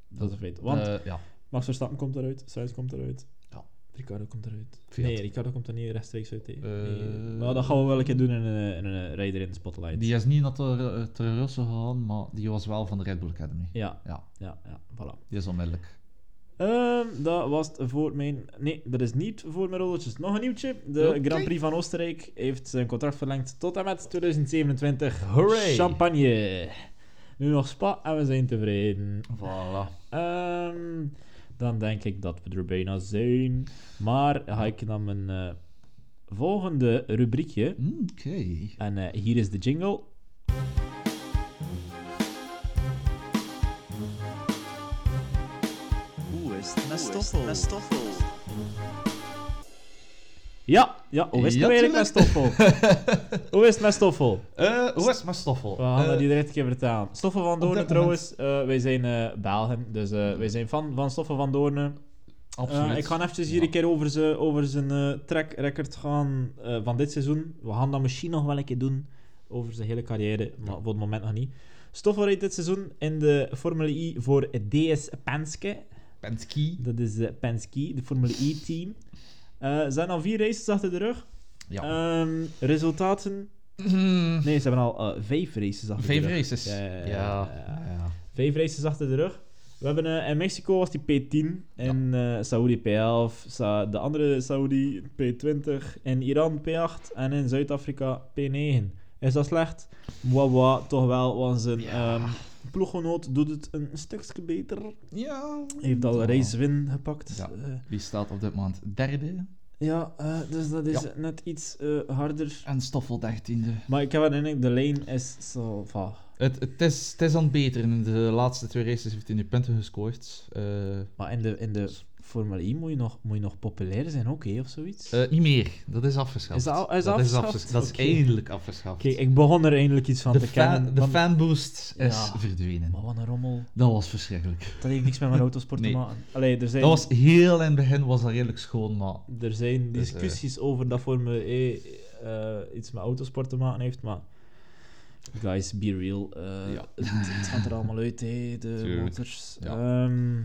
Dat is een feit. Want Eh, ja. Max Verstappen komt eruit, Sainz komt eruit. Ja. Ricardo komt eruit. Fiat. Nee, Ricardo komt er niet rechtstreeks uit. Eh, Nee. Maar dat gaan we wel een keer doen in een, in een Rider in de Spotlight. Die is niet naar de, de Russen gegaan, maar die was wel van de Red Bull Academy. Ja, Ja, ja, ja, voilà. die is onmiddellijk. Ehm, dat was voor mijn... Nee, dat is niet voor mijn rolletjes. Nog een nieuwtje. De. Grand Prix van Oostenrijk heeft zijn contract verlengd tot en met 2027. Hooray! Champagne! Nu nog Spa en we zijn tevreden. Voilà. Ehm, dan denk ik dat we er bijna zijn. Maar ga ik naar mijn eh, volgende rubriekje. Oké. En eh, hier is de jingle. Hoe is het met Stoffel? Ja, ja hoe is het Ja, nou eigenlijk met Stoffel? hoe is het met Stoffel? Eh, hoe is het met Stoffel? We gaan dat Eh, die direct een keer vertellen. Stoffel van Doornen trouwens, eh, wij zijn eh Belgen, dus wij zijn fan van Stoffel van Doornen. absoluut. Ik ga even hier Ja. een keer over, ze, over zijn track record gaan van dit seizoen. We gaan dat misschien nog wel een keer doen over zijn hele carrière, maar voor het moment nog niet. Stoffel rijdt dit seizoen in de Formule I voor DS Penske. Penske. Dat is Penske, de Formule E-team. Eh, ze zijn al vier races achter de rug. Ja. Ehm, resultaten? Mm, Nee, ze hebben al eh, vijf races achter Vijf de rug. races. Ja, Ja, ja. Vijf races achter de rug. We hebben eh, in Mexico was die P10, in eh Saudi P11, Sa- de andere Saudi P20, in Iran P8 en in Zuid-Afrika P9. Is dat slecht? Wawa, toch wel, want zijn Ja. Ploeggenoot doet het een stukje beter. Ja. Hij heeft al een Ja. race-win gepakt. Ja. Eh, Wie staat op dit moment derde? ja eh, dus dat is Ja. net iets eh, harder. En Stoffel dertiende. Maar ik heb in de lijn is zo van... Het, het, is, het is aan het beteren. In de laatste twee races heeft hij nu punten gescoord. Eh, Maar in de, in de Formule 1 moet je nog, moet je nog populair zijn ook, hè, of zoiets? eh, niet meer. Dat is afgeschaft. Is dat al- is dat afgeschaft? Is afges- dat is Oké. eindelijk afgeschaft. Kijk, ik begon er eindelijk iets van de, te fan, kennen. de fanboost is Ja. verdwenen. Maar wat een rommel. Dat was verschrikkelijk. Dat heeft niks met mijn autosport Nee. te maken. Allee, er zijn, Dat was heel in het begin was dat redelijk schoon, maar er zijn Dus, eh, discussies over dat Formule E eh, iets met autosport te maken heeft, maar... Guys, be real. Ja. het, gaat er allemaal uit, hè, de motors. Ja. Ehm,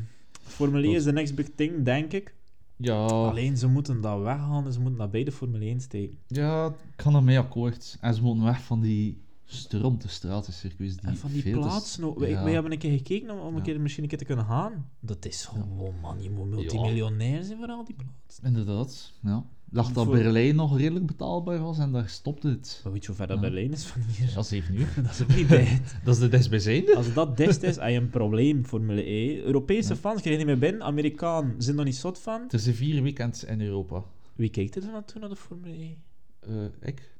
Formule E Klopt. is de next big thing, denk ik. ja, Alleen, ze moeten dat weggaan en ze moeten dat bij de Formule 1 steken. ja, ik kan ermee akkoord. En ze moeten weg van die stronte stratencircuits die En van die veel te s- plaatsen ook. Wij, ja. wij hebben een keer gekeken om, om een keer misschien een keer te kunnen gaan. Dat is gewoon, man, je moet multimiljonair zijn voor al die plaatsen. Inderdaad, ja. Dacht dat Voor- Berlijn nog redelijk betaalbaar was en daar stopte het. Maar weet je hoe ver dat Ja. Berlijn is van hier? Ja, 7 uur. Dat is ook niet bij. Dat is de dichtstbijzijnde. Als dat dest is, heb je een probleem, Formule E. Europese Ja. fans krijgen niet meer binnen. Amerikaan zijn er niet zot van. Is de vier weekends in Europa. Wie kijkt er dan naartoe naar de Formule E? Eh, ik.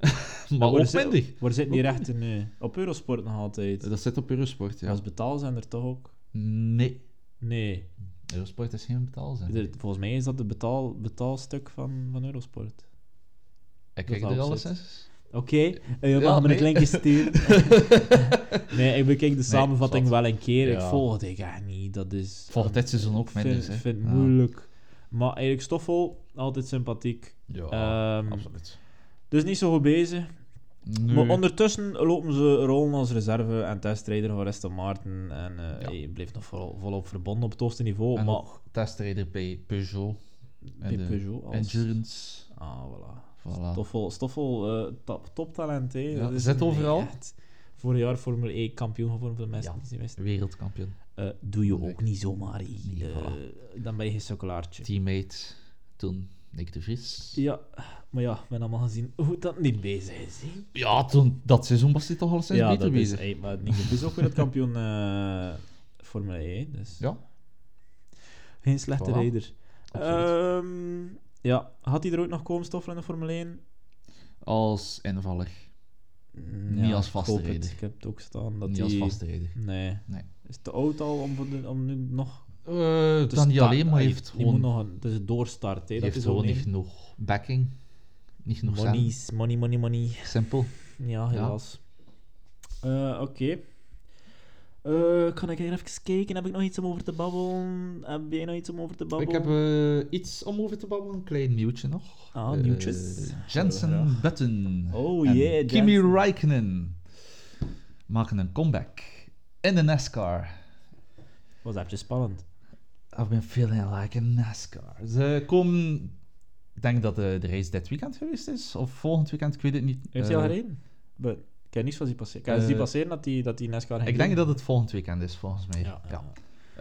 Maar maar waar zit- minder. Waar zit die Ook rechten nu? Op Eurosport nog altijd. Dat zit op Eurosport, ja. Als betaalzender toch ook? Nee. Nee. Eurosport is geen betaalzender. De- volgens mij is dat de betaal, betaalstuk van, van Eurosport. Ik kijk er alles het. eens. Oké, eh, je Ja, mag me nee. een linkje sturen. nee, ik bekijk de samenvatting zat. wel een keer. Ik Ja. volg het echt niet. Dat is... Volgt dit seizoen ook Ik minder, vind, hè. vind het Ja. moeilijk. Maar Erik Stoffel, altijd sympathiek. Ja, Ehm, absoluut. Dus niet zo goed bezig. Nee. Maar ondertussen lopen ze rollen als reserve en testrijder van Aston Martin. En eh, Ja. hij blijft nog vol, volop verbonden op het hoogste niveau. En maar testrijder bij Peugeot. bij de Peugeot als... Endurance. Ah, voilà. Voilà. Stoffel, Stoffel eh, top, toptalent, hè. Ja, zit overal. echt Vorig jaar Formule E kampioen geworden voor de mensen Ja. niet. Wereldkampioen. Eh, doe je ook niet zomaar. Nee, Eh, dan ben je geen sukkelaartje. Teammate toen Nick de Vries. Ja, maar ja, hebben allemaal gezien hoe dat niet bezig is. hè. Ja, toen, dat seizoen was hij toch al sinds ja, beter dat is, bezig. hey, maar Nick de Vries is ook weer het kampioen eh, Formule E. Dus Ja, geen slechte Voilà. rijder. absoluut. Ehm, ja, had hij er ooit nog komen stoffen in de Formule 1? als invaller. Mm, Niet als ik vaste hoop het. rijder. Ik heb het ook staan. Dat Niet hij... als vaste rijder. Nee. Nee. Is het te oud al om, voor de- om nu nog... Uh, te dan niet alleen, maar Ah, heeft gewoon, moet nog een, het is een doorstart, hè. Dat heeft is gewoon niet genoeg backing. Niet genoeg Money, is- money, money, money. Simpel. Ja, helaas. Eh, Oké. Eh, kan ik even kijken? Heb ik nog iets om over te babbelen? Heb jij nog iets om over te babbelen? Ik heb iets om over te babbelen, een klein nieuwtje nog. Ah, nieuwtjes. Jensen. Button. Oh, en yeah, Kimi Jensen. Räikkönen maken een comeback in de NASCAR. Was dat spannend? I've been feeling like a NASCAR. Ze komen... Ik denk dat de, de race dit weekend geweest is, of volgend weekend, ik weet het niet. Heeft hij al Eh, gereden? Ik heb niets van zien passeren. Kan zien Eh, passeren dat die, dat die NASCAR ging Ik denk doen? dat het volgend weekend is, volgens mij. Ja, ja.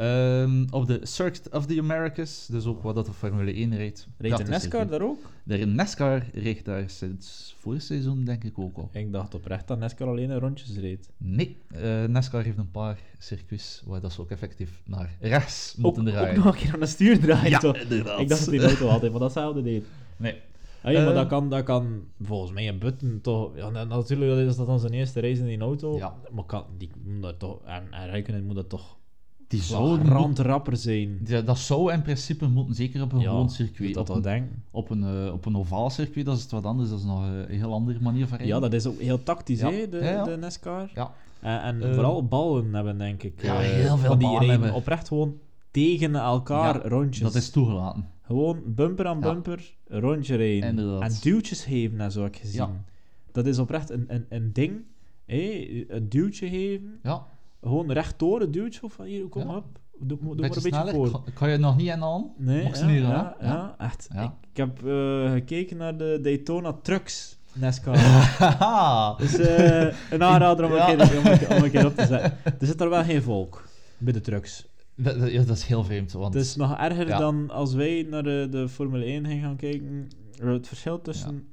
Ehm, op de Circuit of the Americas, dus ook wat dat de Formule 1 reed. Reed de NASCAR daar ook? De NASCAR reed daar sinds vorig seizoen, denk ik ook al. Ik dacht oprecht dat NASCAR alleen een rondjes reed. Nee, eh, NASCAR heeft een paar circuits waar dat ze ook effectief naar rechts Ook, moeten ook draaien. nog een keer aan de stuur draaien, toch? inderdaad. Ik dacht dat die auto altijd, maar dat zouden deed. Nee. Ah, ja, maar Eh. dat kan, dat kan volgens mij een button toch... Ja, na- natuurlijk is dat dan zijn eerste race in die auto. Ja. Maar kan, die moet dat toch... En, en moet dat toch... Die Zo'n zou rapper zijn. Ja, dat zou in principe moeten, zeker op een Ja, gewoon circuit. dat Op toch een, op, een, eh, op een ovaal circuit, dat is het wat anders. Dat is nog eh, een heel andere manier van rijden. Ja, dat is ook heel tactisch, Ja. hè, de, Ja, de NASCAR. Ja. En, en Eh, vooral ballen hebben, denk ik. Ja, eh, heel veel van die ballen hebben. oprecht gewoon tegen elkaar rondjes. Dat is toegelaten. Gewoon bumper aan bumper, rondje rijden. Inderdaad. En duwtjes geven, en zo heb ik gezien. Ja. Dat is oprecht een, een, een ding. hè, een duwtje geven. Ja, Gewoon rechtdoor een duwtje. Of van hier, kom Ja. op. doe, doe maar een Beetje voor. Kan- je nog niet aan? Nee, ja, hè? ja, echt. Ik, ik heb eh, gekeken naar de Daytona Trucks NASCAR. Dus eh, een aanrader om, een keer, om, een, keer- om een keer op te zetten. Er zit er wel geen volk bij de trucks. dat, dat- ja, dat is heel vreemd, want... Het is nog erger dan als wij naar de, de Formule 1 gingen gaan kijken. Het verschil tussen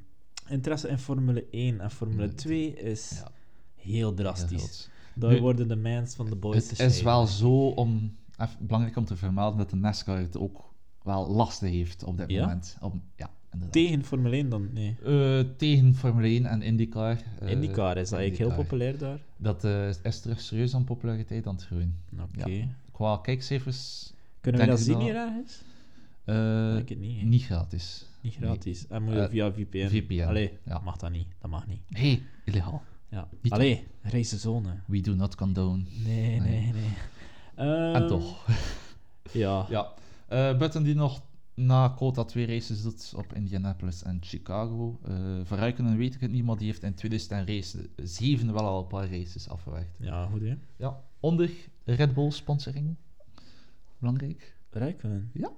interesse in Formule 1 en Formule Nee. 2 is Ja. heel drastisch. Daar Nu, worden de mans van de boys Het is wel zo om... Even belangrijk om te vermelden dat de NASCAR het ook wel lastig heeft op dit Ja? moment. Om, ja, inderdaad. Tegen Formule 1 dan? Nee. Eh, tegen Formule 1 en IndyCar. eh, IndyCar is dat eigenlijk heel populair daar. Dat eh, is terug serieus aan populariteit aan het groeien. Oké. Qua kijkcijfers Kunnen we dat ik zien hier ergens? Denk het niet. niet gratis. Niet gratis. En moet je via VPN. VPN, Allee, ja. mag dat niet. Dat mag niet. hey, illegaal. Ja. Niet Allee, race zone. We do not condone. Nee, nee, Nee. nee. en Ehm, toch. Ja. Ja. Eh Button die nog na quota twee races doet op Indianapolis en Chicago. Eh voor Räikkönen weet ik het niet, maar die heeft in 2007 wel al een paar races afgewerkt. Ja, goed hè. Ja. Onder Red Bull sponsoring. Belangrijk. Rijken. Ja.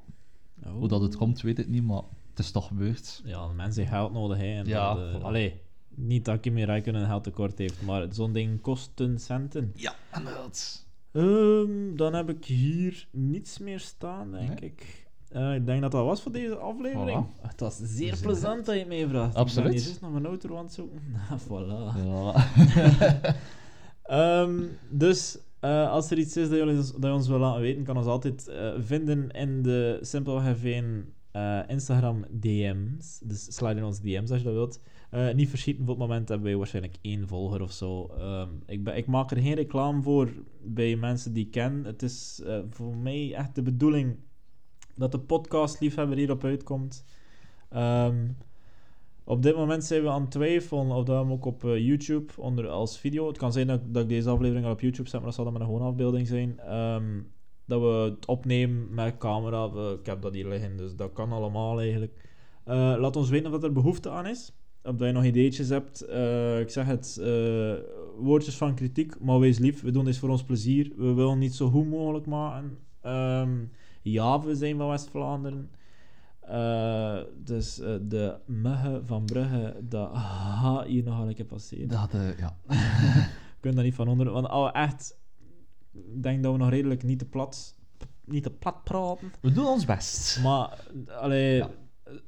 Oh. Hoe dat het komt, weet ik niet, maar het is toch gebeurd. Ja, de mensen geld nodig, hè. En Ja, dat, eh, allee, niet dat Kimi Räikkönen een geld tekort heeft, maar zo'n ding kost een centen. Ja, inderdaad. Ehm, dan heb ik hier niets meer staan, denk Nee? ik. Eh, ik denk dat dat was voor deze aflevering. Het was zeer Zeer plezant dat je mij vraagt. Absoluut. Ik ben nog mijn auto aan het zoeken. voilà. Ja. Ehm, dus eh, als er iets is dat je ons, dat je ons wil laten weten, kan ons altijd eh, vinden in de Simpelweg F1 eh, Instagram DM's. Dus slide in onze DM's als je dat wilt. Eh, niet verschieten, voor het moment hebben wij waarschijnlijk één volger of zo. Ehm, ik, ik maak er geen reclame voor bij mensen die ik ken. Het is eh, voor mij echt de bedoeling dat de podcast-liefhebber hierop uitkomt. Ehm, op dit moment zijn we aan het twijfelen of dat we ook op eh, YouTube onder, als video. Het kan zijn dat, dat ik deze aflevering al op YouTube zet, maar dat zal dan met een gewone afbeelding zijn. Ehm, dat we het opnemen met camera. We- ik heb dat hier liggen, dus dat kan allemaal eigenlijk. Laat ons weten of er behoefte aan is. Of dat je nog ideetjes hebt. Eh, ik zeg het, eh, woordjes van kritiek, maar wees lief. We doen dit voor ons plezier. We willen niet zo goed mogelijk maken. Ehm, ja, we zijn van West-Vlaanderen. Eh, dus de muggen van Brugge, dat gaat hier nog een keer passeren. Dat, ja. We kunnen daar niet van onder. Want oh, echt, ik denk dat we nog redelijk niet te plat, niet te plat praten. We doen ons best. Maar, allee, Ja.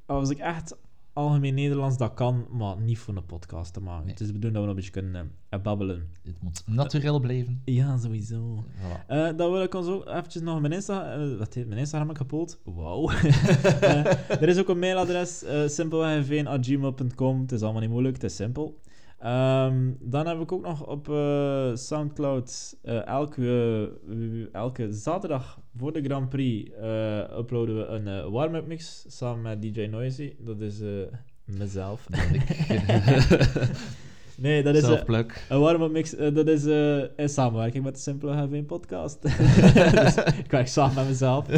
als ik echt algemeen Nederlands, dat kan, maar niet voor een podcast te maken. Nee. Het is de bedoeling dat we nog een beetje kunnen eh, babbelen. Het moet natuurlijk blijven. Ja, sowieso. Voilà. Eh, dan wil ik ons ook eventjes nog mijn Insta... eh, wat heet mijn Instagram heb ik gepoeld? Wauw. Er is ook een mailadres, simpelwegv1.gmail.com. Het is allemaal niet moeilijk, het is simpel. Ehm, dan heb ik ook nog op Soundcloud elke, elke zaterdag voor de Grand Prix eh, uploaden we een eh, warm-up mix samen met DJ Noisy. Dat is eh, mezelf. nee, dat is... een warm-up mix, dat is in samenwerking met de Simpele H1 podcast. dus ik werk samen met mezelf.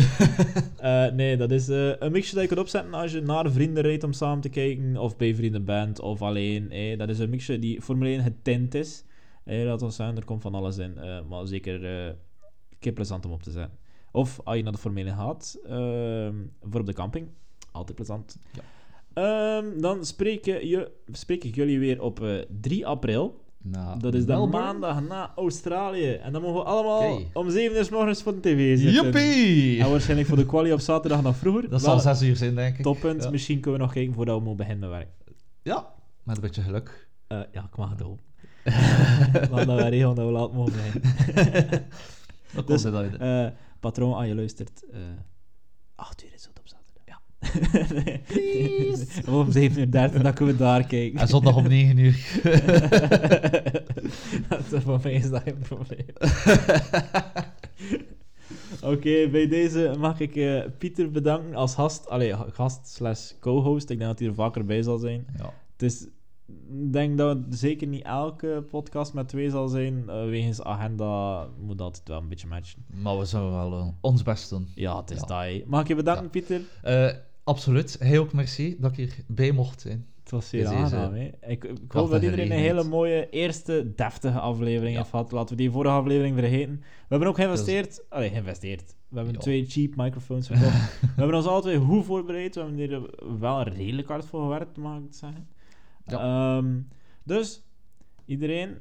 Nee, dat is een mixje dat je kunt opzetten als je naar vrienden rijdt om samen te kijken, of bij vrienden bent, of alleen. Dat is een mixje die Formule 1 getint is. Eh, laat ons zeggen, er komt van alles in. maar zeker een keer plezant om op te zetten. Of als je naar de Formule 1 gaat, ehm, voor op de camping. Altijd plezant. Ja. Ehm, dan spreken je, spreek ik jullie weer op eh, 3 april. Nou, Dat is Melbourne. maandag na Australië. En dan mogen we allemaal om 7 uur s morgens voor de tv zitten. Joepie! En waarschijnlijk voor de quali op zaterdag nog vroeger. Dat zal zes uur zijn, denk ik. Toppunt. Ja. Misschien kunnen we nog kijken voordat we moeten beginnen met werk. Ja, met een beetje geluk. Eh, ja, ik mag het ook. Want dat we regelen dat we laat mogen beginnen. Dat Dus, komt eruit. Eh, patroon, als je luistert. eh 8 uur is het op zaterdag. Ja. nee. Om 7 uur 30, dan kunnen we daar kijken. En zondag om 9 uur. dat is voor mij is dat geen probleem. Oké, bij deze mag ik eh, Pieter bedanken als gast. Allee, gast slash co-host. Ik denk dat hij er vaker bij zal zijn. Ja. Het is... Ik denk dat het zeker niet elke podcast met twee zal zijn. eh, wegens agenda moet dat wel een beetje matchen. Maar we zullen wel eh, ons best doen. Ja, het is Ja. Mag ik je bedanken, Ja. Pieter? Eh, absoluut. Hij ook merci dat ik hierbij mocht zijn. Het was zeer aangenaam. hè. Ik, ik hoop dat iedereen een hele mooie eerste deftige aflevering Ja. heeft gehad. Laten we die vorige aflevering vergeten. We hebben ook geïnvesteerd. Allee, geïnvesteerd. We hebben twee cheap microfoons gekocht. we hebben ons alle twee goed voorbereid. We hebben hier wel redelijk hard voor gewerkt, mag ik het zeggen. Ehm, dus, iedereen,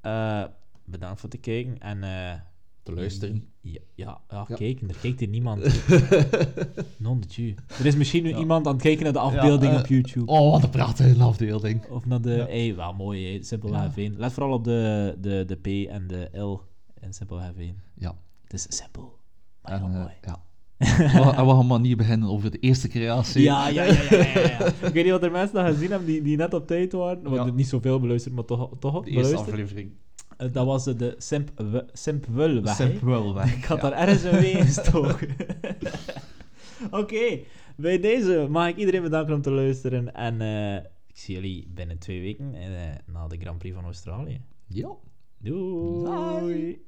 eh, bedankt voor het kijken. En, eh, Te luisteren. ja, ja, ja, Ja. kijken. Er kijkt hier niemand. non de tu. Er is misschien nu Ja. iemand aan het kijken naar de afbeelding eh, op YouTube. Oh, wat een prachtige afdeling. Of naar de... Ja. Hey, wel mooi, hè. Simpelweg Ja. F1. Let vooral op de, de, de P en de L in Simpelweg F1. Ja. Het is simpel, maar heel mooi. ja. We, en we gaan maar niet beginnen over de eerste creatie. Ja, ja, ja, ja, ja. Ik weet niet wat er mensen dat gezien hebben die, die net op tijd waren. Want niet zoveel beluisterd, maar toch, toch De eerste beluisterd. aflevering. Eh, dat was de Simp, we- Simp Wulweg, hè. Simp wel weg. Ik had daar ergens een gestoken. Oké, bij deze mag ik iedereen bedanken om te luisteren. En eh, ik zie jullie binnen twee weken eh, na de Grand Prix van Australië. Ja. Doei!